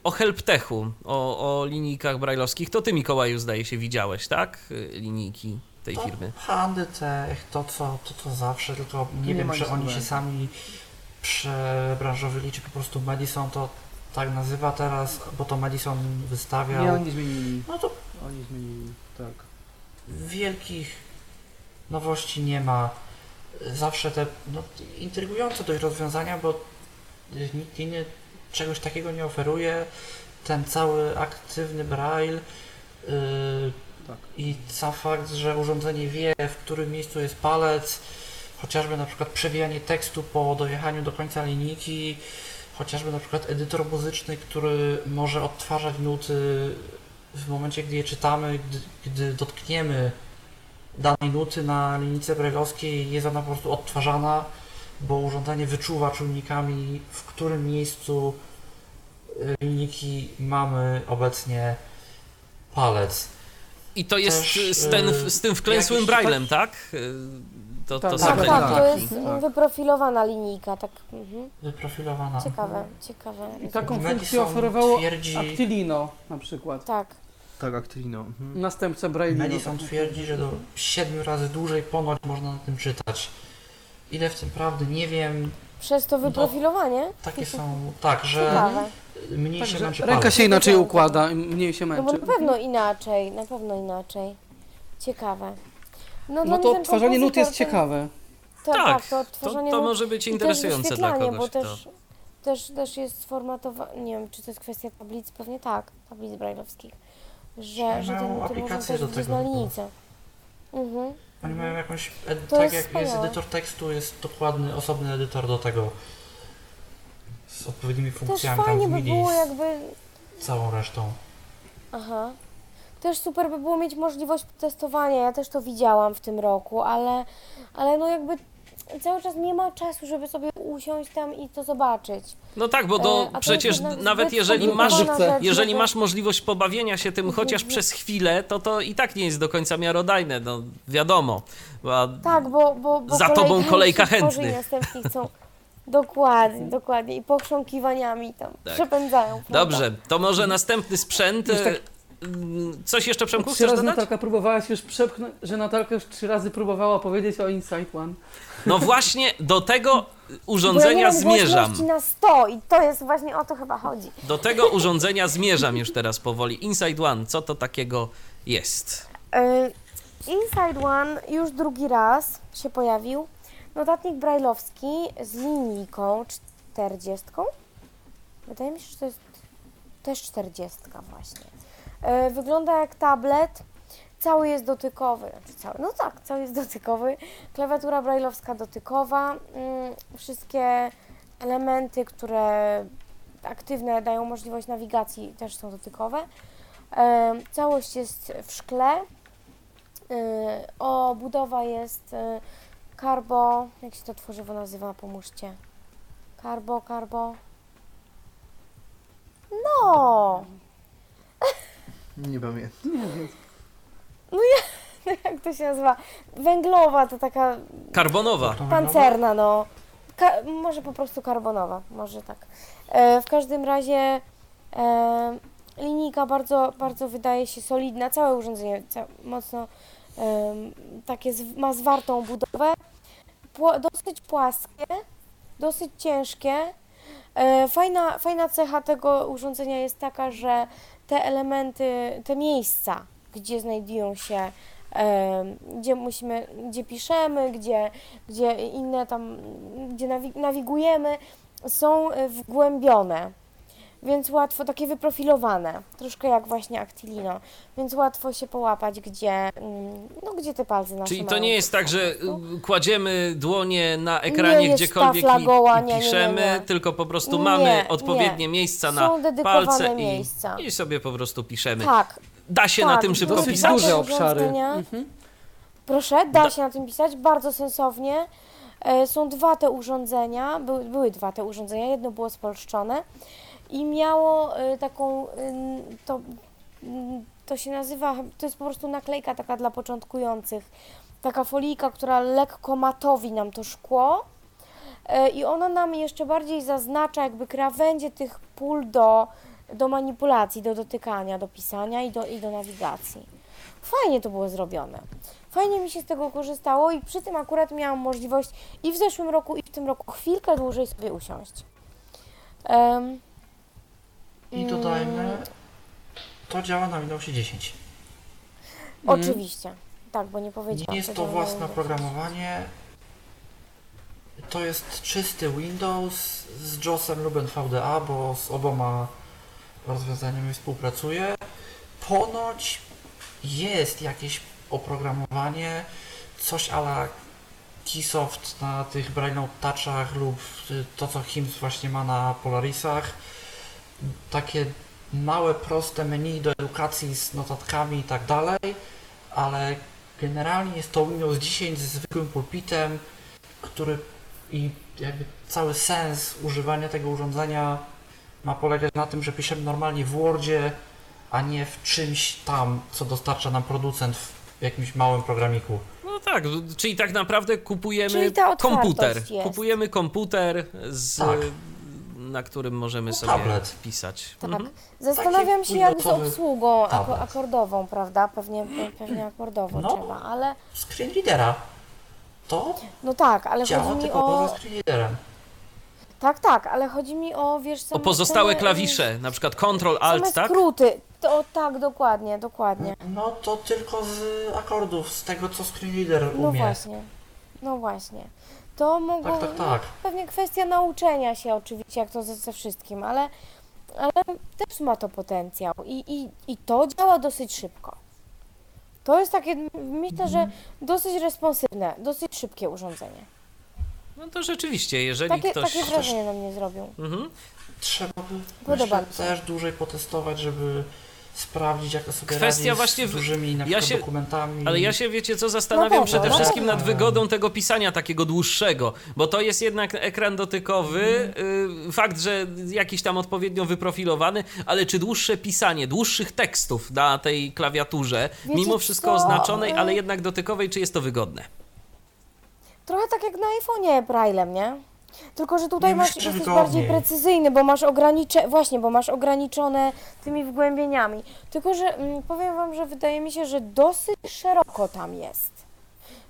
o helptechu, o, o linijkach brajlowskich. To ty, Mikołaju, zdaje się, widziałeś, tak? E, Linijki tej To firmy. Handytech, to co, to co zawsze, tylko nie, Nie wiem, czy oni się sami przebranżowili, czy po prostu Madison to tak nazywa teraz, bo to Madison wystawiał. Nie, oni zmienili. No to Oni zmienili, tak. wielkich nowości nie ma. Zawsze te no, intrygujące dość rozwiązania, bo nikt inny czegoś takiego nie oferuje. Ten cały aktywny braille yy, Tak. i sam fakt, że urządzenie wie, w którym miejscu jest palec, chociażby na przykład przewijanie tekstu po dojechaniu do końca linijki, chociażby na przykład edytor muzyczny, który może odtwarzać nuty w momencie, gdy je czytamy, gdy, gdy dotkniemy danej nuty na linijce brajlowskiej, jest ona po prostu odtwarzana, bo urządzenie wyczuwa czujnikami, w którym miejscu y, linijki mamy obecnie palec. I to jest Też, z, ten, e, z tym wklęsłym braillem, tak? E, To, to Tak, Tak, tak, to jest wyprofilowana linijka, tak. Mhm. Wyprofilowana. Ciekawe, ciekawe. I taką funkcję oferowało twierdzi- Actilino na przykład. Tak. Tak, Actilino. Mhm. Następca Braille'ino. Madison twierdzi, że do 7 razy dłużej ponoć można na tym czytać. Ile w tym prawdy, nie wiem. Przez to wyprofilowanie? Takie są, tak, że Ciekawe. mniej się Także męczy ręka palec. się inaczej układa, mniej się No bo męczy. na pewno inaczej, na pewno inaczej. Ciekawe. No dla to ten odtwarzanie nut jest ten- ciekawe. To, Tak, tak, to To, odtwarzanie to nut może być interesujące dla kogoś, bo też, też, też jest sformatowane, nie wiem, czy to jest kwestia tablic, pewnie tak, tablic brajlowskich, że, że te Mają nuty można aplikację też do tego na chyba. linijce. Mhm. Oni mają jakąś, To tak jest jak jest edytor tekstu, jest dokładny, osobny edytor do tego. Z odpowiednimi Też funkcjami, tam fajnie w by MIDI, było z jakby, całą resztą. aha, też super by było mieć możliwość testowania, ja też to widziałam w tym roku, ale, ale no jakby cały czas nie ma czasu, żeby sobie usiąść tam i to zobaczyć. No tak, bo E, to a to przecież nawet jeżeli masz, jeżeli masz możliwość pobawienia się tym chociaż przez chwilę, to to i tak nie jest do końca miarodajne, no wiadomo. Bo Tak, bo, bo, bo Za tobą kolejka chętnych. I następni chcą. Dokładnie, dokładnie. I pochrząkiwaniami tam Tak. przepędzają. prawda? Dobrze, to może następny sprzęt. Tak- e, Coś jeszcze Przemku Trzy razy dodać? Natalka próbowałaś już przepchnąć, że Natalka już trzy razy próbowała powiedzieć o Insight One. No właśnie do tego ja urządzenia mam zmierzam. na 100 i to jest właśnie o to chyba chodzi. Do tego urządzenia zmierzam już teraz powoli. Inside One, co to takiego jest? Y, Inside One już drugi raz się pojawił. Notatnik brajlowski z linijką 40. Wydaje mi się, że to jest też 40 właśnie. Y, Wygląda jak tablet. Cały jest dotykowy. Znaczy cały, no tak, cały jest dotykowy. Klawiatura brajlowska dotykowa. Mm, Wszystkie elementy, które aktywne dają możliwość nawigacji też są dotykowe. E, Całość jest w szkle. E, O, budowa jest e, karbo. Jak się to tworzywo nazywa? Pomóżcie. Karbo, karbo. No! Nie pamiętam. Nie wiem. Jak to się nazywa? Węglowa to taka Karbonowa. pancerna, no. Ka- może po prostu karbonowa, może tak. E, w każdym razie e, linijka bardzo, bardzo wydaje się solidna. Całe urządzenie ca- mocno e, takie z- ma zwartą budowę. Pło- dosyć płaskie. dosyć ciężkie. E, Fajna, fajna cecha tego urządzenia jest taka, że te elementy, te miejsca, gdzie znajdują się, gdzie musimy, gdzie piszemy, gdzie, gdzie inne tam, gdzie nawi- nawigujemy, są e, wgłębione. Więc łatwo, takie wyprofilowane, troszkę jak właśnie Actilino, więc łatwo się połapać, gdzie, mm, no, gdzie te palce nasze Czyli to mają nie jest tak, że po prostu. y, kładziemy dłonie na ekranie gdziekolwiek i, goła, i nie, nie, nie, piszemy, nie. tylko po prostu Nie, mamy nie. odpowiednie miejsca na palce i, miejsca. i sobie po prostu piszemy. Tak, Da się na tak, tym szybko pisać. duże obszary. urządzenia- Mhm. Proszę, da Da- się na tym pisać, bardzo sensownie. E, Są dwa te urządzenia, były, były dwa te urządzenia, jedno było spolszczone i miało e, taką, ym, to, ym, to się nazywa, to jest po prostu naklejka taka dla początkujących, taka folijka, która lekko matowi nam to szkło i ona nam jeszcze bardziej zaznacza jakby krawędzie tych pól do, do manipulacji, do dotykania, do pisania i do, i do nawigacji. Fajnie to było zrobione. Fajnie mi się z tego korzystało i przy tym akurat miałam możliwość i w zeszłym roku, i w tym roku chwilkę dłużej sobie usiąść. Em, I Mm. dodajmy, to działa na Windowsie 10. Mhm. Oczywiście. Tak, bo nie powiedziałam. Nie jest to własne na oprogramowanie. To jest czysty Windows z JOSem lub NVDA, bo z oboma rozwiązaniami współpracuję. Ponoć jest jakieś oprogramowanie, coś ala Keysoft na tych Braille Touchach lub to co HIMS właśnie ma na Polarisach. Takie małe, proste menu do edukacji z notatkami i tak dalej, ale generalnie jest to Windows 10 z zwykłym pulpitem, który i jakby cały sens używania tego urządzenia ma polegać na tym, że piszemy normalnie w Wordzie, a nie w czymś tam, co dostarcza nam producent w jakimś małym programiku. No tak, czyli tak naprawdę kupujemy komputer. jest. Kupujemy komputer, z, Tak. Na którym możemy No, sobie tablet. pisać. Tak. Mhm. Zastanawiam się jak z obsługą tablet. akordową, prawda? Pewnie, pe- pewnie akordowo No. trzeba, ale Screen readera. To no tak, ale działa chodzi mi o... Tak, tak, ale chodzi mi o, wiesz, O same, pozostałe same, klawisze, na przykład Ctrl Same Alt, tak? skróty. To, tak, dokładnie, dokładnie. No to tylko z akordów, z tego co screen reader No umie. właśnie. No właśnie. To mogło. Tak, tak, tak. Pewnie kwestia nauczenia się oczywiście, jak to ze, ze wszystkim, ale, ale też ma to potencjał i, i, i to działa dosyć szybko. To jest takie, myślę, że Mhm. dosyć responsywne, dosyć szybkie urządzenie. No to rzeczywiście, jeżeli Takie, ktoś... takie wrażenie na mnie zrobił. Mhm. Trzeba by Podoba myślę, też dłużej potestować, żeby sprawdzić, jak to sobie Kwestia radzi właśnie z w- dużymi na ja się- dokumentami. Ale ja się, wiecie co, zastanawiam pewno, przede na wszystkim pewno. nad wygodą tego pisania takiego dłuższego, bo to jest jednak ekran dotykowy, y, fakt, że jakiś tam odpowiednio wyprofilowany, ale czy dłuższe pisanie, dłuższych tekstów na tej klawiaturze, Wiecie mimo wszystko co? oznaczonej, ale jednak dotykowej, czy jest to wygodne? Trochę tak jak na iPhone'ie Braille'em, nie? Tylko, że tutaj Nie masz, jesteś wygodniej. bardziej precyzyjny, bo masz ogranicze, właśnie, bo masz ograniczone tymi wgłębieniami. Tylko, że mm, powiem Wam, że wydaje mi się, że dosyć szeroko tam jest.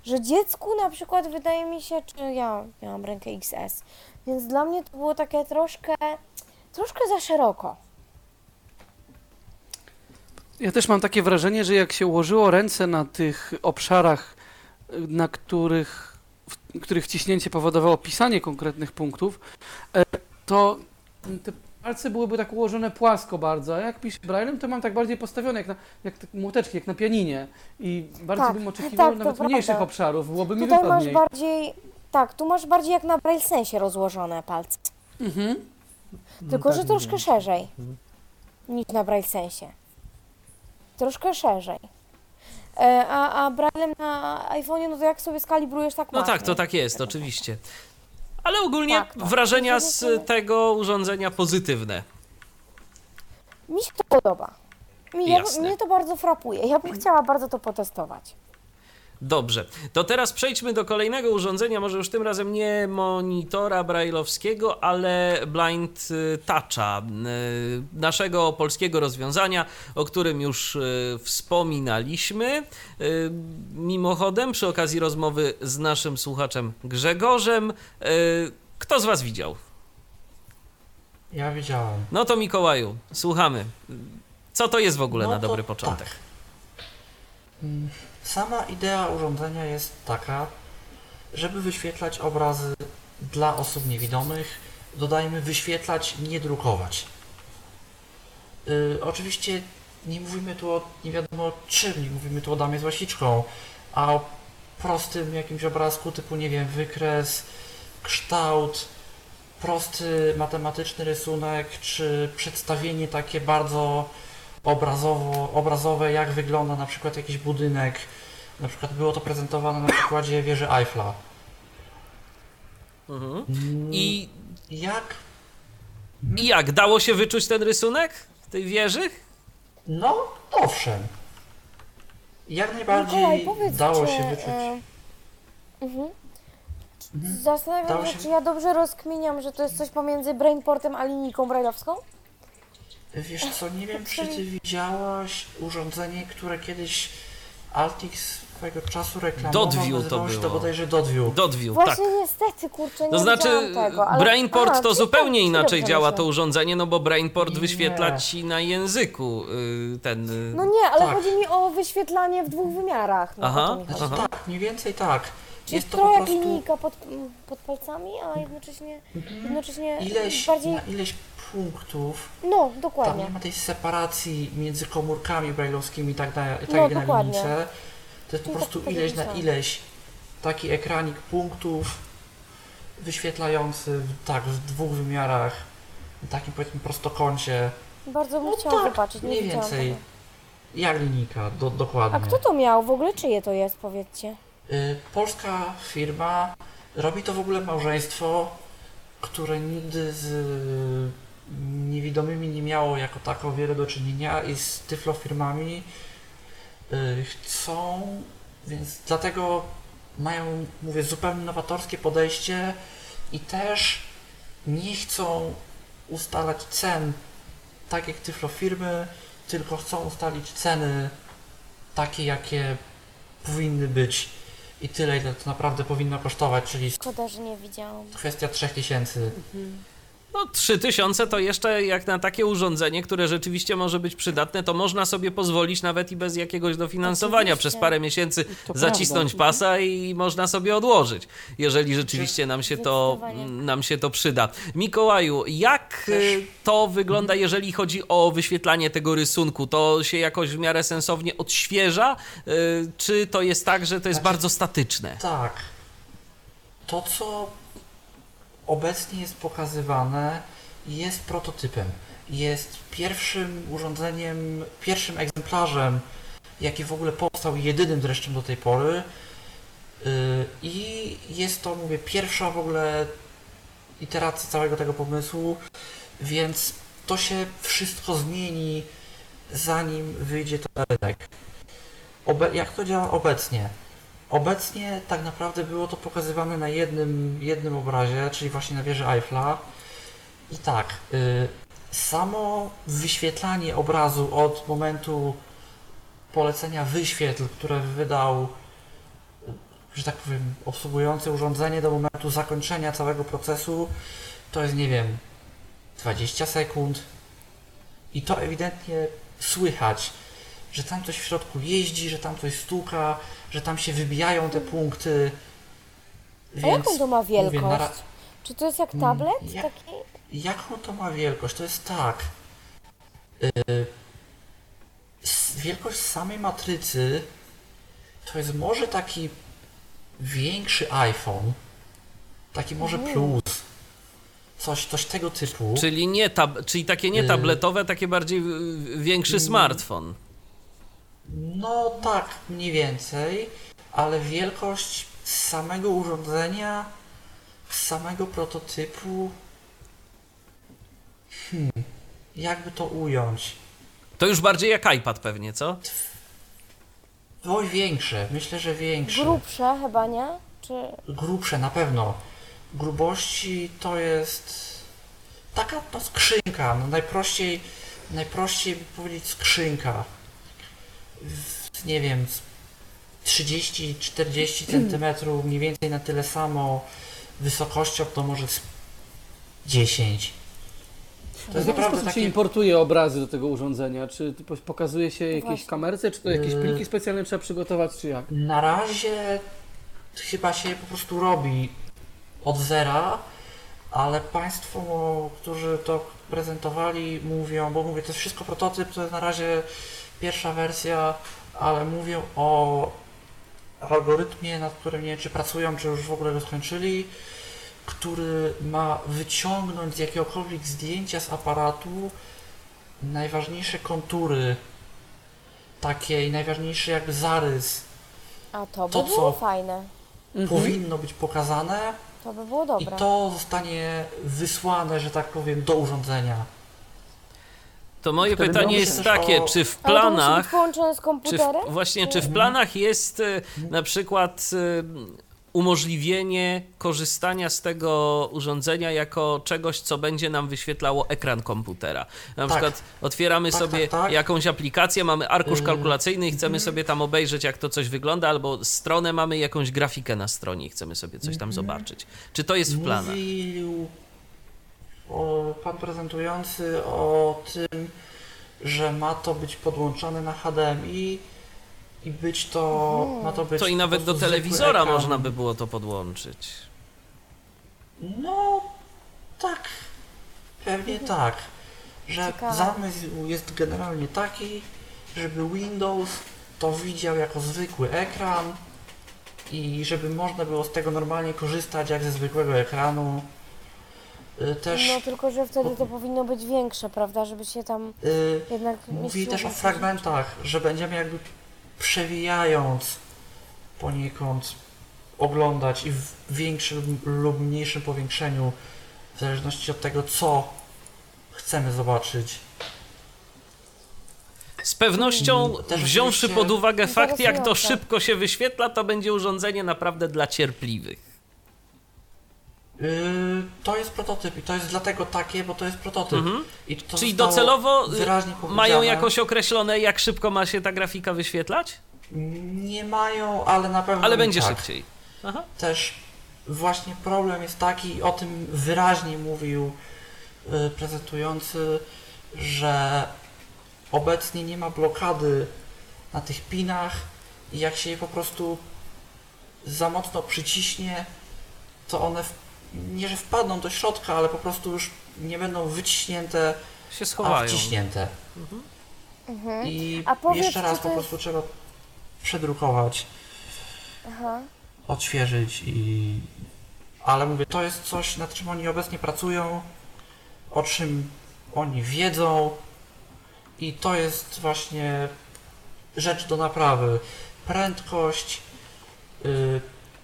Że dziecku na przykład wydaje mi się, czy ja miałam rękę XS, więc dla mnie to było takie troszkę, troszkę za szeroko. Ja też mam takie wrażenie, że jak się ułożyło ręce na tych obszarach, na których, których wciśnięcie powodowało pisanie konkretnych punktów, e, to te palce byłyby tak ułożone płasko bardzo, a jak piszę braillem, to mam tak bardziej postawione, jak, na, jak te młoteczki, jak na pianinie. I bardzo Tak, bym oczekiwał tak, nawet mniejszych prawda. obszarów, byłoby mi Tutaj masz bardziej, tak, tu masz bardziej jak na Braille sensie rozłożone palce. Mhm. Tylko, tak że troszkę mówię. szerzej Mhm. niż na Braille sensie. Troszkę szerzej. E, a, a Braillem na iPhone'ie, no to jak sobie skalibrujesz, tak No masz, tak, nie? to tak jest, oczywiście. Ale ogólnie Tak, tak. wrażenia z tego urządzenia pozytywne. Mi się to podoba. Mi, ja, Jasne. mnie to bardzo frapuje. Ja bym chciała bardzo to potestować. Dobrze, to teraz przejdźmy do kolejnego urządzenia, może już tym razem nie monitora brailleowskiego, ale Blind y, Toucha, y, naszego polskiego rozwiązania, o którym już y, wspominaliśmy. Mimochodem, przy okazji rozmowy z naszym słuchaczem Grzegorzem, Kto z Was widział? Ja widziałem. No to Mikołaju, słuchamy. Co to jest w ogóle No na dobry początek? tak. Sama idea urządzenia jest taka, żeby wyświetlać obrazy dla osób niewidomych. Dodajmy wyświetlać, nie drukować. Y, oczywiście nie mówimy tu o nie wiadomo czym, nie mówimy tu o damie z łasiczką, a o prostym jakimś obrazku typu, nie wiem, wykres, kształt, prosty matematyczny rysunek, czy przedstawienie takie bardzo obrazowo, obrazowe, jak wygląda na przykład jakiś budynek. Na przykład było to prezentowane na przykładzie wieży Eiffla. Mhm. Mm, I, jak? I jak? Dało się wyczuć ten rysunek tej wieży? No, owszem. Jak najbardziej powiedz, dało czy, się wyczuć. e, mhm. Mhm. Zastanawiam się- czy ja dobrze rozkminiam, że to jest coś pomiędzy Brainportem a linijką brajlowską? Wiesz co, nie wiem czy ty widziałaś urządzenie, które kiedyś Altix swego czasu reklamował. Dodview to było. to bodajże Dodview. Dodview, tak. Właśnie niestety, kurczę, nie To znaczy, tego, ale... Brainport A, to zupełnie inaczej działa to urządzenie, no bo Brainport Nie. wyświetla ci na języku y, ten. y, No nie, ale Tak. chodzi mi o wyświetlanie w dwóch wymiarach. No, Aha. Znaczy Aha. tak, mniej więcej tak. Jest to trochę prostu linijka pod, pod palcami, a jednocześnie, jednocześnie ileś, bardziej... na ileś punktów. No, Tam dokładnie. nie ma tej separacji między komórkami brajlowskimi tak, na, tak No, na dokładnie. linijce. To jest po tak- prostu tak ileś na ileś taki ekranik punktów wyświetlający w, tak w dwóch wymiarach, w takim powiedzmy prostokącie, Bardzo bym No chciała tak, zobaczyć, nie mniej więcej. tego. jak linijka, do, dokładnie. A kto to miał? W ogóle czyje to jest, powiedzcie? Y, Polska firma, robi to w ogóle małżeństwo, które nigdy z y, niewidomymi nie miało jako tako wiele do czynienia i z tyflofirmami y, chcą, więc dlatego mają, mówię, zupełnie nowatorskie podejście i też nie chcą ustalać cen tak jak tyflofirmy, tylko chcą ustalić ceny takie, jakie powinny być i tyle, ile to naprawdę powinno kosztować, czyli Szkoda, że nie widziałam. kwestia 3000. No 3000 to jeszcze jak na takie urządzenie, które rzeczywiście może być przydatne, to można sobie pozwolić nawet i bez jakiegoś dofinansowania Oczywiście. przez parę miesięcy To zacisnąć prawda. pasa i można sobie odłożyć, jeżeli rzeczywiście nam się to, Zdecydowanie. nam się to przyda. Mikołaju, jak y, to wygląda, jeżeli chodzi o wyświetlanie tego rysunku? To się jakoś w miarę sensownie odświeża, y, czy to jest tak, że to jest Znaczy- bardzo statyczne? Tak. To, co obecnie jest pokazywane, jest prototypem. Jest pierwszym urządzeniem, pierwszym egzemplarzem, jaki w ogóle powstał, jedynym zresztą do tej pory. Yy, I jest to, mówię, pierwsza w ogóle iteracja całego tego pomysłu, więc to się wszystko zmieni, zanim wyjdzie to rynek. Obe- jak to działa obecnie? Obecnie tak naprawdę było to pokazywane na jednym, jednym obrazie, czyli właśnie na wieży Eiffla. I tak, y, samo wyświetlanie obrazu od momentu polecenia wyświetl, które wydał, y, że tak powiem, obsługujący urządzenie do momentu zakończenia całego procesu, to jest, nie wiem, 20 sekund. I to ewidentnie słychać, że tam coś w środku jeździ, że tam coś stuka, że tam się wybijają te punkty. A jaką to ma wielkość? mówię, ra- Czy to jest jak Mm, tablet? ja- Taki? Jaką to ma wielkość? To jest tak. y, s- wielkość samej matrycy to jest może taki większy iPhone, taki może Mhm. plus, coś, coś tego typu. Czyli, nie tab- czyli takie nie Y- tabletowe, takie bardziej większy Mm. smartfon. No tak, mniej więcej, ale wielkość samego urządzenia, samego prototypu. Hmm, jakby to ująć? To już bardziej jak iPad pewnie, co? Oj, większe, myślę, że większe. Grubsze chyba, nie? Czy... Grubsze na pewno. Grubości to jest taka no, skrzynka, no najprościej, najprościej by powiedzieć skrzynka. Nie wiem, z 30-40 centymetrów, mniej więcej na tyle samo. Wysokością to może z 10. To jest W jaki naprawdę sposób się takie... importuje obrazy do tego urządzenia? Czy pokazuje się jakieś Właśnie. kamerce, czy to jakieś Yy. pliki specjalne trzeba przygotować, czy jak? Na razie chyba się po prostu robi od zera, ale Państwo, którzy to prezentowali, mówią, bo mówię, to jest wszystko prototyp, to jest na razie pierwsza wersja, ale mówią o algorytmie, nad którym nie wiem, czy pracują, czy już w ogóle go skończyli, który ma wyciągnąć z jakiegokolwiek zdjęcia z aparatu najważniejsze kontury, takie i najważniejszy jakby zarys A to by To było co? fajne. Mhm. powinno być pokazane To by było i dobre. to zostanie wysłane, że tak powiem, do urządzenia. To moje Wtedy pytanie jest takie, o- czy w Ale to musi być planach, połączone z czy w, komputerem? właśnie, czy w Mhm. planach jest e, na przykład e, umożliwienie korzystania z tego urządzenia jako czegoś, co będzie nam wyświetlało ekran komputera. Na Tak. przykład otwieramy Tak, sobie tak, tak. jakąś aplikację, mamy arkusz Yy, kalkulacyjny i chcemy sobie tam obejrzeć, jak to coś wygląda, albo stronę mamy jakąś grafikę na stronie i chcemy sobie coś tam zobaczyć. Czy to jest w planach? Mówił o, pan prezentujący o tym, że ma to być podłączone na HDMI i być to, ma to być To i nawet do telewizora ekran. można by było to podłączyć. No, tak. Pewnie tak. Że Ciekawe. zamysł jest generalnie taki, żeby Windows to widział jako zwykły ekran i żeby można było z tego normalnie korzystać jak ze zwykłego ekranu. Y, Też No tylko, że wtedy to powinno być większe, prawda? Żeby się tam y, jednak mówi też o fragmentach, że będziemy jakby przewijając poniekąd oglądać i w większym lub mniejszym powiększeniu w zależności od tego, co chcemy zobaczyć. Z pewnością, Mm, też wziąwszy pod uwagę fakt, jak to szybko się wyświetla, to będzie urządzenie naprawdę dla cierpliwych. Yy, to jest prototyp i to jest dlatego takie, bo to jest prototyp. Mhm. I to Czyli docelowo y, mają jakoś określone, jak szybko ma się ta grafika wyświetlać? Nie mają, ale na pewno Ale będzie tak. szybciej. Aha. Też właśnie problem jest taki, o tym wyraźnie mówił y, prezentujący, że obecnie nie ma blokady na tych pinach i jak się je po prostu za mocno przyciśnie, to one w, nie, że wpadną do środka, ale po prostu już nie będą wyciśnięte, Się a schowają. wciśnięte. Mhm. I A powiedz, jeszcze raz po to prostu trzeba przedrukować, Aha. odświeżyć i... Ale mówię, to jest coś, nad czym oni obecnie pracują, o czym oni wiedzą i to jest właśnie rzecz do naprawy. Prędkość, yy,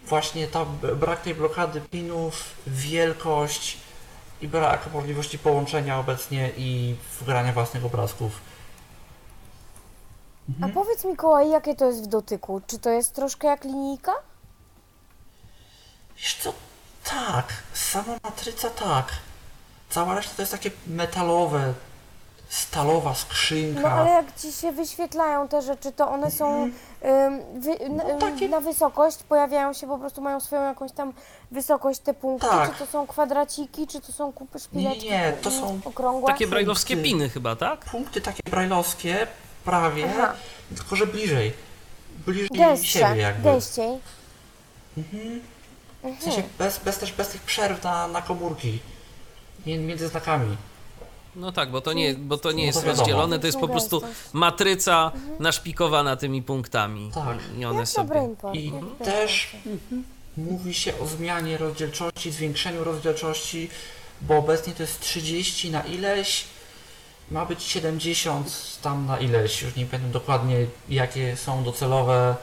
właśnie ta brak tej blokady pinów, wielkość i brak możliwości połączenia obecnie i wgrania własnych obrazków. A powiedz Mikołaj, jakie to jest w dotyku? Czy to jest troszkę jak linijka? Wiesz co, tak, sama matryca tak. Cała reszta to jest takie metalowe, stalowa skrzynka. No ale jak ci się wyświetlają te rzeczy, to one są ym, wy, na, No, takie- na wysokość, pojawiają się po prostu, mają swoją jakąś tam wysokość te punkty, Tak. czy to są kwadraciki, czy to są kupy szpileczki? Nie, to są okrągłe. Takie brajlowskie punkty. piny chyba, tak? Punkty takie brajlowskie, prawie, Aha. tylko że bliżej. Bliżej Gęstsze, siebie jakby. gęściej. Mhm. W Mhm. sensie bez, bez też bez tych przerw na, na komórki. Mię- Między znakami. No tak, bo to nie, bo to nie No jest to rozdzielone, to jest po prostu matryca naszpikowana tymi punktami. Tak. I one Jak sobie... I też mówi się o zmianie rozdzielczości, zwiększeniu rozdzielczości, bo obecnie to jest 30 na ileś, ma być 70 tam na ileś, już nie pamiętam dokładnie jakie są docelowe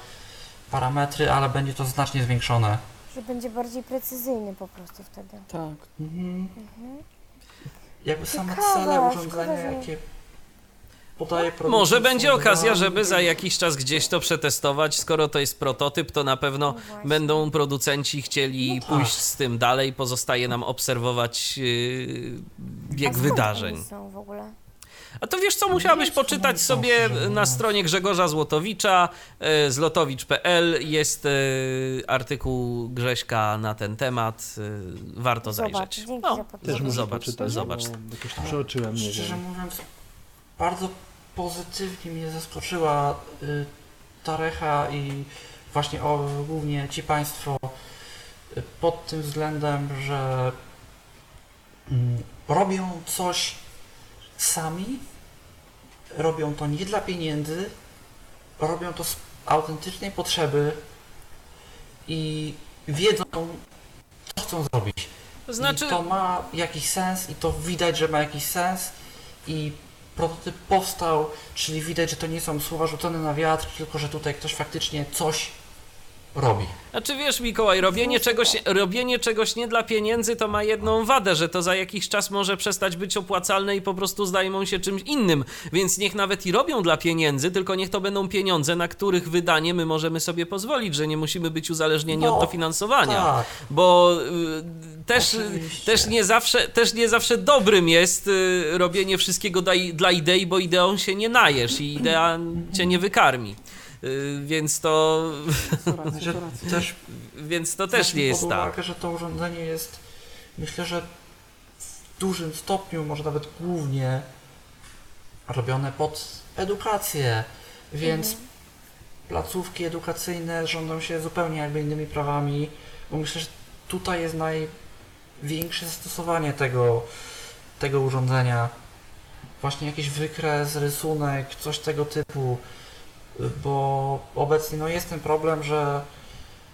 parametry, ale będzie to znacznie zwiększone. Że będzie bardziej precyzyjny po prostu wtedy. Tak. Mhm. Jakby same Ciekawe, szkoda, urządzenia, że- jakie podaje producent Może są będzie okazja, żeby za jakiś czas gdzieś to przetestować. Skoro to jest prototyp, to na pewno No właśnie. będą producenci chcieli No tak. pójść z tym dalej. Pozostaje nam obserwować yy, A bieg skąd wydarzeń. Oni są w ogóle? A to wiesz co, musiałabyś jest poczytać sobie na no. stronie Grzegorza Złotowicza, e, zlotowicz.pl jest e, artykuł Grześka na ten temat, e, warto Zobacz, zajrzeć. No, Też zobacz, poczytać, zobacz. jakoś tam przeoczyłem, nie Szczerze wiem. mówiąc, bardzo pozytywnie mnie zaskoczyła y, ta recha i właśnie o, głównie ci Państwo y, pod tym względem, że mm, robią coś sami, robią to nie dla pieniędzy, robią to z autentycznej potrzeby i wiedzą, co chcą zrobić. To znaczy, I to ma jakiś sens i to widać, że ma jakiś sens i prototyp powstał, czyli widać, że to nie są słowa rzucone na wiatr, tylko że tutaj ktoś faktycznie coś robi. Znaczy wiesz Mikołaj, robienie czegoś, robienie czegoś nie dla pieniędzy to ma jedną wadę, że to za jakiś czas może przestać być opłacalne i po prostu zajmą się czymś innym. Więc niech nawet i robią dla pieniędzy, tylko niech to będą pieniądze, na których wydanie my możemy sobie pozwolić, że nie musimy być uzależnieni No, od dofinansowania. Tak, Bo y, też, Oczywiście. też, nie zawsze, też nie zawsze dobrym jest y, robienie wszystkiego dla, dla idei, bo ideą się nie najesz i idea cię nie wykarmi. Y, więc to, racja, to też więc to też weźmy nie jest pod tak. uwagę, że to urządzenie jest, myślę, że w dużym stopniu, może nawet głównie robione pod edukację, więc Mhm. placówki edukacyjne rządzą się zupełnie jakby innymi prawami, bo myślę, że tutaj jest największe zastosowanie tego, tego urządzenia. Właśnie jakiś wykres, rysunek, coś tego typu, bo obecnie no, jest ten problem, że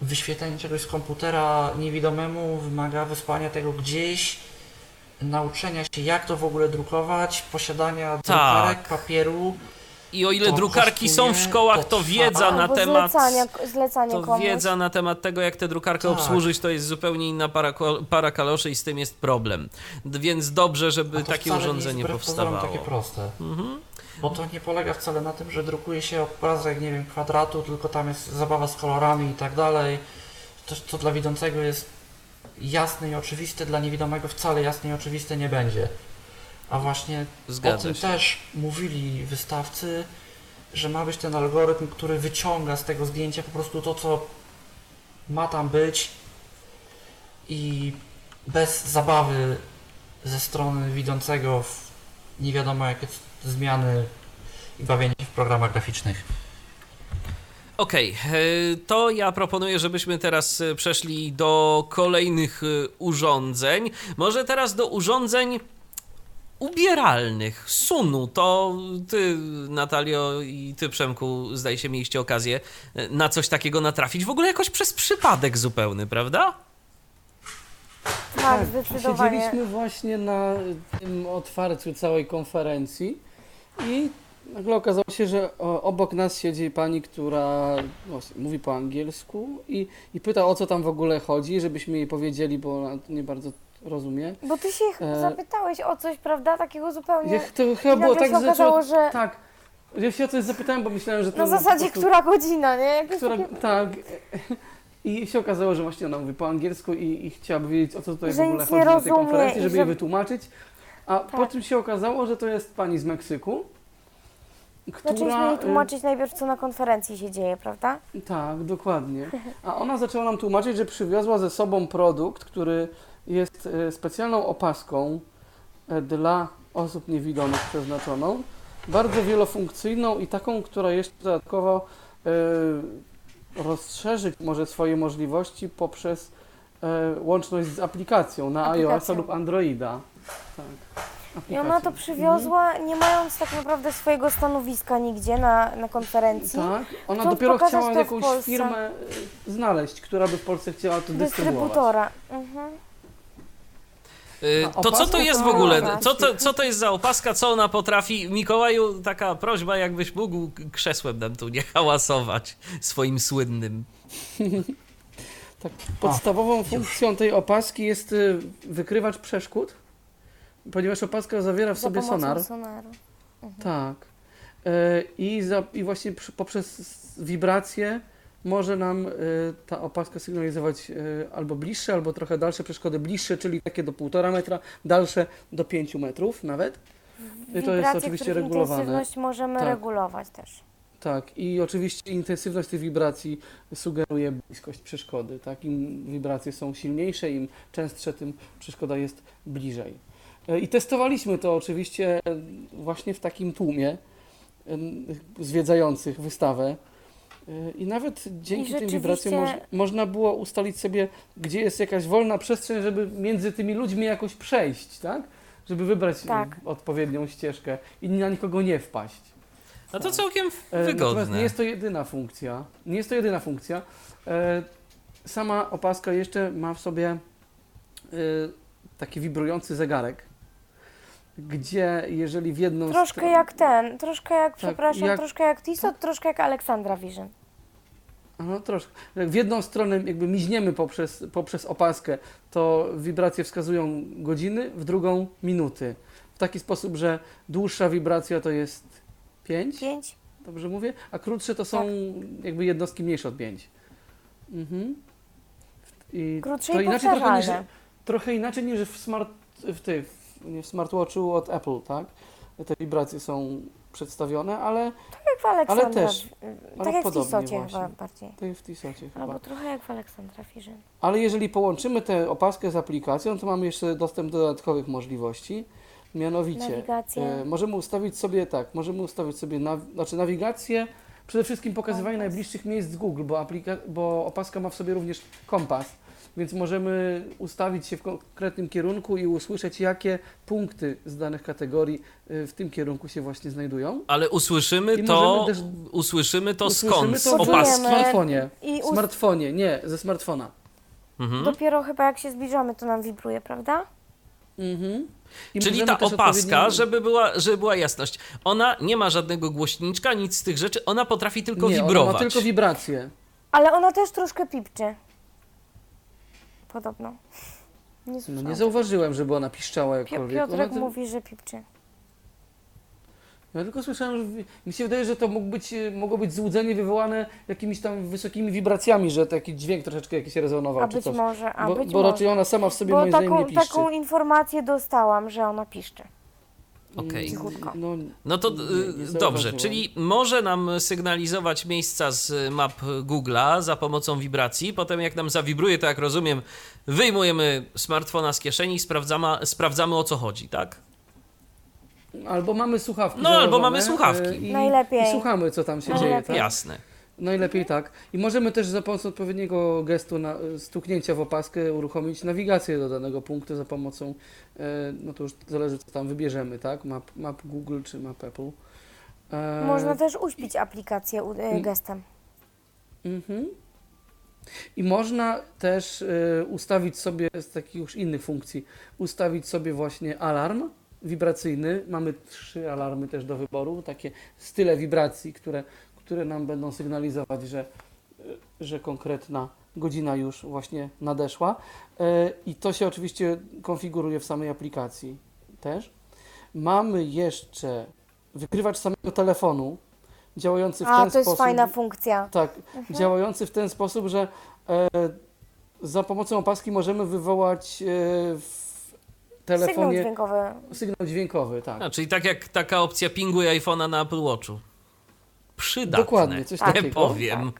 wyświetlenie czegoś z komputera niewidomemu wymaga wysłania tego gdzieś, nauczenia się jak to w ogóle drukować, posiadania drukarek, papieru. I o ile To drukarki są w szkołach, to wiedza na temat. zlecania, zlecanie To komuś. wiedza na temat tego, jak tę drukarkę Tak. obsłużyć, to jest zupełnie inna para, para kaloszy i z tym jest problem. Więc dobrze, żeby takie wcale nie urządzenie jest powstawało. takie proste. Mhm. Bo to nie polega wcale na tym, że drukuje się obrazek, nie wiem, kwadratu, tylko tam jest zabawa z kolorami i tak dalej. To, co dla widzącego jest jasne i oczywiste, dla niewidomego wcale jasne i oczywiste nie będzie. A właśnie o Zgadza tym się. też mówili wystawcy, że ma być ten algorytm, który wyciąga z tego zdjęcia po prostu to, co ma tam być i bez zabawy ze strony widzącego w nie wiadomo jakie zmiany i bawienie się w programach graficznych. Okej, e, to ja proponuję, żebyśmy teraz e, przeszli do kolejnych e, urządzeń. Może teraz do urządzeń ubieralnych, sunu. To ty, Natalio, i ty, Przemku, zdaje się, mieliście okazję na coś takiego natrafić. W ogóle jakoś przez przypadek zupełny, prawda? Tak, zdecydowanie. Siedzieliśmy właśnie na tym otwarciu całej konferencji i nagle okazało się, że obok nas siedzi pani, która no, mówi po angielsku i, i pyta o co tam w ogóle chodzi, żebyśmy jej powiedzieli, bo ona nie bardzo rozumie. Bo ty się E, zapytałeś o coś, prawda? Takiego zupełnie. Ja, to chyba było tak, się okazało, że Tak. Ja się o coś zapytałem, bo myślałem, że to na zasadzie, prostu- która godzina, nie? Jakieś która, takie... tak. I się okazało, że właśnie ona mówi po angielsku i, i chciałaby wiedzieć, o co tutaj w Że ogóle nic nie chodzi na tej konferencji, żeby że- jej wytłumaczyć. A po Tak. czym się okazało, że to jest pani z Meksyku, która... Zaczęliśmy jej y, tłumaczyć najpierw, co na konferencji się dzieje, prawda? Tak, dokładnie. A ona zaczęła nam tłumaczyć, że przywiozła ze sobą produkt, który jest e, specjalną opaską e, dla osób niewidomych przeznaczoną, bardzo wielofunkcyjną i taką, która jeszcze dodatkowo e, rozszerzy może swoje możliwości poprzez e, łączność z aplikacją na Aplikacją. iOS-a lub Androida. Tak. I ona to przywiozła, nie mając tak naprawdę swojego stanowiska nigdzie na, na konferencji. Tak, ona Chcąc dopiero chciała jakąś Polsce. firmę e, znaleźć, która by w Polsce chciała to dystrybuować. Dystrybutora. Mhm. Y, To co to jest w ogóle? Co to, co to jest za opaska? Co ona potrafi? Mikołaju, taka prośba, jakbyś mógł krzesłem nam tu nie hałasować swoim słynnym. Tak, podstawową funkcją tej opaski jest y, wykrywacz przeszkód, ponieważ opaska zawiera w sobie sonar. sonaru. Tak. E, I, za, I właśnie poprzez wibracje może nam y, ta opaska sygnalizować y, albo bliższe, albo trochę dalsze przeszkody. Bliższe, czyli takie do 1,5 metra, dalsze do 5 metrów nawet. to jest Wibracje, oczywiście regulowane. intensywność możemy Tak. regulować też. Tak, i oczywiście intensywność tych wibracji sugeruje bliskość przeszkody. Tak? Im wibracje są silniejsze, im częstsze, tym przeszkoda jest bliżej. I testowaliśmy to oczywiście e, właśnie w takim tłumie e, zwiedzających wystawę. E, I nawet dzięki tym wibracjom moż, można było ustalić sobie, gdzie jest jakaś wolna przestrzeń, żeby między tymi ludźmi jakoś przejść, tak? Żeby wybrać Tak. odpowiednią ścieżkę i na nikogo nie wpaść. No to całkiem Natomiast wygodne. nie jest to jedyna funkcja. Nie jest to jedyna funkcja. Sama opaska jeszcze ma w sobie taki wibrujący zegarek, gdzie jeżeli w jedną Troszkę stronę- jak ten, troszkę jak, Tak, przepraszam, jak- troszkę jak Tissot, troszkę jak Aleksandra Vision. No troszkę. Jak w jedną stronę jakby miźniemy poprzez, poprzez opaskę, to wibracje wskazują godziny, w drugą minuty. W taki sposób, że dłuższa wibracja to jest 5, Pięć. dobrze mówię? A krótsze to są jakby jednostki mniejsze od 5. Mhm. I Krótsze to i inaczej trochę niż, trochę inaczej niż w, smart, w, tych, w, smartwatchu od Apple, tak? Te wibracje są przedstawione, ale Tak jak w Aleksandra. też, tak ale jak w właśnie. chyba bardziej. to w Tisocie chyba. Albo trochę jak w Aleksandra Vision. Ale jeżeli połączymy tę opaskę z aplikacją, to mamy jeszcze dostęp do dodatkowych możliwości. Mianowicie Nawigację. e, możemy ustawić sobie tak, możemy ustawić sobie naw, znaczy nawigację, przede wszystkim pokazywanie Kompas. najbliższych miejsc z Google, bo, aplika- bo opaska ma w sobie również kompas, więc możemy ustawić się w konkretnym kierunku i usłyszeć, jakie punkty z danych kategorii e, w tym kierunku się właśnie znajdują. Ale usłyszymy I to, też- usłyszymy to Usłyszymy skąd? Z to Poczujemy. opaski? smartfonie. I us- smartfonie, nie, ze smartfona. Mhm. dopiero chyba jak się zbliżamy, to nam wibruje, prawda? Mhm. I Czyli ta opaska, odpowiednio- żeby była, żeby była jasność, ona nie ma żadnego głośniczka, nic z tych rzeczy, ona potrafi tylko nie, wibrować. Ona ma tylko wibracje. Ale ona też troszkę pipczy. Podobno. Nie No słyszałam. nie zauważyłem, żeby ona piszczała Pi- jakkolwiek. Piotrek ty- mówi, że pipczy. Ja tylko słyszałem, że wi- mi się wydaje, że to mógł być, e, mogło być złudzenie wywołane jakimiś tam wysokimi wibracjami, że taki dźwięk troszeczkę jakiś rezonował A czy być coś. może, a bo być bo może. raczej ona sama w sobie Bo moim zdaniem taką, nie piszczy. taką informację dostałam, że ona piszczy. Okej. Cichutko. No, No to Nie, nie y, dobrze, zauważyłem. czyli może nam sygnalizować miejsca z map Google'a za pomocą wibracji. Potem jak nam zawibruje, to jak rozumiem, wyjmujemy smartfona z kieszeni i sprawdzamy, sprawdzamy o co chodzi, tak? albo mamy słuchawki No, albo mamy słuchawki. e, I, Najlepiej. I słuchamy, co tam się Najlepiej. dzieje. Tak? Jasne. Najlepiej tak. I możemy też za pomocą odpowiedniego gestu na, stuknięcia w opaskę uruchomić nawigację do danego punktu za pomocą, e, no to już zależy co tam wybierzemy, tak? Map, map Google czy map Apple. E, Można też uśpić aplikację y, gestem. Mhm. I można też e, ustawić sobie z takich już innych funkcji, ustawić sobie właśnie alarm wibracyjny. Mamy trzy alarmy też do wyboru, takie style wibracji, które, które nam będą sygnalizować, że, że konkretna godzina już właśnie nadeszła. E, I to się oczywiście konfiguruje w samej aplikacji też. Mamy jeszcze wykrywacz samego telefonu, działający w A, ten to jest sposób. fajna funkcja. Tak, działający w ten sposób, że e, za pomocą opaski możemy wywołać e, w Sygnał telefonie dźwiękowy. sygnał dźwiękowy, tak. A, czyli tak jak taka opcja pinguje iPhone'a na Apple Watchu. Przydatne. Dokładnie, coś nie takiego. powiem.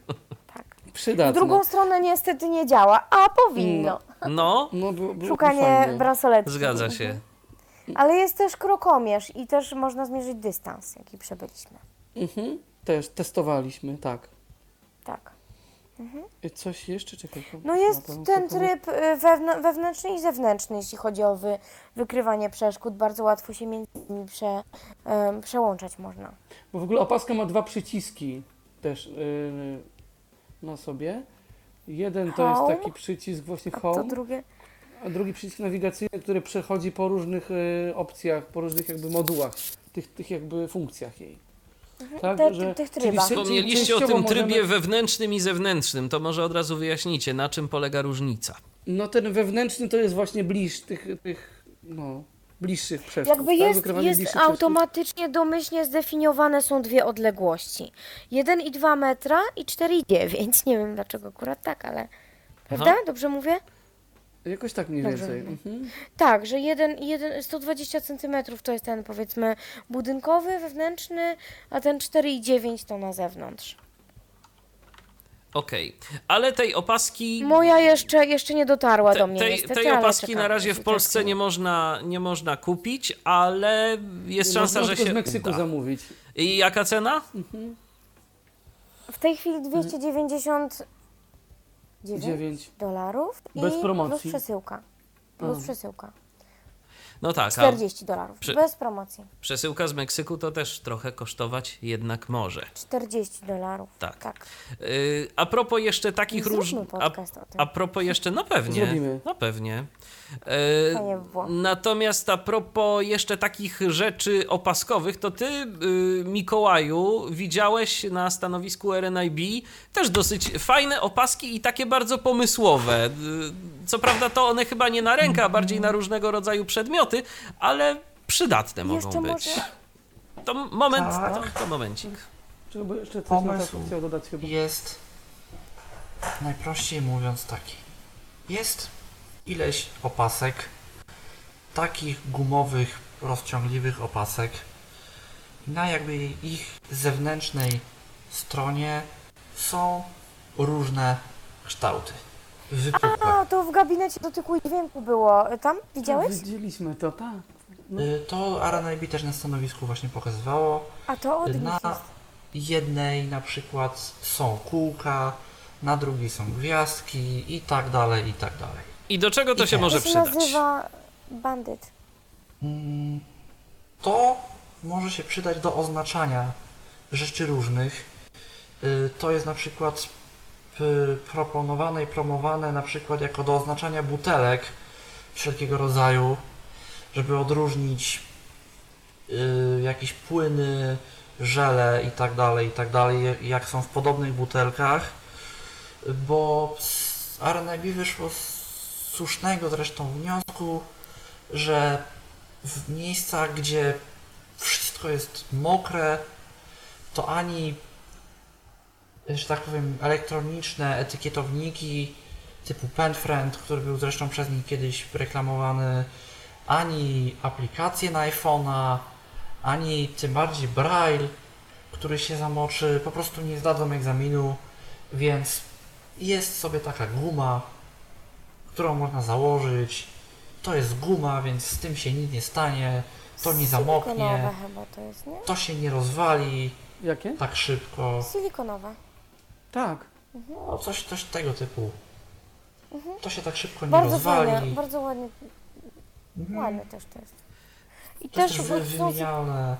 Tak. W Przydatne. drugą stronę niestety nie działa, a powinno. No, no, było, było Szukanie fajnie. bransoletu. zgadza się. Ale jest też krokomierz i też można zmierzyć dystans, jaki przebyliśmy. Mhm. Też testowaliśmy, tak. Tak. I Coś jeszcze? Czekaj. No jest ten tryb y, wewn- wewnętrzny i zewnętrzny, jeśli chodzi o wy- wykrywanie przeszkód. Bardzo łatwo się między nimi prze, przełączać można. Bo w ogóle opaska ma dwa przyciski też yy, na sobie. Jeden to jest Home, taki przycisk właśnie A home, drugie? a drugi przycisk nawigacyjny, który przechodzi po różnych y, opcjach, po różnych jakby modułach, tych, tych jakby funkcjach jej. Tak, Te- tych czyli trybach. Wspomnieliście o tym trybie możemy- wewnętrznym i zewnętrznym. To może od razu wyjaśnijcie, na czym polega różnica. No ten wewnętrzny to jest właśnie bliż tych, tych no, bliższych przeszkód. Jakby tak? jest, Wykrywanie jest bliższych przeszkód. automatycznie domyślnie zdefiniowane są dwie odległości. 1,2 metra i 4,9. Nie wiem dlaczego akurat tak, ale... Prawda? Dobrze mówię? Jakoś tak mniej Dobrze więcej. Mhm. Tak, że jeden, jeden, 120 cm to jest ten powiedzmy budynkowy, wewnętrzny, a ten 4,9 to na zewnątrz. Okej, ale tej opaski... Moja jeszcze, jeszcze nie dotarła do mnie tej, niestety, tej ale opaski czekam, na razie w Polsce tak nie można, nie można kupić, ale jest Można szansa, że tylko się z Meksyku uda. zamówić. I jaka cena? W tej chwili 299 9. dolarów i Bez plus promocji. przesyłka. Plus A. przesyłka. No tak, a 40 dolarów. Przy- Bez promocji. przesyłka z Meksyku to też trochę kosztować jednak może. 40 dolarów. Tak. tak. Yy, a propos jeszcze takich różnych... A, podcast o tym. a propos jeszcze, no pewnie. Zrobimy. No pewnie. Było. Natomiast a propos jeszcze takich rzeczy opaskowych, to ty, yy, Mikołaju, widziałeś na stanowisku RNIB też dosyć fajne opaski i takie bardzo pomysłowe. Yy, Co prawda to one chyba nie na rękę, a bardziej na różnego rodzaju przedmioty, ale przydatne mogą Jeszcze być. może To moment, Tak. to, to momencik. Czego by jeszcze coś Pomysł. na dodać chyba. Jest, najprościej mówiąc, taki. Jest ileś opasek, takich gumowych, rozciągliwych opasek. I na jakby ich zewnętrznej stronie są różne kształty. Wypukłe. A, to w gabinecie dotyku i dźwięku było. Tam widziałeś? Widzieliśmy to, tak. No. Y, To RNIB też na stanowisku właśnie pokazywało. A to od nich Na jest. jednej na przykład są kółka, na drugiej są gwiazdki i tak dalej, i tak dalej. I do czego to I się tak. może To się przydać? nazywa bandyt. Mm, To może się przydać do oznaczania rzeczy różnych. Y, To jest na przykład y, proponowane i promowane na przykład jako do oznaczania butelek wszelkiego rodzaju, żeby odróżnić y, jakieś płyny, żele i tak dalej, i tak dalej, jak są w podobnych butelkach, bo z RNIB wyszło z słusznego zresztą wniosku, że w miejscach, gdzie wszystko jest mokre, to ani, że tak powiem, elektroniczne etykietowniki typu PenFriend, który był zresztą przez nich kiedyś reklamowany, ani aplikacje na iPhone'a, ani tym bardziej Braille, który się zamoczy, po prostu nie zdadzą egzaminu, więc jest sobie taka guma, którą można założyć. To jest guma, więc z tym się nic nie stanie, to nie zamoknie, Silikonowe chyba to jest, nie? to się nie rozwali Jakie? tak szybko. Silikonowe. Tak. No, coś, coś tego typu. To się tak szybko nie Bardzo rozwali. fajne, bardzo ładnie, Mhm. ładne też to jest. I To jest też też wy- są- wymienialne.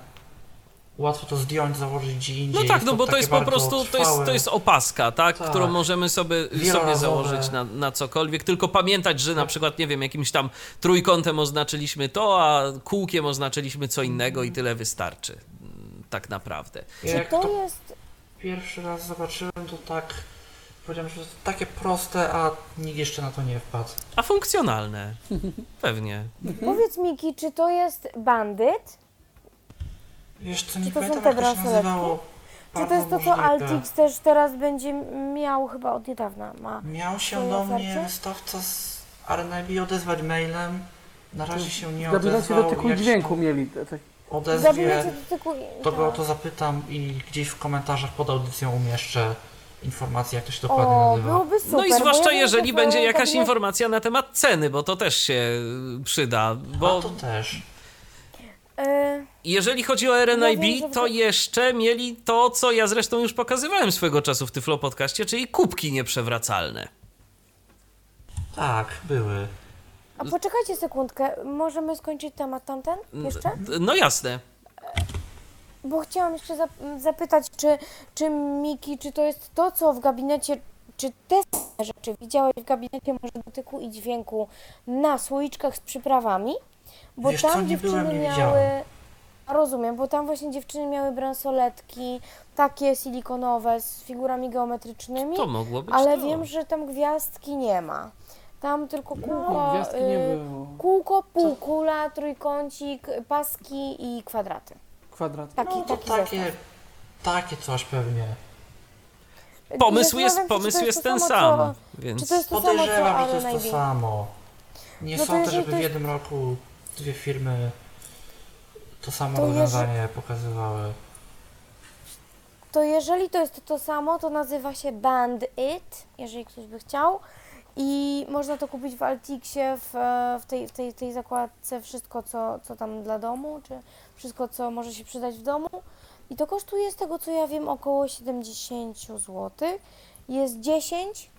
Łatwo to zdjąć, założyć gdzie indziej. No tak, no to bo to jest po prostu, to jest, to jest opaska, tak? Tak. Którą możemy sobie, sobie założyć na, na cokolwiek, tylko pamiętać, że na przykład, nie wiem, jakimś tam trójkątem oznaczyliśmy to, a kółkiem oznaczyliśmy co innego i tyle wystarczy. mm, Tak naprawdę. Czy Jak to to jest, pierwszy raz zobaczyłem, to tak powiedziałem, że to jest takie proste, a nikt jeszcze na to nie wpadł. A funkcjonalne. Pewnie. powiedz Miki, czy to jest bandyt? Wiesz co, Czy nie to są pamiętam te jak to się bransoletki? nazywało. Czy to jest to, co. Altix też teraz będzie miał chyba od niedawna? Ma. Miał się do mnie ofercie? wystawca z RNIB odezwać mailem. Na razie się nie W gabinecie odezwał. dotyku Jak się dźwięku mieli. te- te- W odezwie, dotyku... to go o to zapytam i gdzieś w komentarzach pod audycją umieszczę informację, jak to się dokładnie O, nazywa. byłoby super. No i bo zwłaszcza wiem, jeżeli że w będzie jakaś gabinet- informacja na temat ceny, bo to też się y, przyda. Bo A to też. Y, Jeżeli chodzi o Ja wiem, RNIB, że- to jeszcze mieli to, co ja zresztą już pokazywałem swego czasu w Tyflo Podcaście, czyli kubki nieprzewracalne. Tak, były. A poczekajcie sekundkę, możemy skończyć temat tamten jeszcze? No jasne. Bo chciałam jeszcze zap- zapytać, czy, czy Miki, czy to jest to, co w gabinecie, czy te same rzeczy widziałeś w gabinecie może dotyku i dźwięku na słoiczkach z przyprawami? Bo Wiesz co, tam nie dziewczyny byłem, nie miały... widziałem. Rozumiem, bo tam właśnie dziewczyny miały bransoletki, takie silikonowe z figurami geometrycznymi, To mogło być ale to. wiem, że tam gwiazdki nie ma. Tam tylko kółko, No, Gwiazdki nie y, było. kółko, półkula, trójkącik, paski i kwadraty. Kwadrat. Taki, No to taki takie, zestaw. takie coś pewnie. Pomysł jest, Zastanawiam się, czy pomysł jest to ten samo, sam. co- Więc Czy to jest to samo, co Podejrzewam, że to jest to samo. Nie No to sądzę, jeżeli żeby to w jednym roku dwie firmy to samo To rozwiązanie pokazywały. To jeżeli to jest to samo, to nazywa się Band It, jeżeli ktoś by chciał. I można to kupić w Altixie, w, w, tej, w, tej, w tej zakładce wszystko, co, co tam dla domu, czy wszystko, co może się przydać w domu. I to kosztuje, z tego co ja wiem, około 70 zł. Jest 10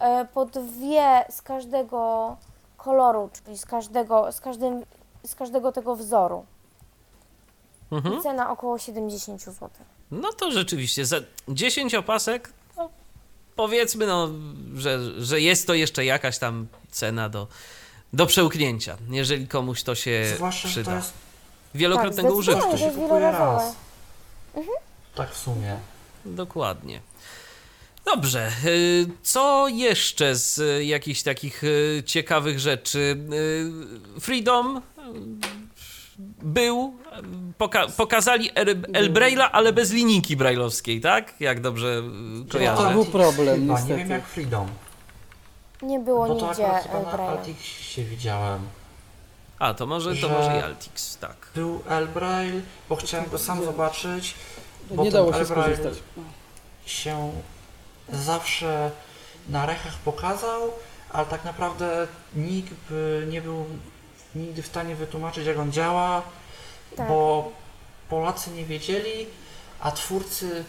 e, po dwie z każdego koloru, czyli z każdego, z każdym, z każdego tego wzoru. Mhm. I cena około 70 zł. No to rzeczywiście, za 10 opasek, no, powiedzmy, no, że, że jest to jeszcze jakaś tam cena do, do przełknięcia, jeżeli komuś to się Zwłaszcza, że to przyda. jest Wielokrotnego Tak, użytku. zdecydowanie. to się kupuje raz. Tak w sumie. Dokładnie. Dobrze, y, co jeszcze z y, jakichś takich y, ciekawych rzeczy? Freedom był, poka pokazali El- Elbraila, ale bez linijki brajlowskiej, tak? Jak dobrze To kojarzę. był problem, Chyba, nie niestety. wiem jak Freedom. Nie było Bo to nigdzie chyba na Elbraila. Altixie widziałem. A, to może, to że- może i Altix, tak. Był Elbrail, bo chciałem go sam zobaczyć. Bo Nie dało się skorzystać. się zawsze na rechach pokazał, ale tak naprawdę nikt by nie był nigdy w stanie wytłumaczyć jak on działa, Tak. bo Polacy nie wiedzieli, a twórcy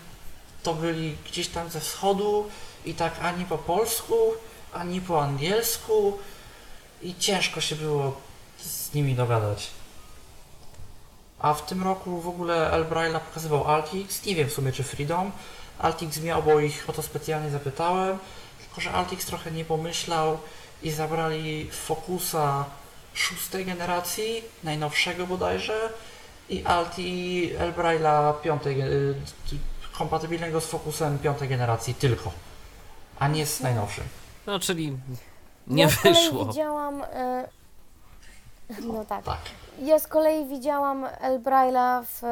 to byli gdzieś tam ze wschodu i tak ani po polsku, ani po angielsku i ciężko się było z nimi dogadać. A w tym roku w ogóle Elbraila pokazywał Altix, nie wiem w sumie czy Freedom. Altix miał, bo ich o to specjalnie zapytałem, tylko że Altix trochę nie pomyślał i zabrali Focusa szóstej generacji, najnowszego bodajże, i Alti Elbraila piątej, y, kompatybilnego z Focusem piątej generacji tylko, a nie z najnowszym. No, czyli nie ja wyszło. widziałam... e, No tak. Tak. Ja z kolei widziałam Elbraila w,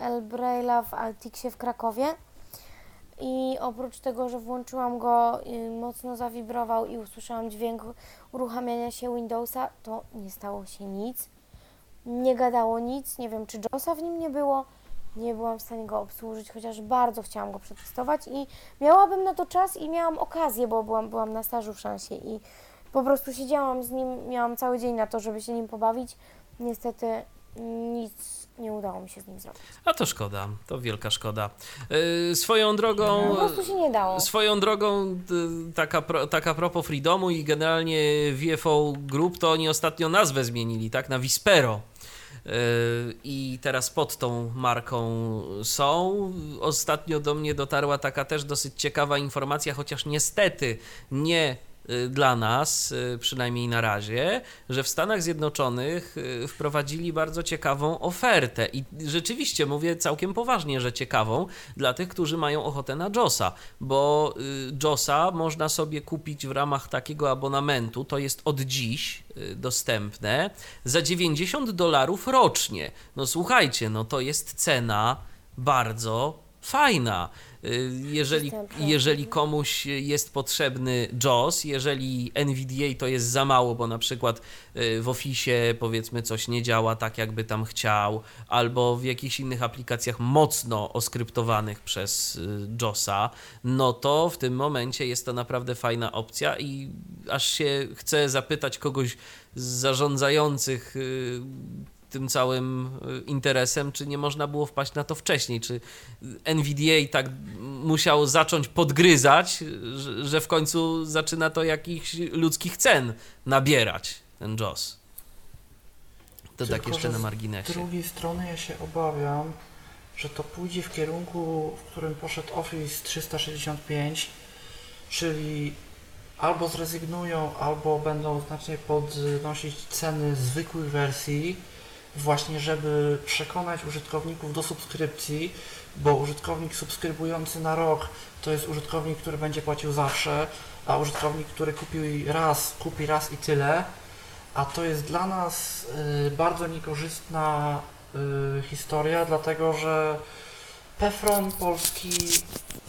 Elbraila w Altixie w Krakowie i oprócz tego, że włączyłam go, mocno zawibrował i usłyszałam dźwięk uruchamiania się Windowsa, to nie stało się nic. Nie gadało nic, nie wiem czy JOSa w nim nie było. Nie byłam w stanie go obsłużyć, chociaż bardzo chciałam go przetestować i miałabym na to czas i miałam okazję, bo byłam, byłam na stażu w szansie i po prostu siedziałam z nim, miałam cały dzień na to, żeby się nim pobawić. Niestety nic nie udało mi się z nim zrobić. A to szkoda, to wielka szkoda. Yy, swoją drogą. Po prostu się nie dało. Swoją drogą, y, taka, pro, taka propos Freedomu i generalnie VFO Group, to oni ostatnio nazwę zmienili, tak, na Vispero. Y, I teraz pod tą marką są. Ostatnio do mnie dotarła taka też dosyć ciekawa informacja, chociaż niestety nie dla nas, y, przynajmniej na razie, że w Stanach Zjednoczonych y, wprowadzili bardzo ciekawą ofertę i rzeczywiście mówię całkiem poważnie, że ciekawą dla tych, którzy mają ochotę na JOSa, bo y, JOSa można sobie kupić w ramach takiego abonamentu, to jest od dziś y, dostępne, za 90 dolarów rocznie. No słuchajcie, no to jest cena bardzo fajna. Y, Jeżeli, jeżeli komuś jest potrzebny JOS, jeżeli NVDA to jest za mało, bo na przykład y, w Office powiedzmy coś nie działa tak, jakby tam chciał, albo w jakichś innych aplikacjach mocno oskryptowanych przez y, JOSa, no to w tym momencie jest to naprawdę fajna opcja i aż się chce zapytać kogoś z zarządzających tym całym y, interesem, czy nie można było wpaść na to wcześniej, czy NVDA tak musiał zacząć podgryzać, że, w końcu zaczyna to jakichś ludzkich cen nabierać, ten JOS. To tak Tylko, jeszcze że na Z marginesie. drugiej strony ja się obawiam, że to pójdzie w kierunku, w którym poszedł Office 365, czyli albo zrezygnują, albo będą znacznie podnosić ceny zwykłych wersji, właśnie żeby przekonać użytkowników do subskrypcji, bo użytkownik subskrybujący na rok to jest użytkownik, który będzie płacił zawsze, a użytkownik, który kupił raz, kupi raz i tyle, a to jest dla nas y, bardzo niekorzystna y, historia, dlatego że Pefron polski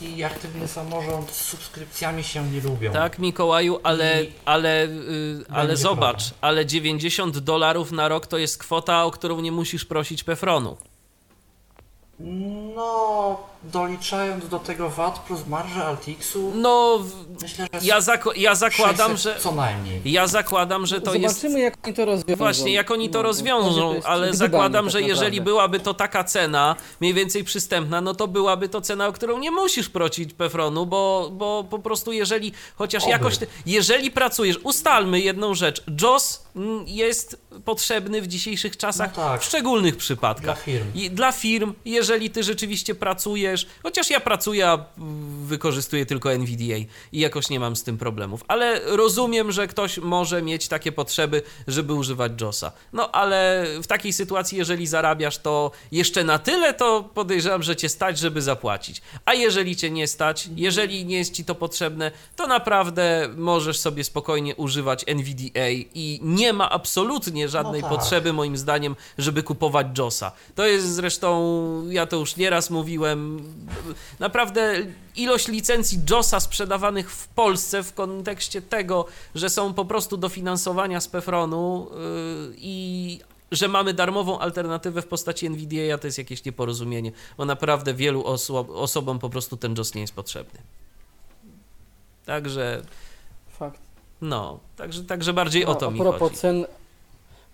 i aktywny samorząd z subskrypcjami się nie lubią. Tak, Mikołaju, ale, I ale, y, ale zobacz, problem. ale 90 dolarów na rok to jest kwota, o którą nie musisz prosić Pefronu. No, doliczając do tego VAT plus marżę Altixu, No, myślę, że ja, zako- ja zakładam, 600 że co najmniej. ja zakładam, że to jest Zobaczymy, jak oni to rozwiążą. Właśnie, jak oni to No, razie rozwiążą, jest ale zakładam, tak że jeżeli naprawdę. byłaby to taka cena, mniej więcej przystępna, no to byłaby to cena, o którą nie musisz prosić Pefronu, bo, bo po prostu jeżeli chociaż Oby. jakoś, ty- jeżeli pracujesz, ustalmy jedną rzecz, JOS jest potrzebny w dzisiejszych czasach No tak. w szczególnych przypadkach. Dla firm. I dla firm, jeżeli ty rzeczywiście pracujesz, chociaż ja pracuję, a wykorzystuję tylko NVDA i jakoś nie mam z tym problemów, ale rozumiem, że ktoś może mieć takie potrzeby, żeby używać JOSa. No ale w takiej sytuacji, jeżeli zarabiasz to jeszcze na tyle, to podejrzewam, że cię stać, żeby zapłacić. A jeżeli cię nie stać, jeżeli nie jest ci to potrzebne, to naprawdę możesz sobie spokojnie używać NVDA i nie ma absolutnie żadnej No tak. potrzeby, moim zdaniem, żeby kupować JOSa. To jest zresztą, ja to już nieraz mówiłem, naprawdę ilość licencji JOSa sprzedawanych w Polsce w kontekście tego, że są po prostu dofinansowania z Pefronu yy, i że mamy darmową alternatywę w postaci NVDA, to jest jakieś nieporozumienie, bo naprawdę wielu oso- osobom po prostu ten JOS nie jest potrzebny. Także, Fakt. No, także, także bardziej o A- to a mi propos chodzi. Cen,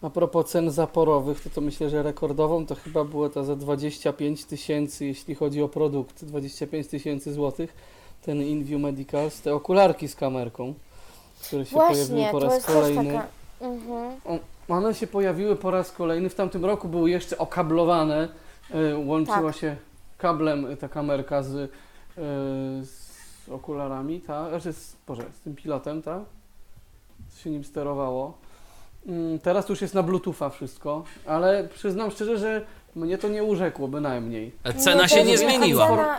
a propos cen zaporowych, to, to myślę, że rekordową to chyba było to za 25 tysięcy, jeśli chodzi o produkt, 25 tysięcy złotych, ten InView Medicals, te okularki z kamerką, które się pojawiły Właśnie, po to raz kolejny. taka... Mhm. One się pojawiły po raz kolejny. W tamtym roku były jeszcze okablowane. y, Łączyła Tak. się kablem y, ta kamerka z, y, z okularami, tak? Znaczy z, Boże, z tym pilotem, tak? Się nim sterowało. Mm, Teraz już jest na Bluetootha wszystko, ale przyznam szczerze, że mnie to nie urzekło bynajmniej. Cena Nie, się nie jest- zmieniła. Cena...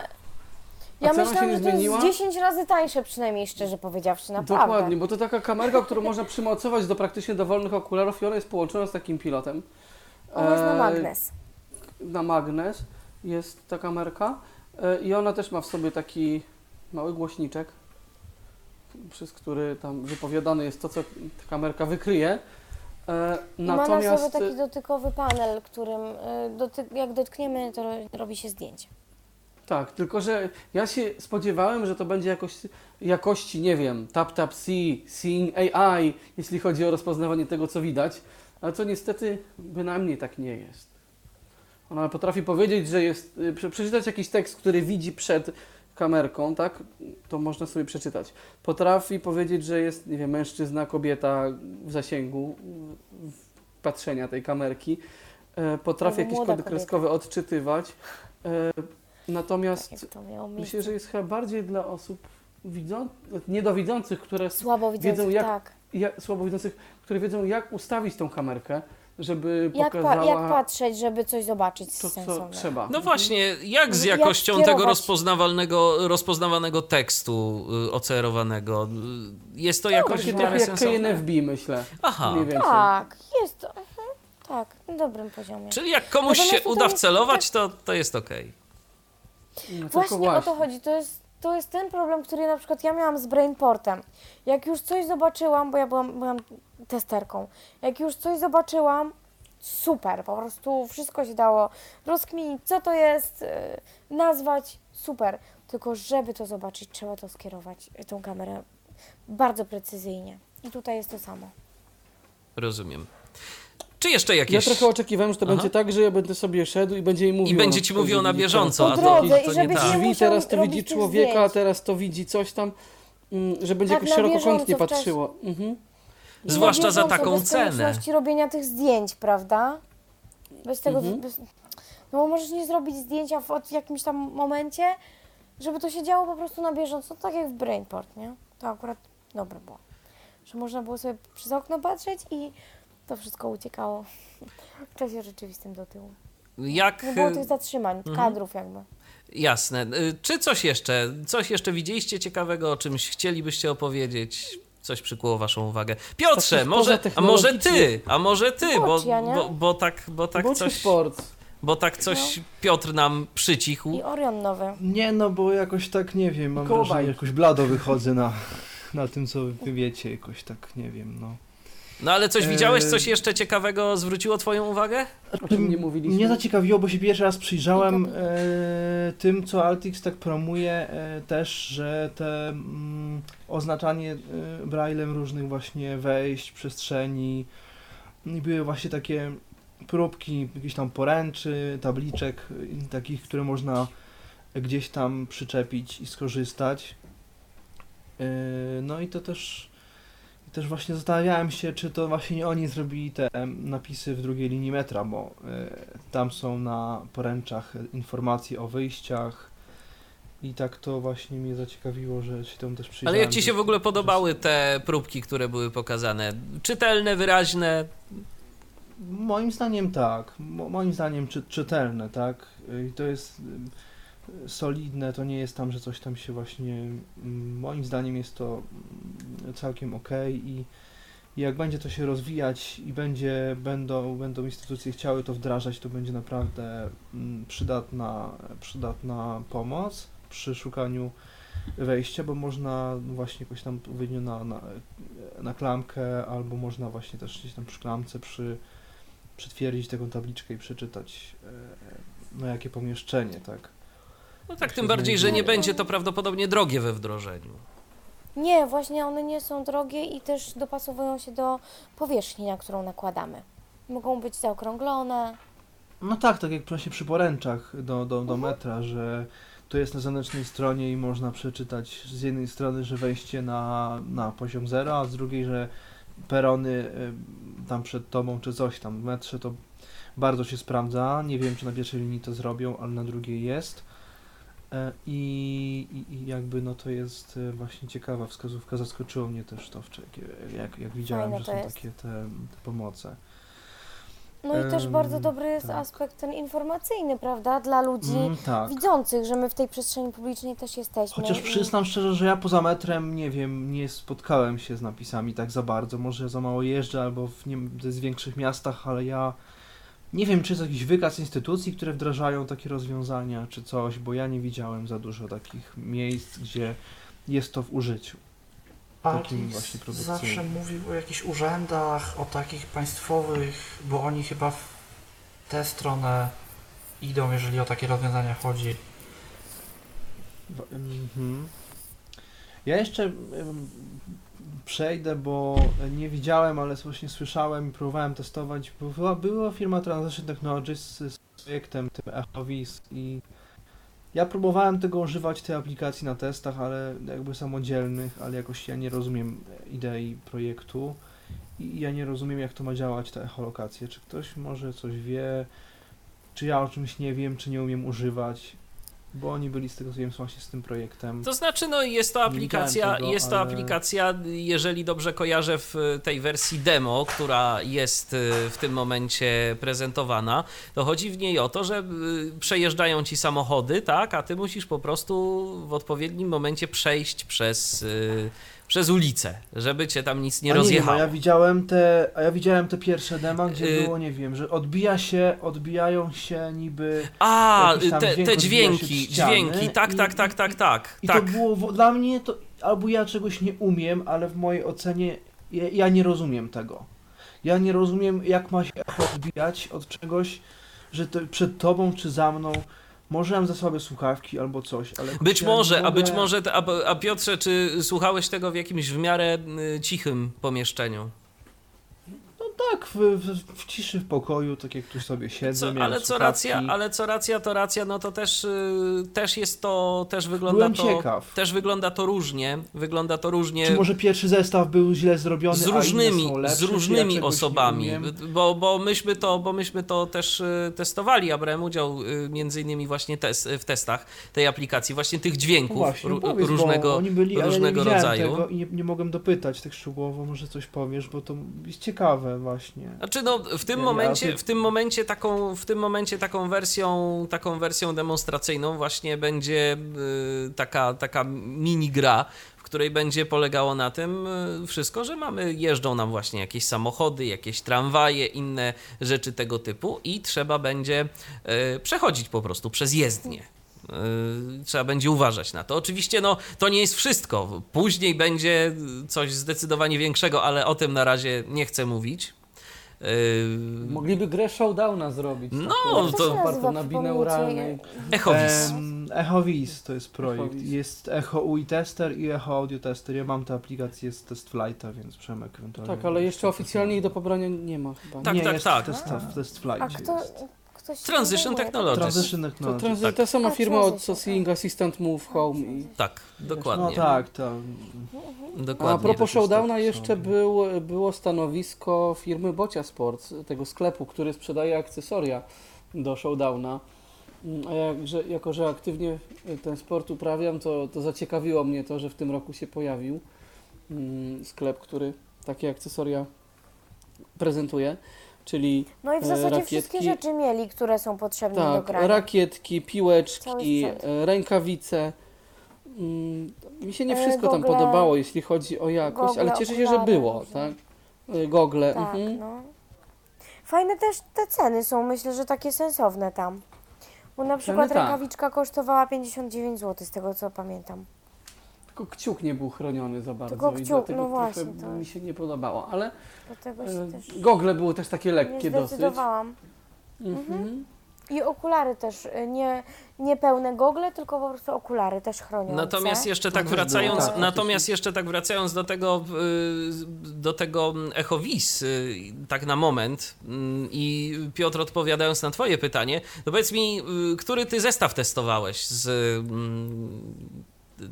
Ja A myślałam, że to jest zmieniła? 10 razy tańsze przynajmniej, szczerze powiedziawszy, naprawdę. Dokładnie, bo to taka kamerka, którą można przymocować do praktycznie dowolnych okularów i ona jest połączona z takim pilotem. Ona jest na E, magnes. na magnes jest ta kamerka e, i ona też ma w sobie taki mały głośniczek, przez który tam wypowiadane jest to, co ta kamerka wykryje. E, I ma na Natomiast sobie taki dotykowy panel, którym y, doty jak dotkniemy, to ro- robi się zdjęcie. tak, tylko że ja się spodziewałem, że to będzie jakoś jakości, nie wiem, tap tap see, seeing AI, jeśli chodzi o rozpoznawanie tego, co widać, ale to niestety bynajmniej tak nie jest. Ona potrafi powiedzieć, że jest, prze- przeczytać jakiś tekst, który widzi przed kamerką, tak? To można sobie przeczytać. Potrafi powiedzieć, że jest, nie wiem, mężczyzna, kobieta w zasięgu patrzenia tej kamerki. E, Potrafi jakieś kody kreskowe odczytywać. E, Natomiast Tak jak myślę, że jest chyba bardziej dla osób widzą, niedowidzących, które Słabo widzących, jak- tak. ja, słabowidzących, które wiedzą, jak ustawić tą kamerkę, żeby Jak, pa pokazała jak patrzeć, żeby coś zobaczyć to, co sensownego. trzeba. No właśnie, jak z Jak jakością skierować? tego rozpoznawalnego, rozpoznawanego tekstu y, OCR-owanego? Y, Jest to jakoś Takie w trochę miarę jak sensowne? KNFB, myślę. Aha. Tak, jest to. Mhm, tak, na dobrym poziomie. czyli jak komuś Natomiast się uda wcelować, to, to jest okej. No, tylko Właśnie, o to chodzi. To jest, to jest ten problem, który na przykład ja miałam z Brainportem. Jak już coś zobaczyłam, bo ja byłam, byłam testerką, jak już coś zobaczyłam, super, po prostu wszystko się dało rozkminić, co to jest, yy, nazwać, super. Tylko żeby to zobaczyć, trzeba to skierować, yy, tą kamerę bardzo precyzyjnie. I tutaj jest to samo. Rozumiem. Czy jeszcze Ja jakieś... trochę oczekiwałem, że to Aha. będzie tak, że ja będę sobie szedł i będzie jej mówił. I będzie ci mówił na bieżąco, a to, drodze to i nie tak. nie Drzwi, teraz to widzi człowieka, a teraz to widzi coś tam, mm, że będzie Tak, jakoś szerokokątnie patrzyło. Mhm. Zwłaszcza za taką bez cenę. konieczności robienia tych zdjęć, prawda? Bez tego. Mhm. Bez, no bo możesz nie zrobić zdjęcia w, w jakimś tam momencie, żeby to się działo po prostu na bieżąco, tak jak w Brainport, nie? To akurat dobre było. Że można było sobie przez okno patrzeć i to wszystko uciekało w czasie rzeczywistym do tyłu. Jak... Nie było tych zatrzymań, Mhm. kadrów jakby. Jasne. Y, Czy coś jeszcze? Coś jeszcze widzieliście ciekawego, o czymś chcielibyście opowiedzieć? Coś przykuło waszą uwagę. Piotrze, może, a może ty, a może ty, bo, bo, bo tak, bo tak Bądź coś... sport. Bo tak coś Piotr nam przycichł. I Orion nowy. Nie, no bo jakoś tak, nie wiem, mam Koło wrażenie, jakoś blado wychodzę na, na tym, co wy wiecie, jakoś tak, nie wiem, no. No ale coś widziałeś, Eee. coś jeszcze ciekawego zwróciło twoją uwagę? O czym nie mówiliśmy? Mnie zaciekawiło, bo się pierwszy raz przyjrzałem e, tym, co Altix tak promuje e, też, że te mm, oznaczanie e, braillem różnych właśnie wejść, przestrzeni i były właśnie takie próbki jakichś tam poręczy, tabliczek takich, które można gdzieś tam przyczepić i skorzystać. E, no i to też i też właśnie zastanawiałem się, czy to właśnie nie oni zrobili te napisy w drugiej linii metra, bo y, tam są na poręczach informacje o wyjściach i tak to właśnie mnie zaciekawiło, że się temu też przyjrzałem. Ale jak ci się w ogóle podobały te próbki, które były pokazane? Czytelne, wyraźne? Moim zdaniem tak. Mo, moim zdaniem czy, czytelne, tak. I to jest solidne, to nie jest tam, że coś tam się właśnie. mm, Moim zdaniem jest to mm, całkiem ok i, jak będzie to się rozwijać i będzie, będą, będą instytucje chciały to wdrażać, to będzie naprawdę mm, przydatna, przydatna pomoc przy szukaniu wejścia, bo można właśnie jakoś tam odpowiednio na, na, na klamkę, albo można właśnie też gdzieś tam przy klamce przy przytwierdzić taką tabliczkę i przeczytać e, no jakie pomieszczenie, tak. No tak, tym bardziej, że nie będzie to prawdopodobnie drogie we wdrożeniu. Nie, właśnie one nie są drogie i też dopasowują się do powierzchni, na którą nakładamy. Mogą być zaokrąglone. No tak, tak jak właśnie przy poręczach do, do, do Mhm. metra, że to jest na zewnętrznej stronie i można przeczytać z jednej strony, że wejście na, na poziom zero, a z drugiej, że perony y, tam przed tobą czy coś tam w metrze to bardzo się sprawdza. Nie wiem, czy na pierwszej linii to zrobią, ale na drugiej jest. E, I, i, I jakby no to jest e, właśnie ciekawa wskazówka. Zaskoczyło mnie też to, jak, jak widziałem, Fajne że są jest. takie te, te pomoce. No i też bardzo dobry jest tak. aspekt ten informacyjny, prawda? Dla ludzi Mm, tak. widzących, że my w tej przestrzeni publicznej też jesteśmy. Chociaż przyznam szczerze, że ja poza metrem, nie wiem, nie spotkałem się z napisami tak za bardzo. Może ja za mało jeżdżę albo w nie, w większych miastach, ale ja nie wiem, czy jest jakiś wykaz instytucji, które wdrażają takie rozwiązania, czy coś, bo ja nie widziałem za dużo takich miejsc, gdzie jest to w użyciu. Takim właśnie produkcyjnym. zawsze mówił o jakichś urzędach, o takich państwowych, bo oni chyba w tę stronę idą, jeżeli o takie rozwiązania chodzi. Mhm. Ja jeszcze przejdę, bo nie widziałem, ale właśnie słyszałem i próbowałem testować. Była, była firma Transition Technologies z, z projektem tym Echovis i ja próbowałem tego używać tej aplikacji na testach, ale jakby samodzielnych, ale jakoś ja nie rozumiem idei projektu i ja nie rozumiem jak to ma działać ta echolokacja. Czy ktoś może coś wie, czy ja o czymś nie wiem, czy nie umiem używać, bo oni byli z tego co wiem właśnie z tym projektem. To znaczy, no jest to aplikacja, tego, jest to ale- aplikacja, jeżeli dobrze kojarzę, w tej wersji demo, która jest y, w tym momencie prezentowana, to chodzi w niej o to, że y, przejeżdżają ci samochody, tak, a ty musisz po prostu w odpowiednim momencie przejść przez, y, przez ulicę, żeby cię tam nic nie a nie wiem, a ja widziałem te, a ja widziałem te pierwsze dema, gdzie Y- było, nie wiem, że odbija się, odbijają się niby A, te, dźwięk te dźwięki, ściany dźwięki, tak, i- tak, tak, tak, tak. i tak. to było dla mnie to albo ja czegoś nie umiem, ale w mojej ocenie ja, ja nie rozumiem tego. Ja nie rozumiem jak ma się odbijać od czegoś, że to przed tobą czy za mną może mam za słabe słuchawki albo coś, ale Być może, a mogę- być może, a, a Piotrze, czy słuchałeś tego w jakimś w miarę y, cichym pomieszczeniu? Tak w, w, w ciszy w pokoju, tak jak tu sobie siedzę, Co, ale co słuchawki. racja, ale co racja, to racja, no to też, y, też jest to, też wygląda Byłem to, ciekaw. też wygląda to różnie, wygląda to różnie Czy może pierwszy zestaw był źle zrobiony, z różnymi, lepsze, z ja różnymi nie osobami, bo, bo, myśmy to, bo myśmy to też y, testowali, a brałem udział y, między innymi właśnie w testach tej aplikacji, właśnie tych No dźwięków właśnie, ró- powiedz, różnego, oni byli, różnego ja rodzaju. I nie, nie mogłem dopytać tak szczegółowo, może coś powiesz, bo to jest ciekawe właśnie. Znaczy no, w tym Ja- momencie, w tym momencie taką, w tym momencie taką wersją, taką wersją demonstracyjną właśnie będzie y, taka, taka mini gra, w której będzie polegało na tym y, wszystko, że mamy, jeżdżą nam właśnie jakieś samochody, jakieś tramwaje, inne rzeczy tego typu i trzeba będzie y, przechodzić po prostu przez jezdnię. Y, Trzeba będzie uważać na to. Oczywiście, no, to nie jest wszystko. Później będzie coś zdecydowanie większego, ale o tym na razie nie chcę mówić. Y, Mogliby grę Showdowna zrobić. No, taką Jak to opartą na. Em, EchoWis to jest projekt. EchoWis. Jest Echo UI Tester i Echo Audio Tester. Ja mam tę aplikację z Test Flighta, więc Przemek ewentualnie. Tak, ale jeszcze oficjalnie ich do pobrania nie ma chyba. Tak, nie, tak, jest tak. Test, w test Flightie A kto, jest. ktoś Transition tak? Technologies. Transition To, Technology. trans- tak. ta sama firma od Seeing Assistant Move Home i Tak, No dokładnie. tak, to. Dokładnie. A propos jest Showdowna tak jeszcze samo. był, było stanowisko firmy Bocia Sports, tego sklepu, który sprzedaje akcesoria do Showdowna. Mm, A jak, że, jako, że aktywnie ten sport uprawiam, to, to zaciekawiło mnie to, że w tym roku się pojawił mm, sklep, który takie akcesoria prezentuje, czyli No i w e, zasadzie wszystkie rakietki- rzeczy mieli, które są potrzebne do tak, grania. rakietki, piłeczki, e, rękawice. Mi się nie E, wszystko tam gogle- podobało, jeśli chodzi o jakość, gogle, ale cieszę się, że okulary było, różne. tak? E, Gogle. Tak, mhm. no. Fajne też te ceny są, myślę, że takie sensowne tam. Bo na przykład tak. rękawiczka kosztowała 59 zł, z tego co pamiętam. Tylko kciuk nie był chroniony za bardzo Tylko i kciuk, dlatego no trochę właśnie, to- mi się nie podobało, ale Dlatego e, się też gogle były też takie nie lekkie dosyć. zdecydowałam. Mhm. I okulary też, y, nie, nie pełne gogle, tylko po prostu okulary też chroniące. Natomiast jeszcze tak wracając, tak, natomiast jeszcze tak wracając do tego, y, do tego Echowis, y, tak na moment mm, i Piotr odpowiadając na twoje pytanie, to powiedz mi, który ty zestaw testowałeś z mm,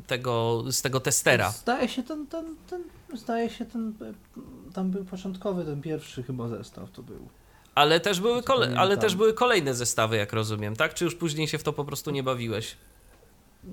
tego, z tego testera? Zdaje się ten, ten, ten, zdaje się ten, tam był początkowy, ten pierwszy chyba zestaw to był. Ale też były, kole- Zupełnie ale też były kolejne zestawy, jak rozumiem, tak? Czy już później się w to po prostu nie bawiłeś?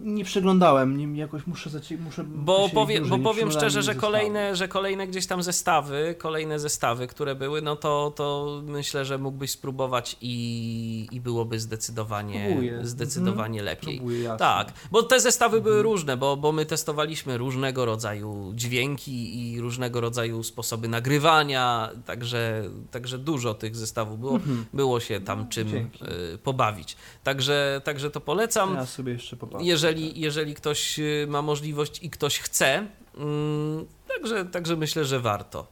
Nie przeglądałem, nie, jakoś muszę zaci- muszę Bo, powie, bo powiem szczerze, że kolejne, że kolejne gdzieś tam zestawy, kolejne zestawy, które były, no to, to myślę, że mógłbyś spróbować i, i byłoby zdecydowanie, Próbuję. zdecydowanie Mhm. lepiej. Próbuję. Tak, bo te zestawy były Mhm. różne, bo, bo my testowaliśmy różnego rodzaju dźwięki i różnego rodzaju sposoby nagrywania, także, także dużo tych zestawów było, Mhm. było się tam czym dzięki. y, pobawić. Także, także to polecam. Ja sobie jeszcze popatrzę. Jeżeli, jeżeli ktoś y, ma możliwość i ktoś chce, mm, także, także myślę, że warto.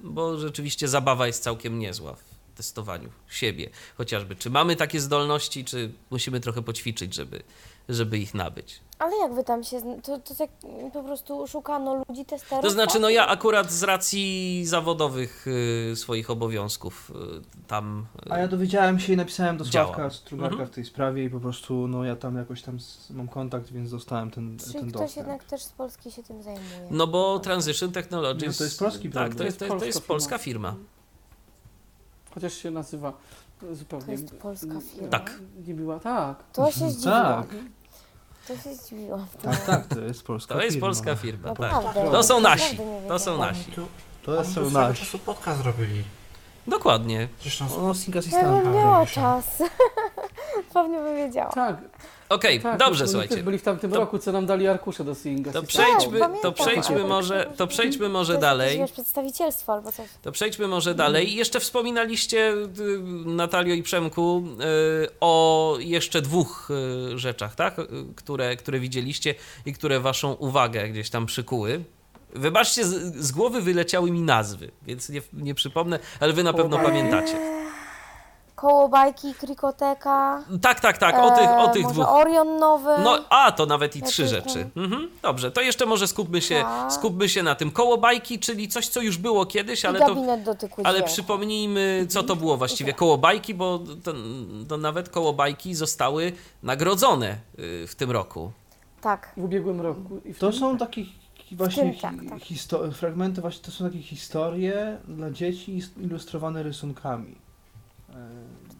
Bo rzeczywiście zabawa jest całkiem niezła w testowaniu siebie. Chociażby, czy mamy takie zdolności, czy musimy trochę poćwiczyć, żeby, żeby ich nabyć. Ale jak wy tam się, to, to tak mm, po prostu szukano ludzi testerów? To znaczy, no ja akurat z racji zawodowych y, swoich obowiązków y, tam. y, A ja dowiedziałem się i napisałem do. Sławka Strugarka Mhm. w tej sprawie i po prostu no ja tam jakoś tam z, mam kontakt, więc dostałem ten, Czyli ten ktoś dostęp. jednak też z Polski się tym zajmuje. No bo Transition Technologies. No to jest polski Tak, produkt. to jest, to jest, to jest polska firma. Chociaż się nazywa zupełnie... To jest polska firma. Tak. Nie była, tak. To się zdziwiłam. Tak, To się zdziwiłam. tak, tak, to jest polska To jest firma. polska firma, tak. Naprawdę. To są nasi. Naprawdę nie To są wiedziałam. nasi. Tu, To oni jest tu są swego nasi. czasu podcast zrobili. Dokładnie. Zresztą z O, Ja bym miała czas. Pewnie bym wiedziała. Tak, Okej, tak. dobrze, słuchajcie. byli w tamtym To- roku, co nam dali arkusze do Singa. To Tak, przejdźmy, to pamiętam, przejdźmy ale- może, to przejdźmy może To dalej. jakieś, przedstawicielstwo albo coś. To przejdźmy może dalej. I Jeszcze wspominaliście, y, Natalio i Przemku, y, o jeszcze dwóch y, rzeczach, tak? Które, które widzieliście i które waszą uwagę gdzieś tam przykuły. Wybaczcie, z, z głowy wyleciały mi nazwy, więc nie, nie przypomnę, ale wy na pewno Eee, pamiętacie. Koło bajki, krikoteka. Tak, tak, tak, o tych, o e, tych może dwóch. Orion nowy. No, a to nawet i Ja trzy rzeczy. Mhm, dobrze, to jeszcze może skupmy się, Tak. skupmy się na tym. Koło bajki, czyli coś, co już było kiedyś, I ale to. gabinet dotyku Ale przypomnijmy, co to było właściwie koło bajki, bo to, to nawet koło bajki zostały nagrodzone y, w tym roku. Tak. W ubiegłym roku. I w To tym- są takie hi- właśnie tym tak, tak. histo- fragmenty, właśnie to są takie historie dla dzieci ilustrowane rysunkami.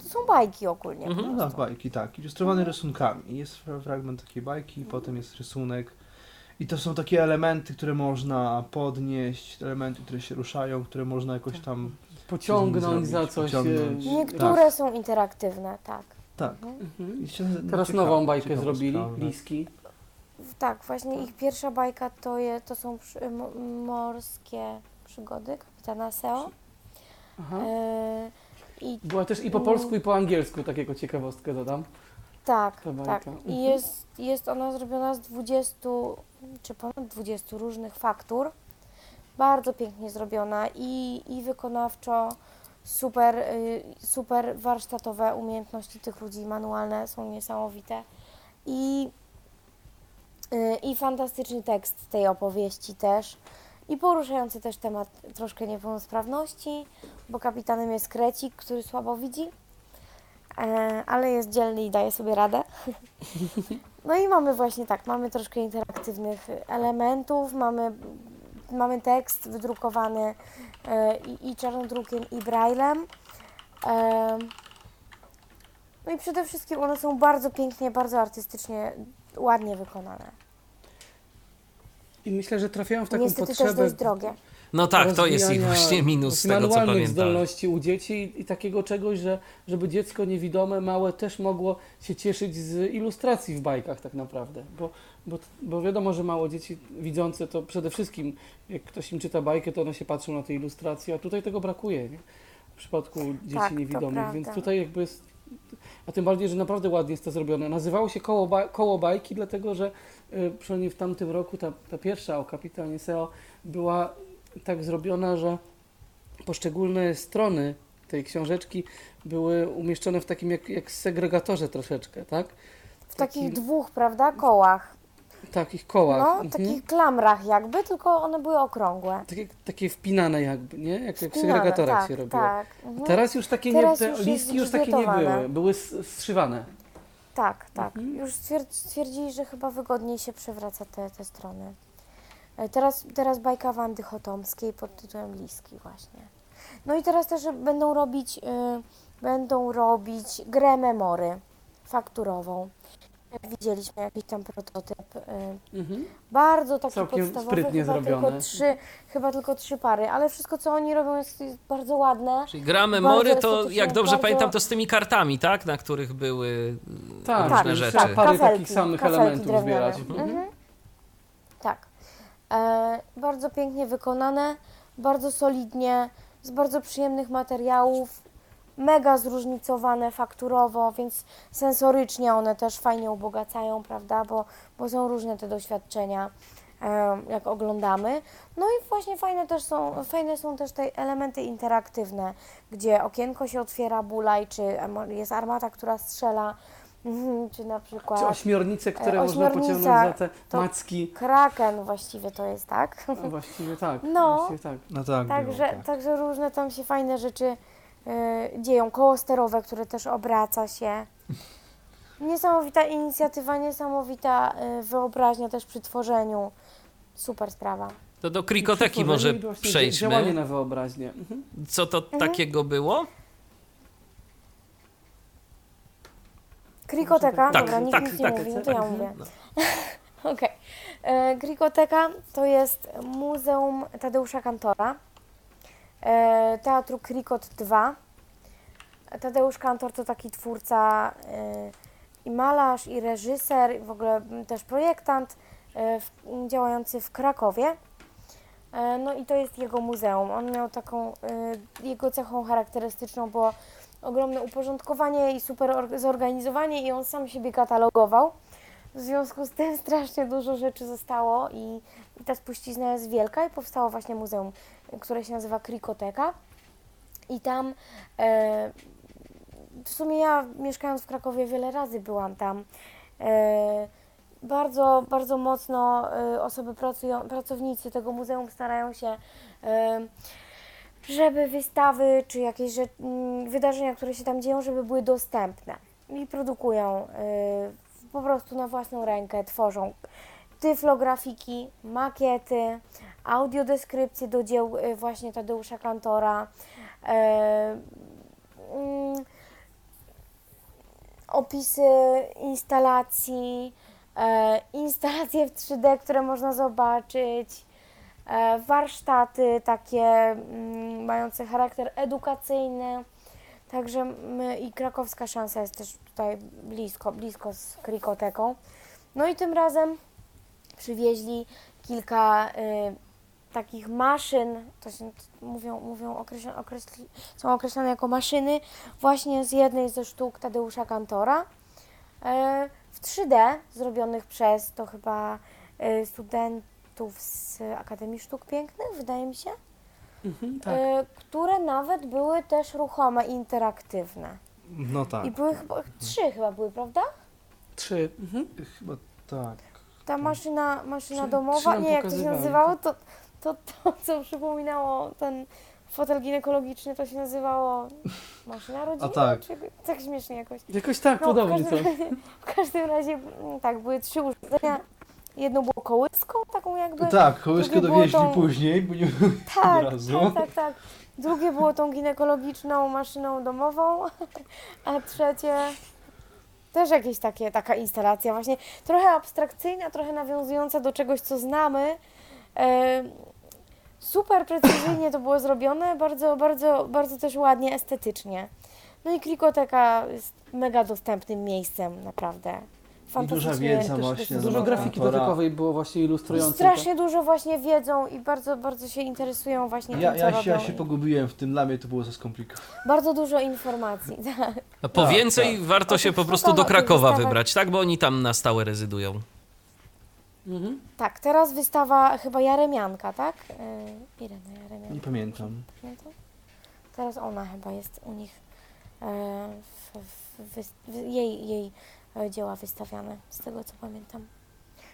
To są bajki ogólnie. Mhm. No tak, bajki, tak. Ilustrowane rysunkami. Jest fra- fragment takiej bajki, i potem jest rysunek. I to są takie elementy, które można podnieść, elementy, które się ruszają, które można jakoś tam pociągnąć za coś. pociągnąć. e, Niektóre są interaktywne, tak. Tak. Mhm. Się- Teraz ciekawe- nową bajkę ciekawostka, zrobili, tak. Liski. Tak, właśnie ich pierwsza bajka to, je, to są przy, mo, morskie przygody kapitana Seo. Aha. E, I Była też i po polsku, i po angielsku, takiego ciekawostkę dodam. tak, tak. Mhm. I jest, jest ona zrobiona z 20 czy ponad 20 różnych faktur. Bardzo pięknie zrobiona i, i wykonawczo super, y, super warsztatowe umiejętności tych ludzi manualne są niesamowite. I, y, I fantastyczny tekst tej opowieści też. I poruszający też temat troszkę niepełnosprawności, bo kapitanem jest krecik, który słabo widzi, e, ale jest dzielny i daje sobie radę. No i mamy właśnie tak, mamy troszkę interaktywnych elementów, mamy, mamy tekst wydrukowany e, i, i czarnodrukiem, i braillem. E, no i przede wszystkim one są bardzo pięknie, bardzo artystycznie, ładnie wykonane. I myślę, że trafiają w taką Niestety też potrzebę dość drogie. No tak, to jest ich właśnie minus z tego, co pamiętam. zdolności u dzieci i, i takiego czegoś, że żeby dziecko niewidome, małe też mogło się cieszyć z ilustracji w bajkach tak naprawdę. Bo, bo, bo wiadomo, że mało dzieci widzące to przede wszystkim, jak ktoś im czyta bajkę, to one się patrzą na te ilustracje, a tutaj tego brakuje, nie? W przypadku dzieci Tak, to niewidomych, więc prawda. tutaj jakby jest, a tym bardziej, że naprawdę ładnie jest to zrobione. Nazywało się koło, ba, koło bajki, dlatego że y, przynajmniej w tamtym roku ta, ta pierwsza o kapitanie Seo była tak zrobiona, że poszczególne strony tej książeczki były umieszczone w takim jak, jak segregatorze troszeczkę, tak? W Taki- takich dwóch, prawda, kołach. Takich kołach. No, mhm. takich klamrach jakby, tylko one były okrągłe. takie, takie wpinane jakby, nie? Jak, jak w segregatorach tak, się robiło. Tak, mhm. Teraz już takie Teraz nie, już te listki już takie nie były, były zszywane. tak, tak. Mhm. Już stwier- stwierdzili, że chyba wygodniej się przewraca te, te strony. E, Teraz, teraz bajka Wandy Chotomskiej pod tytułem Liski właśnie. No i teraz też będą robić, y, będą robić grę memory fakturową. Jak Widzieliśmy jakiś tam prototyp. y, Mhm. Bardzo taki Całkiem podstawowy, sprytnie chyba zrobione. tylko, trzy, chyba tylko trzy pary, ale wszystko co oni robią jest, jest bardzo ładne. Czyli gra memory to, jak dobrze bardzo- pamiętam, to z tymi kartami, tak? Na których były Tak, różne tak, rzeczy. tak. Parę kafelki, takich samych kafelki elementów drewniane. zbierać. Mhm. Tak. E, bardzo pięknie wykonane, bardzo solidnie, z bardzo przyjemnych materiałów, mega zróżnicowane fakturowo, więc sensorycznie one też fajnie ubogacają, prawda, bo, bo są różne te doświadczenia, jak oglądamy. No i właśnie fajne też są, fajne są też te elementy interaktywne, gdzie okienko się otwiera, bulaj, czy jest armata, która strzela, mhm, czy na przykład... Czy ośmiornice, które E, można ośmiornica, pociągnąć za te to- macki. Kraken właściwie to jest, tak? No właściwie tak. No. Właściwie tak. No tak, Także, było, tak. także różne tam się fajne rzeczy dzieją. Koło sterowe, które też obraca się. Niesamowita inicjatywa, niesamowita y, wyobraźnia też przy tworzeniu. Super sprawa. To do krikoteki może właśnie Działanie przejdźmy. na wyobraźnię. Mhm. Co to takiego było? Krikoteka, Tak, dobra, nikt tak, nic nie tak, mówi, no to tak. ja mówię. No. Okej. E, Krikoteka to jest Muzeum Tadeusza Kantora, e, Teatru Krikot 2. Tadeusz Kantor to taki twórca e, i malarz, i reżyser, i w ogóle też projektant e, działający w Krakowie. E, No i to jest jego muzeum. On miał taką, e, jego cechą charakterystyczną było ogromne uporządkowanie i super or- zorganizowanie i on sam siebie katalogował. W związku z tym strasznie dużo rzeczy zostało i, i ta spuścizna jest wielka i powstało właśnie muzeum, które się nazywa Krikoteka. I tam e, w sumie ja mieszkając w Krakowie wiele razy byłam tam. E, bardzo, bardzo mocno e, osoby pracują, pracownicy tego muzeum starają się, e, żeby wystawy czy jakieś rzecz, m, wydarzenia, które się tam dzieją, żeby były dostępne. I produkują e, po prostu na własną rękę, tworzą tyflografiki, makiety, audiodeskrypcje do dzieł e, właśnie Tadeusza Kantora, e, mm, opisy instalacji, e, instalacje w 3D, które można zobaczyć, e, warsztaty takie mm, mające charakter edukacyjny. Także my, i krakowska szansa jest też tutaj blisko, blisko z krikoteką. No i tym razem przywieźli kilka y, takich maszyn, to się mówią, mówią określa, określi, są określane jako maszyny właśnie z jednej ze sztuk Tadeusza Kantora e, w 3D zrobionych przez to chyba e, studentów z Akademii Sztuk Pięknych, wydaje mi się, Mhm, tak. e, które nawet były też ruchome, interaktywne. No tak. I były chyba, trzy chyba były, prawda? Trzy. Mhm. Chyba tak. Ta maszyna, maszyna trzy domowa, nie jak to się nazywało, to, to, to co przypominało ten fotel ginekologiczny, to się nazywało maszyna rodzinna, tak. czy tak śmiesznie jakoś. Jakoś tak, No, podobnie w, każdym, w każdym razie, mm, tak, były trzy urządzenia. Jedno było kołyską, taką jakby. Tak, kołyskę dowieźli tą- później, bo nie tak, od razu. tak, tak, tak. Drugie było tą ginekologiczną maszyną domową, a trzecie też jakieś takie, taka instalacja właśnie trochę abstrakcyjna, trochę nawiązująca do czegoś, co znamy. Super precyzyjnie to było zrobione, bardzo, bardzo, bardzo też ładnie, estetycznie. No i Klikoteka jest mega dostępnym miejscem, naprawdę. Fantastycznie. wiedza też właśnie Dużo grafiki Autora. dodatkowej było właśnie ilustrującej. Strasznie dużo właśnie wiedzą i bardzo, bardzo się interesują właśnie Ja, tym, co ja, robią. się, ja się pogubiłem w tym, dla mnie to było za skomplikowane. Bardzo dużo informacji, tak. A po Tak, więcej tak. warto O się po prostu do Krakowa wybrać, tak? Bo oni tam na stałe rezydują. Mhm. Tak, teraz wystawa chyba Jaremianka, tak? Yy, Irena Nie Jaremianka. pamiętam. Pamiętam? Teraz ona chyba jest u nich, e, w, w, w, jej, jej e, dzieła wystawiane, z tego co pamiętam.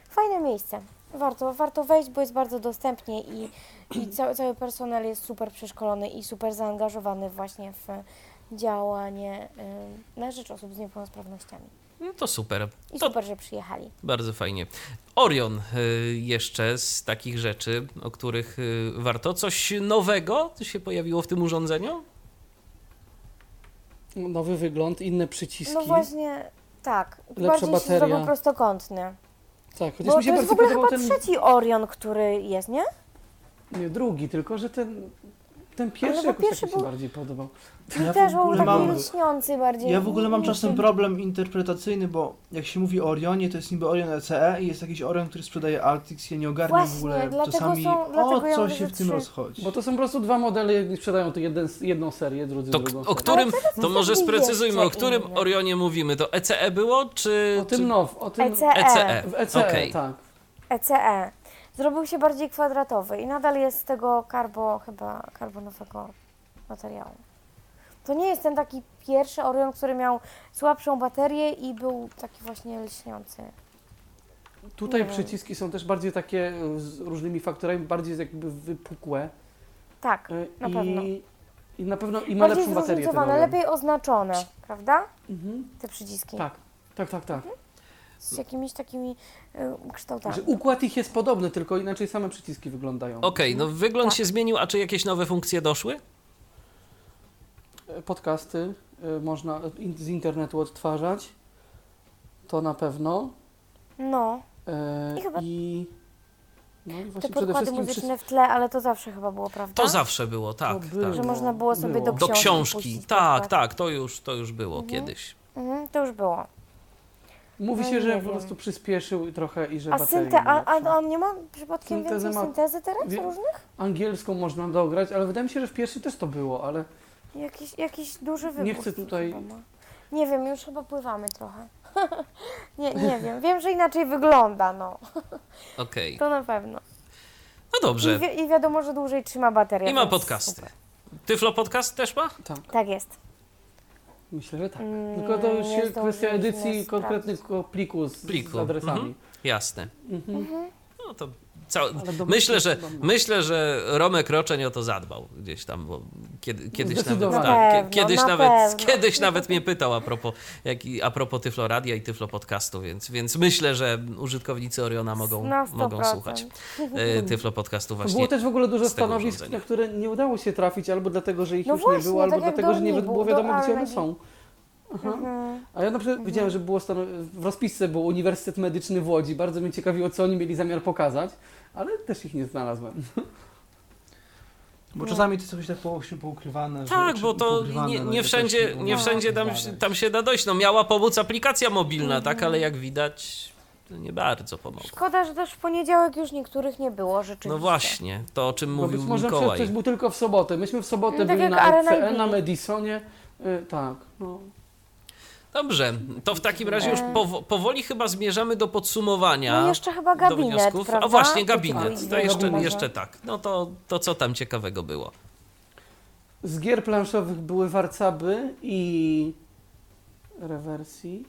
Fajne miejsce. Warto, warto wejść, bo jest bardzo dostępnie i, i cały, cały personel jest super przeszkolony i super zaangażowany właśnie w działanie y, na rzecz osób z niepełnosprawnościami. No to super. I To super, że przyjechali. bardzo fajnie. Orion y, jeszcze z takich rzeczy, o których y, warto. Coś nowego się pojawiło w tym urządzeniu? Nowy wygląd, inne przyciski. No właśnie, tak. Lepsza Bardziej się bateria. zrobił prostokątny. Tak, chociaż Bo to mi się jest w ogóle chyba ten... trzeci Orion, który jest, nie? Nie, drugi, tylko że ten, ten pierwszy jakoś pierwszy tak mi się był- bardziej podobał. Mi Ja też był ogóle taki mam- lśniący bardziej. Ja w ogóle mam czasem problem interpretacyjny, bo jak się mówi o Orionie, to jest niby Orion ECE i jest jakiś Orion, który sprzedaje Altix. Ja nie ogarniam Właśnie, w ogóle czasami są- o ja co mówię, się w tym trzy. rozchodzi. Bo to są po prostu dwa modele, jedni sprzedają to jeden, jedną serię, drudzy To, drugą o którym, to może sprecyzujmy, o którym. Orionie mówimy. To ECE było, czy... O tym czy... now, o tym ECE. ECE. w ECE, Okej. tak. ECE. Zrobił się bardziej kwadratowy i nadal jest z tego karbo, chyba karbonowego materiału. To nie jest ten taki pierwszy Orion, który miał słabszą baterię i był taki właśnie lśniący. Tutaj Nie wiem. przyciski są też bardziej takie e, z różnymi faktorami, bardziej jakby wypukłe. Tak, e, Na i, pewno. I na pewno i ma bardziej lepszą baterię. ten lepiej oznaczone, prawda? Mhm. Te przyciski. Tak, tak, tak, tak. Z jakimiś takimi y, kształtami. Że układ ich jest podobny, tylko inaczej same przyciski wyglądają. Okej, no wygląd Tak. się zmienił, a czy jakieś nowe funkcje doszły? E, Podcasty e, można in- z internetu odtwarzać. To na pewno. No, E, I chyba- I, no i te podkłady wszystkim muzyczne w tle, ale to zawsze chyba było, prawda? To zawsze było, tak. To było. tak. Że można było sobie Było. do Do książki książki, puścić tak, podkład. tak, to już, to już było Mhm. kiedyś. Mhm, to już było. Mówi No się, że po wiem. prostu przyspieszył trochę i że A, bateria synte, a, a on nie ma przypadkiem Syntezę więcej ma- syntezy teraz Wie- różnych? Angielską można dograć, ale wydaje mi się, że w pierwszy też to było, ale Jakiś, jakiś duży wybór. Nie chcę tutaj-. Nie wiem, już chyba pływamy trochę. nie, nie wiem. Wiem, że inaczej wygląda, no. Okej, To na pewno. no I, dobrze. wi- I wiadomo, że dłużej trzyma baterię. I ma podcasty. Tyflo podcast też ma? tak, Tak jest. Myślę, że tak. Mm, Tylko to już nie się kwestia edycji konkretnego pliku z, Pliku, z adresami. mhm. Jasne. Mhm. No to cał... Myślę, że, myślę, że Romek Roczeń o to zadbał gdzieś tam, bo kiedy, kiedyś nawet, tak, kie- kiedyś, pewno, na nawet, pewno. kiedyś nawet mnie pytał a propos, jak, i- a propos Tyflo Radia i Tyflo Podcastu, więc, więc myślę, że użytkownicy Oriona mogą, mogą 100%. słuchać e, Tyflo Podcastu To właśnie. było też w ogóle dużo stanowisk, na które nie udało się trafić, albo dlatego, że ich No już właśnie, nie było, tak albo jak dlatego, że nie było do wiadomo, gdzie one są. Aha. Mhm. A ja na przykład widziałem, że było stano- w rozpisce był Uniwersytet Medyczny w Łodzi. Bardzo mnie ciekawiło, co oni mieli zamiar pokazać, ale też ich nie znalazłem. Bo Nie. czasami to coś tak po, poukrywane. że- Tak, czy bo to nie, no, nie że wszędzie, nie No. wszędzie tam, tam się da dojść. No miała pomóc aplikacja mobilna, tak, ale jak widać to nie bardzo pomogła. Szkoda, że też w poniedziałek już niektórych nie było rzeczywiście. No właśnie, to o czym Bo mówił być może Mikołaj. ktoś był tylko w sobotę. Myśmy w sobotę No tak byli na ECE, na Madisonie. Y, tak, no. Dobrze, to w takim razie już powo- powoli chyba zmierzamy do podsumowania. No jeszcze chyba do gabinet, wniosków. prawda? A właśnie, To gabinet. To jeszcze, gabinet. jeszcze tak. No to, to co tam ciekawego było? Z gier planszowych były warcaby i rewersji.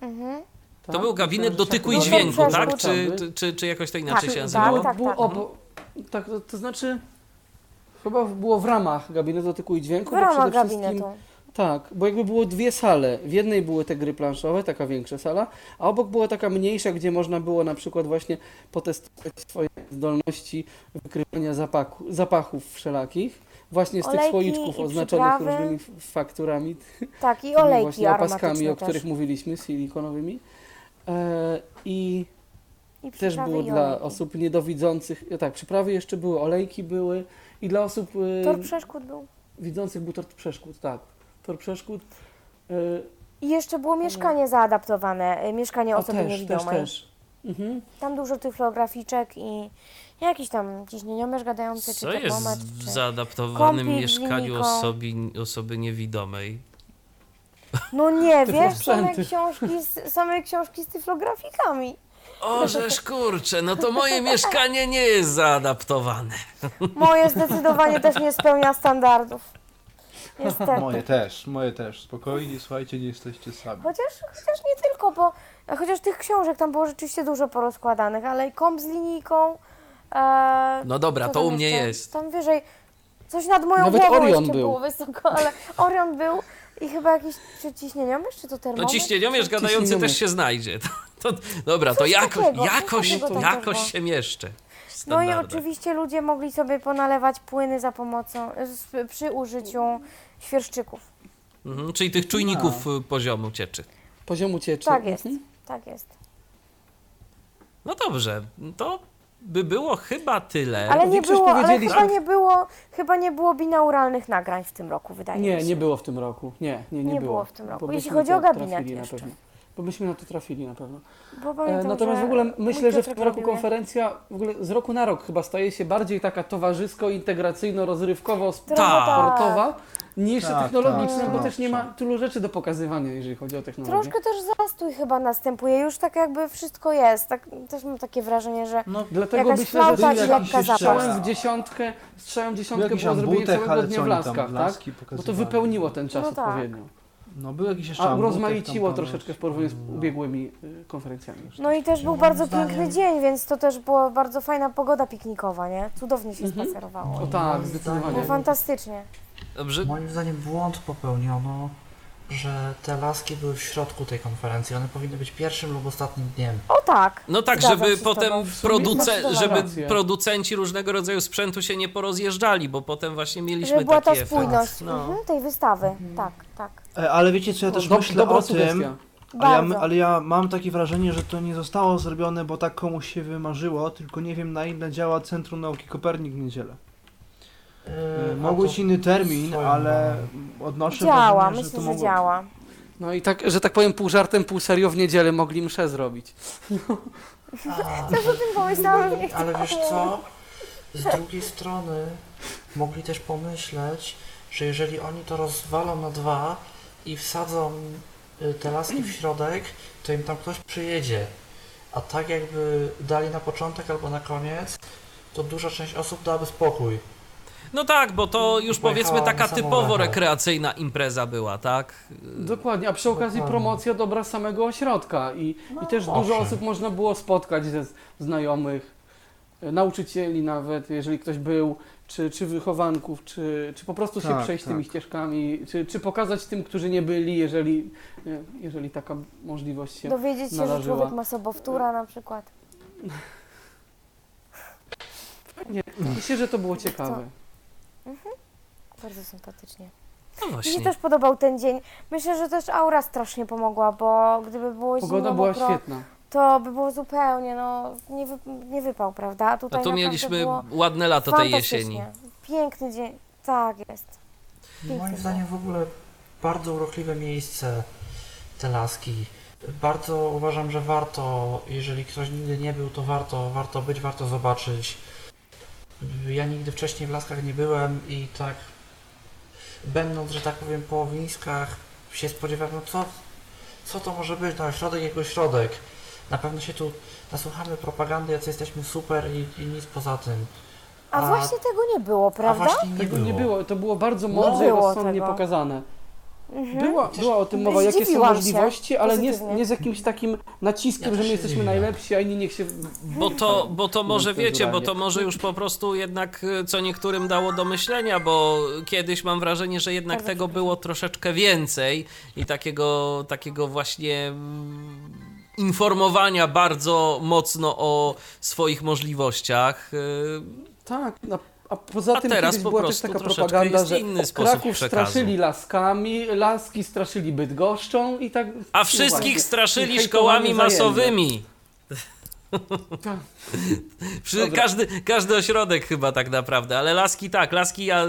Mhm. Tak? To był gabinet Myślałem, że dotyku i tak. dźwięku, tak? Czy, czy, czy jakoś to inaczej Tak, się tak, nazywało? Tak, tak. obo, tak, to, to znaczy chyba było w ramach gabinetu dotyku i dźwięku. W bo ramach przede wszystkim- gabinetu. Tak, bo jakby było dwie sale. W jednej były te gry planszowe, taka większa sala, a obok była taka mniejsza, gdzie można było na przykład właśnie potestować swoje zdolności wykrywania zapachu, zapachów wszelakich. Właśnie z tych Olejki słoiczków i oznaczonych przyprawy. różnymi fakturami, Tak, i olejki właśnie opaskami, o których też. mówiliśmy, silikonowymi. E, I I też było i dla osób niedowidzących, e, tak, przyprawy jeszcze były, olejki były i dla osób e, Tor przeszkód był. widzących był tor przeszkód, tak. Tor przeszkód. e, I jeszcze było mieszkanie zaadaptowane, y, mieszkanie o, osoby też, też, niewidomej. też. Mhm. Tam dużo tyflograficzek i jakiś tam ciśnieniomierz gadający, czy Co jest termometr, w czy... zaadaptowanym mieszkaniu osoby, osoby niewidomej? No nie, wiesz, same książki, z, same książki z tyflografikami. O, żeż kurczę, no to moje mieszkanie nie jest zaadaptowane. Moje zdecydowanie też nie spełnia standardów. Niestety. Moje też, moje też. Spokojnie, słuchajcie, nie jesteście sami. Chociaż, chociaż nie tylko, bo chociaż tych książek tam było rzeczywiście dużo porozkładanych, ale i komp z linijką. E, No dobra, co to tam u mnie jeszcze? jest. Tam wyżej, coś nad moją Nawet głową Orion jeszcze był. było wysoko, ale Orion był i chyba jakiś czy ciśnieniomierz, czy to No termometr? ciśnieniomierz gadający Ciśnieniomierz. też się znajdzie. To, to, dobra, to Coś jako, takiego, coś jakoś, takiego tam jakoś się mieszczę. w No i standardach. oczywiście ludzie mogli sobie ponalewać płyny za pomocą, z, przy użyciu świerszczyków. Mhm, czyli tych czujników y, poziomu cieczy. Poziomu cieczy. Tak jest, Mhm. tak jest. No dobrze, to by było chyba tyle. Ale nie było, ale chyba nie było, chyba nie było binauralnych nagrań w tym roku, wydaje mi Nie, się. nie było w tym roku. Nie, nie, nie, Nie było. było w tym roku. Jeśli chodzi o gabinet jeszcze. Bo byśmy na to trafili na pewno. Bo E, pamiętam, natomiast w ogóle myślę, że w tym roku konferencja w ogóle z roku na rok chyba staje się bardziej taka towarzysko-integracyjno-rozrywkowo Trochę Tak. sportowa niż Tak, technologiczna, tak, bo tak, też nie ma tak. tylu rzeczy do pokazywania, jeżeli chodzi o technologię. Troszkę też zastój chyba następuje, już tak jakby wszystko jest. Tak, też mam takie wrażenie, że No, Dlatego myślę, że strzałem w dziesiątkę, strzałem w dziesiątkę zrobienie ambutek, całego dnia w laskach, tak? Bo to wypełniło ten czas No tak. odpowiednio. No był jakiś jeszcze A ambutek urozmaiciło tam troszeczkę w porównaniu z No. ubiegłymi y, konferencjami. no i też był Moim bardzo zdaniem- piękny dzień, więc to też była bardzo fajna pogoda piknikowa, nie? Cudownie się Mhm. spacerowało. O tak, Moim zdecydowanie. Było fantastycznie. Dobrze, Moim zdaniem błąd popełniono, że te laski były w środku tej konferencji. One powinny być pierwszym lub ostatnim dniem. O tak. no tak, Zgadzam żeby się z potem produce, żeby producenci różnego rodzaju sprzętu się nie porozjeżdżali, bo potem właśnie mieliśmy Żeby była ta taki efekt. spójność No. mhm, tej wystawy. Tak, tak. E, Ale wiecie co, ja też dob- myślę dobra o tym, ale ja, ale ja mam takie wrażenie, że to nie zostało zrobione, bo tak komuś się wymarzyło, tylko nie wiem na ile działa Centrum Nauki Kopernik w niedzielę. E, Yy, a być inny termin, swoją ale odnoszę Działa, wrażenie, że myślę, że mogło działa. No i tak, że tak powiem pół żartem, pół serio w niedzielę mogli mszę zrobić. A, Też o tym pomyślałem. nie ale wiesz co? Z drugiej strony mogli też pomyśleć, że jeżeli oni to rozwalą na dwa i wsadzą y, te laski w środek, to im tam ktoś przyjedzie. A tak jakby dali na początek albo na koniec, to duża część osób dałaby spokój. No tak, bo to już powiedzmy taka typowo rekreacyjna impreza była, tak? Dokładnie, a przy okazji Dokładnie. promocja dobra samego ośrodka i, i też dużo owszem. osób można było spotkać ze znajomych, e, nauczycieli nawet, jeżeli ktoś był, czy, czy wychowanków, czy, czy po prostu się Tak, przejść tak. tymi ścieżkami, czy, czy pokazać tym, którzy nie byli, jeżeli, e, jeżeli taka możliwość się... Dowiedzieć się, że człowiek ma sobowtóra na przykład. Nie, myślę, że to było ciekawe. Bardzo sympatycznie. No Mi właśnie. się też podobał ten dzień. Myślę, że też aura strasznie pomogła, bo gdyby było Pogoda zimno, była mokro, świetna. to by było zupełnie, no, nie, wy, nie wypał, prawda? A A tutaj tu naprawdę mieliśmy było ładne lato tej fantastycznie. jesieni. Piękny dzień, tak jest. Piękny Moim zdaniem w ogóle bardzo urokliwe miejsce te laski. Bardzo uważam, że warto, jeżeli ktoś nigdy nie był, to warto, warto być, warto zobaczyć. Ja nigdy wcześniej w laskach nie byłem i tak będąc, że tak powiem, po łowiskach się spodziewałem, no co, co to może być, no środek jego środek. Na pewno się tu nasłuchamy propagandy, jacy jesteśmy super i, i nic poza tym. A, A- właśnie tego nie było, A prawda? właśnie nie Tego było. nie było, to było bardzo mądrze i rozsądnie tego. pokazane. Mhm. Była, była o tym mowa, jakie są się możliwości, ale nie, nie z jakimś takim naciskiem, Ja że my jesteśmy najlepsi, a inni niech się... Bo to, bo to może Mówiąc wiecie, bo to może już po prostu jednak y, co niektórym dało do myślenia, bo kiedyś mam wrażenie, że jednak tego było troszeczkę więcej i takiego, takiego właśnie mm, informowania bardzo mocno o swoich możliwościach. y, Tak, a, a poza A tym teraz kiedyś po była też taka propaganda, że Kraków straszyli laskami, laski straszyli Bydgoszczą i tak... A no wszystkich straszyli szkołami masowymi. Tak. Każdy, każdy ośrodek chyba tak naprawdę, ale laski tak, laski ja,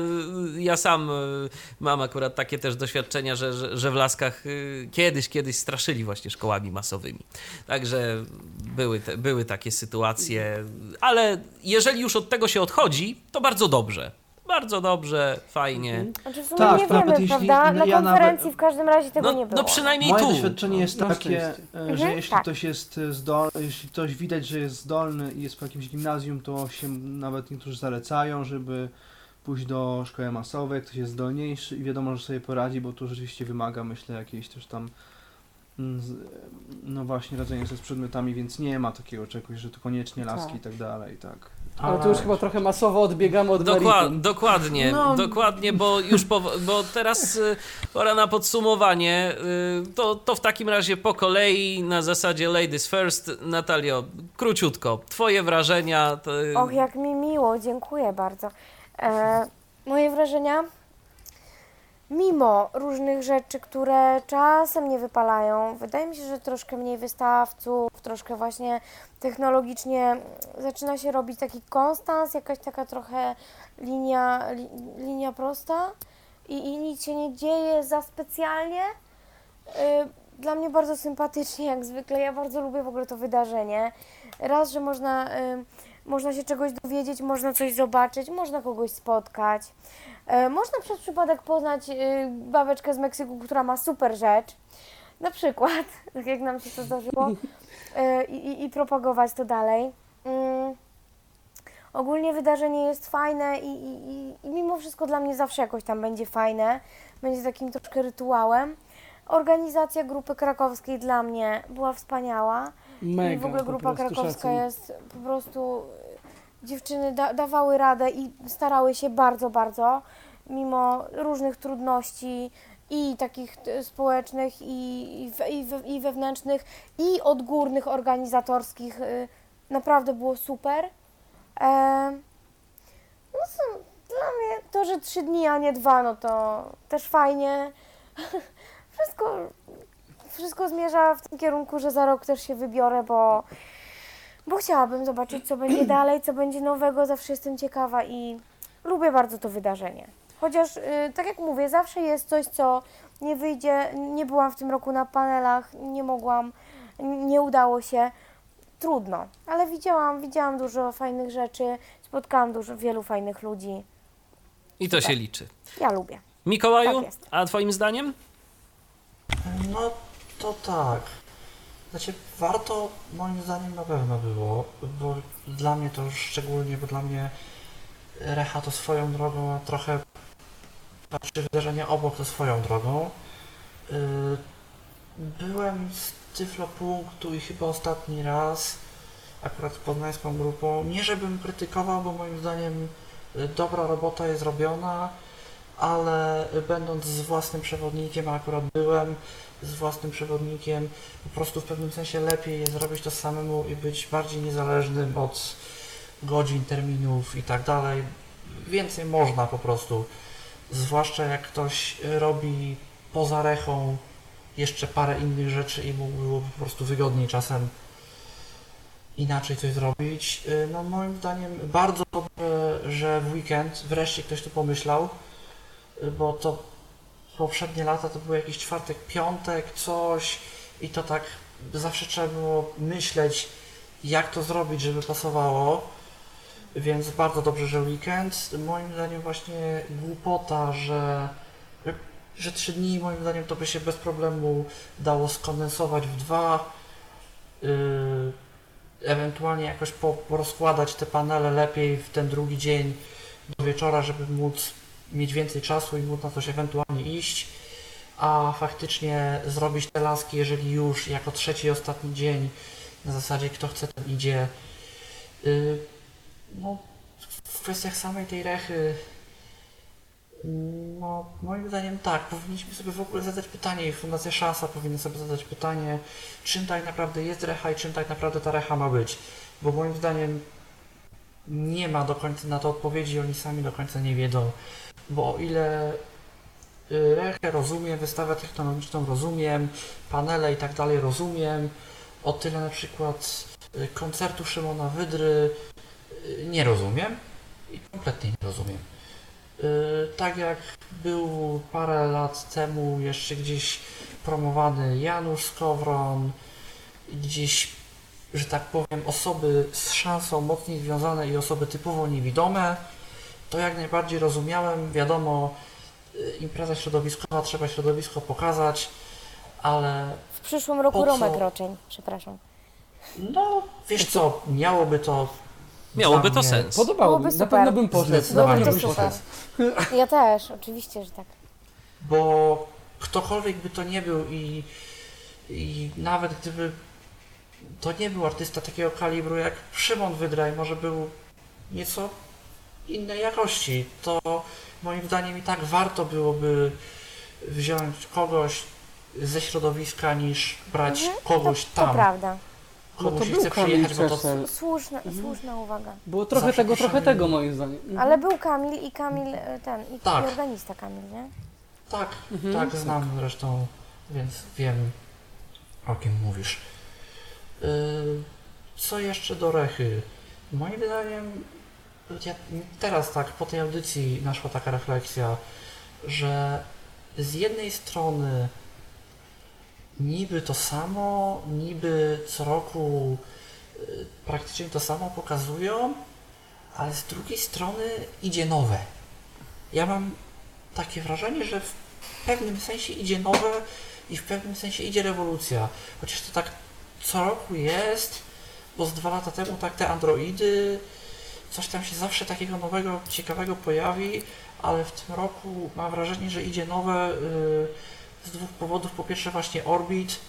ja sam y, mam akurat takie też doświadczenia, że, że, że w laskach y, kiedyś, kiedyś straszyli właśnie szkołami masowymi. Także były, te, były takie sytuacje, ale jeżeli już od tego się odchodzi, to bardzo dobrze. Bardzo dobrze, fajnie. Znaczy w sumie Tak, nie nawet wiemy, jeśli- prawda? no Na ja konferencji nawet- w każdym razie tego No, nie było. no przynajmniej Moje tu. doświadczenie jest Na takie, szczęście. e, że Mhm, jeśli tak. ktoś jest zdolny, jeśli ktoś widać, że jest zdolny i jest po jakimś gimnazjum, to się nawet niektórzy zalecają, żeby pójść do szkoły masowej, ktoś jest zdolniejszy i wiadomo, że sobie poradzi, bo to rzeczywiście wymaga, myślę, jakiejś też tam no właśnie radzenia sobie z przedmiotami, więc nie ma takiego czegoś, że to koniecznie laski Tak. i tak dalej, tak. Ale tu już chyba trochę masowo odbiegamy od Dokła dokładnie, No. dokładnie, bo już po, bo teraz y, pora na podsumowanie. Y, to, to w takim razie po kolei na zasadzie ladies first. Natalio, króciutko, twoje wrażenia. To, Och, jak mi miło, dziękuję bardzo. E, moje wrażenia, mimo różnych rzeczy, które czasem nie wypalają, wydaje mi się, że troszkę mniej wystawców, troszkę właśnie technologicznie zaczyna się robić taki konstans, jakaś taka trochę linia, li, linia prosta i, i nic się nie dzieje za specjalnie. E, dla mnie bardzo sympatycznie, jak zwykle. Ja bardzo lubię w ogóle to wydarzenie. Raz, że można, y, można się czegoś dowiedzieć, można coś zobaczyć, można kogoś spotkać. E, można przez przypadek poznać y, babeczkę z Meksyku, która ma super rzecz. Na przykład, tak jak nam się to zdarzyło. E, i, i- I propagować to dalej. Mm. Ogólnie wydarzenie jest fajne i, i, i, mimo wszystko dla mnie zawsze jakoś tam będzie fajne. Będzie takim troszkę rytuałem. Organizacja grupy krakowskiej dla mnie była wspaniała. Mega, I w ogóle grupa krakowska szacun. jest po prostu. Dziewczyny da, dawały radę i starały się bardzo, bardzo, mimo różnych trudności i takich y, społecznych, i, i, i, we- i wewnętrznych, i odgórnych, organizatorskich. y, Naprawdę było super. E, no co, dla mnie to, że trzy dni, a nie dwa, no to też fajnie. Wszystko, wszystko zmierza w tym kierunku, że za rok też się wybiorę, bo, bo chciałabym zobaczyć, co będzie dalej, co będzie nowego. Zawsze jestem ciekawa i lubię bardzo to wydarzenie. Chociaż, y, tak jak mówię, zawsze jest coś, co nie wyjdzie. Nie byłam w tym roku na panelach, nie mogłam, nie udało się. Trudno, ale widziałam, widziałam dużo fajnych rzeczy, spotkałam dużo, wielu fajnych ludzi. I to się liczy. Ja lubię. Mikołaju, Tak a twoim zdaniem? No to tak. Znaczy warto moim zdaniem na pewno było, bo dla mnie to już szczególnie, bo dla mnie Recha to swoją drogą, a trochę znaczy wydarzenie obok to swoją drogą. Yy, Byłem z Tyflopunktu i chyba ostatni raz akurat z poznańską grupą. Nie żebym krytykował, bo moim zdaniem y, dobra robota jest robiona, ale będąc z własnym przewodnikiem, a akurat byłem z własnym przewodnikiem, po prostu w pewnym sensie lepiej jest zrobić to samemu i być bardziej niezależnym od godzin, terminów i tak dalej. Więcej można po prostu. Zwłaszcza jak ktoś robi poza rechą jeszcze parę innych rzeczy i mu było po prostu wygodniej czasem inaczej coś zrobić. Y, No moim zdaniem bardzo dobrze, że w weekend wreszcie ktoś tu pomyślał, y, bo to poprzednie lata to był jakiś czwartek, piątek, coś i to tak zawsze trzeba było myśleć, jak to zrobić, żeby pasowało. Więc bardzo dobrze, że weekend. Moim zdaniem właśnie głupota, że, że trzy dni moim zdaniem to by się bez problemu dało skondensować w dwa. Yy, ewentualnie jakoś po, porozkładać te panele lepiej w ten drugi dzień do wieczora, żeby móc mieć więcej czasu i móc na coś ewentualnie iść, a faktycznie zrobić te laski, jeżeli już jako trzeci i ostatni dzień, na zasadzie kto chce, ten idzie. Yy, no, w kwestiach samej tej rechy, no, moim zdaniem tak, powinniśmy sobie w ogóle zadać pytanie i Fundacja Szansa powinna sobie zadać pytanie, czym tak naprawdę jest recha i czym tak naprawdę ta recha ma być. Bo moim zdaniem nie ma do końca na to odpowiedzi, oni sami do końca nie wiedzą. Bo o ile y, rechę rozumiem, wystawę technologiczną rozumiem, panele i tak dalej rozumiem, o tyle na przykład y, koncertu Szymona Wydry y, nie rozumiem i kompletnie nie rozumiem. Tak jak był parę lat temu jeszcze gdzieś promowany Janusz Skowron, gdzieś, że tak powiem, osoby z szansą mocniej związane i osoby typowo niewidome, to jak najbardziej rozumiałem. Wiadomo, y, impreza środowiskowa, trzeba środowisko pokazać, ale W przyszłym roku co? Romek Roczeń, przepraszam. no, wiesz co, miałoby to Miałoby to sens. Podobało Byłoby mi, na super. pewno bym poszedł. Zdecydowanie bym poszedł. Ja też, oczywiście, że tak. bo ktokolwiek by to nie był i, i nawet gdyby to nie był artysta takiego kalibru jak Szymon Wydraj, może był nieco innej jakości, to moim zdaniem i tak warto byłoby wziąć kogoś ze środowiska niż brać Mhm, kogoś To tam, prawda. No to kogoś był chce Kamil przyjechać, to. Słuszna, słuszna uwaga. Było trochę Zawsze tego, trochę tego moim zdaniem. Mhm. Ale był Kamil i Kamil e, ten, i, Tak. i organista Kamil, nie? Tak, Mhm. tak, znam zresztą, więc wiem o kim mówisz. Yy, co jeszcze do Rechy? Moim zdaniem, ja, teraz tak, po tej audycji naszła taka refleksja, że z jednej strony niby to samo, niby co roku yy, praktycznie to samo pokazują, ale z drugiej strony idzie nowe. Ja mam takie wrażenie, że w pewnym sensie idzie nowe i w pewnym sensie idzie rewolucja. Chociaż to tak co roku jest, bo z dwa lata temu tak te androidy, coś tam się zawsze takiego nowego, ciekawego pojawi, ale w tym roku mam wrażenie, że idzie nowe yy, z dwóch powodów. Po pierwsze właśnie Orbit,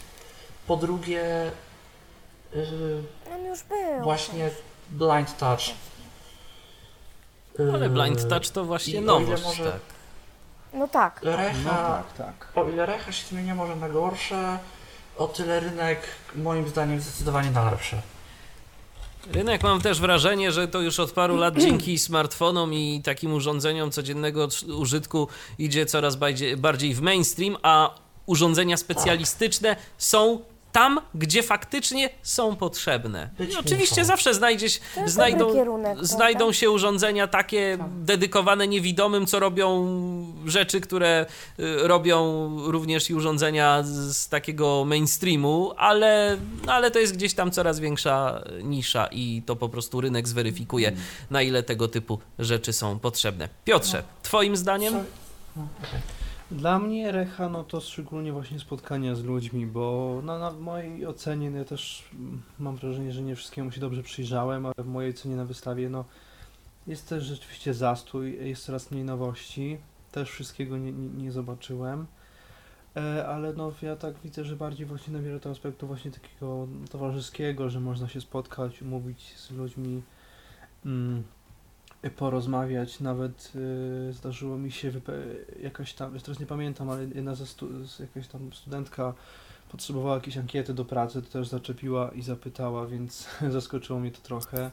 po drugie yy, był. właśnie Blind Touch. Ale Yy, Blind Touch to właśnie nowość, może- tak. No tak. Recha, No tak, tak. O ile Recha się zmienia może na gorsze, o tyle rynek moim zdaniem zdecydowanie na lepsze. Rynek mam też wrażenie, że to już od paru lat dzięki smartfonom i takim urządzeniom codziennego użytku idzie coraz bardziej w mainstream, a urządzenia specjalistyczne są tam, gdzie faktycznie są potrzebne. I oczywiście zawsze znajdziesz, znajdą, kierunek, znajdą się urządzenia takie Tak. dedykowane niewidomym, co robią rzeczy, które y, robią również i urządzenia z, takiego mainstreamu, ale, no, ale to jest gdzieś tam coraz większa nisza i to po prostu rynek zweryfikuje, Mm. na ile tego typu rzeczy są potrzebne. Piotrze, twoim zdaniem? No, okej. Dla mnie recha no to szczególnie właśnie spotkania z ludźmi, bo no, na w mojej ocenie no, ja też mam wrażenie, że nie wszystkiemu się dobrze przyjrzałem, ale w mojej ocenie na wystawie no jest też rzeczywiście zastój, jest coraz mniej nowości, też wszystkiego nie, nie, nie zobaczyłem. E, ale no ja tak widzę, że bardziej właśnie nabiera to aspektu właśnie takiego towarzyskiego, że można się spotkać, umówić z ludźmi, mm, porozmawiać. Nawet y, zdarzyło mi się jakaś tam, teraz nie pamiętam, ale jedna ze stu- jakaś tam studentka potrzebowała jakiejś ankiety do pracy, to też zaczepiła i zapytała, więc zaskoczyło mnie to trochę.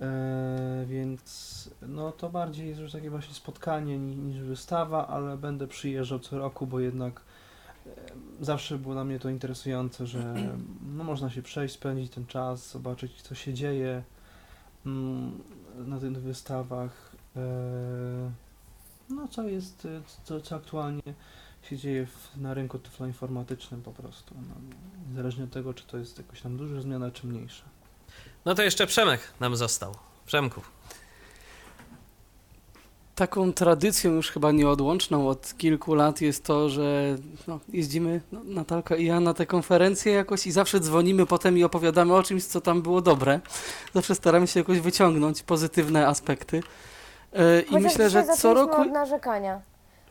E, więc no to bardziej jest już takie właśnie spotkanie ni- niż wystawa, ale będę przyjeżdżał co roku, bo jednak zawsze było dla mnie to interesujące, że no, można się przejść, spędzić ten czas, zobaczyć co się dzieje na tych wystawach. E, no co jest, e, co, co aktualnie się dzieje w, na rynku tyfloinformatycznym po prostu. No, niezależnie od tego, czy to jest jakaś tam duża zmiana, czy mniejsza. No to jeszcze Przemek nam został. Przemku. Taką tradycją już chyba nieodłączną od kilku lat jest to, że no, jeździmy, no, Natalka i ja, na te konferencje jakoś i zawsze dzwonimy potem i opowiadamy o czymś, co tam było dobre. Zawsze staramy się jakoś wyciągnąć pozytywne aspekty. E, I myślę, że co roku... od narzekania.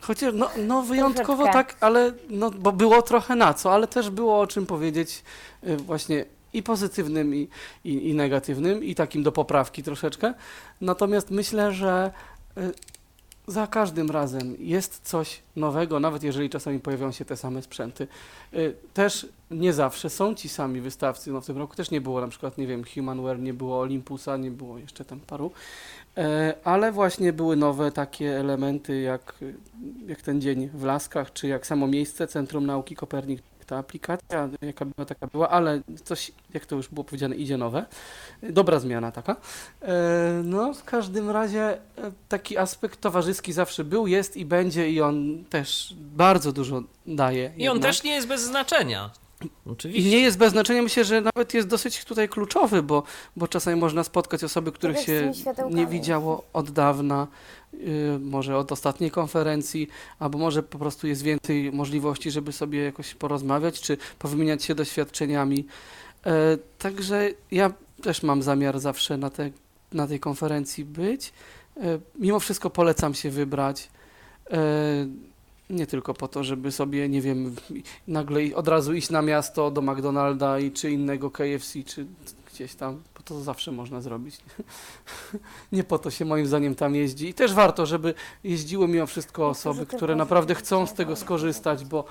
Chociaż no, no wyjątkowo Troszeczkę. tak, ale no, bo było trochę na co, ale też było o czym powiedzieć y, właśnie i pozytywnym, i, i, i negatywnym, i takim do poprawki troszeczkę. Natomiast myślę, że y, za każdym razem jest coś nowego, nawet jeżeli czasami pojawiają się te same sprzęty. Y, Też nie zawsze są ci sami wystawcy. No w tym roku też nie było na przykład, nie wiem, Humanware, nie było Olympusa, nie było jeszcze tam paru. E, Ale właśnie były nowe takie elementy, jak, jak ten dzień w Laskach, czy jak samo miejsce Centrum Nauki Kopernik, ta aplikacja, jaka była, taka była, ale coś, jak to już było powiedziane, idzie nowe. Dobra zmiana taka. E, No, w każdym razie e, taki aspekt towarzyski zawsze był, jest i będzie i on też bardzo dużo daje. I on jednak. też nie jest bez znaczenia. I Oczywiście. nie jest bez znaczenia, myślę, że nawet jest dosyć tutaj kluczowy, bo, bo czasami można spotkać osoby, których się nie widziało od dawna, yy, może od ostatniej konferencji, albo może po prostu jest więcej możliwości, żeby sobie jakoś porozmawiać, czy powymieniać się doświadczeniami. E, Także ja też mam zamiar zawsze na, te, na tej konferencji być. E, Mimo wszystko polecam się wybrać. Nie tylko po to, żeby sobie, nie wiem, nagle od razu iść na miasto do McDonalda i czy innego KFC, czy gdzieś tam, bo to zawsze można zrobić. Nie po to się moim zdaniem tam jeździ. I też warto, żeby jeździły mimo wszystko osoby, które naprawdę chcą z tego skorzystać, bo,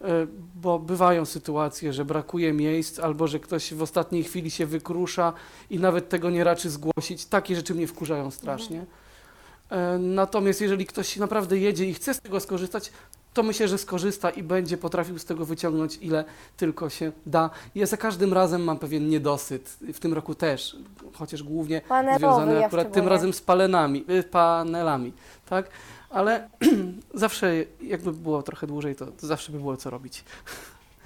e, bo bywają sytuacje, że brakuje miejsc, albo że ktoś w ostatniej chwili się wykrusza i nawet tego nie raczy zgłosić. Takie rzeczy mnie wkurzają strasznie. E, Natomiast jeżeli ktoś naprawdę jedzie i chce z tego skorzystać, to myślę, że skorzysta i będzie potrafił z tego wyciągnąć ile tylko się da. Ja za każdym razem mam pewien niedosyt, w tym roku też, chociaż głównie Panelowy, związany ja akurat tym razem z palenami, y, panelami, tak? Ale zawsze jakby było trochę dłużej, to, to zawsze by było co robić.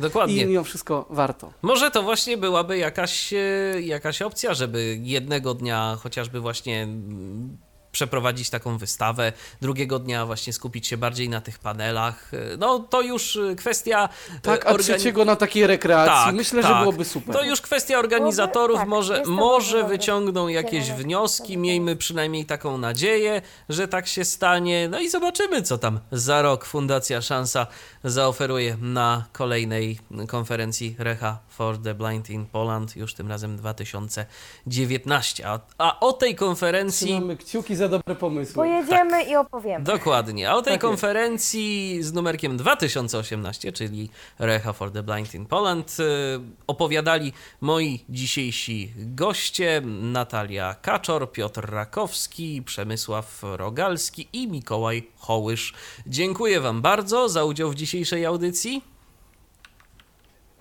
Dokładnie. I mimo wszystko warto. Może to właśnie byłaby jakaś, e, jakaś opcja, żeby jednego dnia chociażby właśnie przeprowadzić taką wystawę, drugiego dnia właśnie skupić się bardziej na tych panelach. No to już e, kwestia. e, Tak, a organi- trzeciego na takiej rekreacji Tak, myślę, że tak. byłoby super. To już kwestia organizatorów, tak, może, może wyciągną jakieś wnioski, miejmy przynajmniej taką nadzieję, że tak się stanie. No i zobaczymy, co tam za rok Fundacja Szansa zaoferuje na kolejnej konferencji Recha for the Blind in Poland, już tym razem 2019. A, a o tej konferencji... Trzymamy kciuki za dobre pomysły. Pojedziemy i opowiemy. Dokładnie. A o tej Tak jest. konferencji z numerkiem 2018, czyli Recha for the Blind in Poland, y, opowiadali moi dzisiejsi goście Natalia Kaczor, Piotr Rakowski, Przemysław Rogalski i Mikołaj Hołysz. Dziękuję Wam bardzo za udział w dzisiejszej audycji.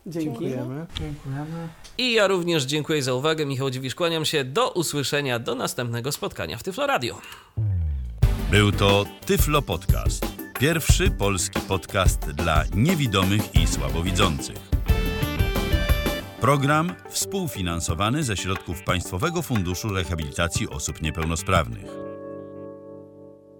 Dzięki. Dziękujemy. Dziękujemy. I ja również dziękuję za uwagę. Michał Dziwisz, kłaniam się. Do usłyszenia, do następnego spotkania w Tyflo Radio. Był to Tyflo Podcast. Pierwszy polski podcast dla niewidomych i słabowidzących. Program współfinansowany ze środków Państwowego Funduszu Rehabilitacji Osób Niepełnosprawnych.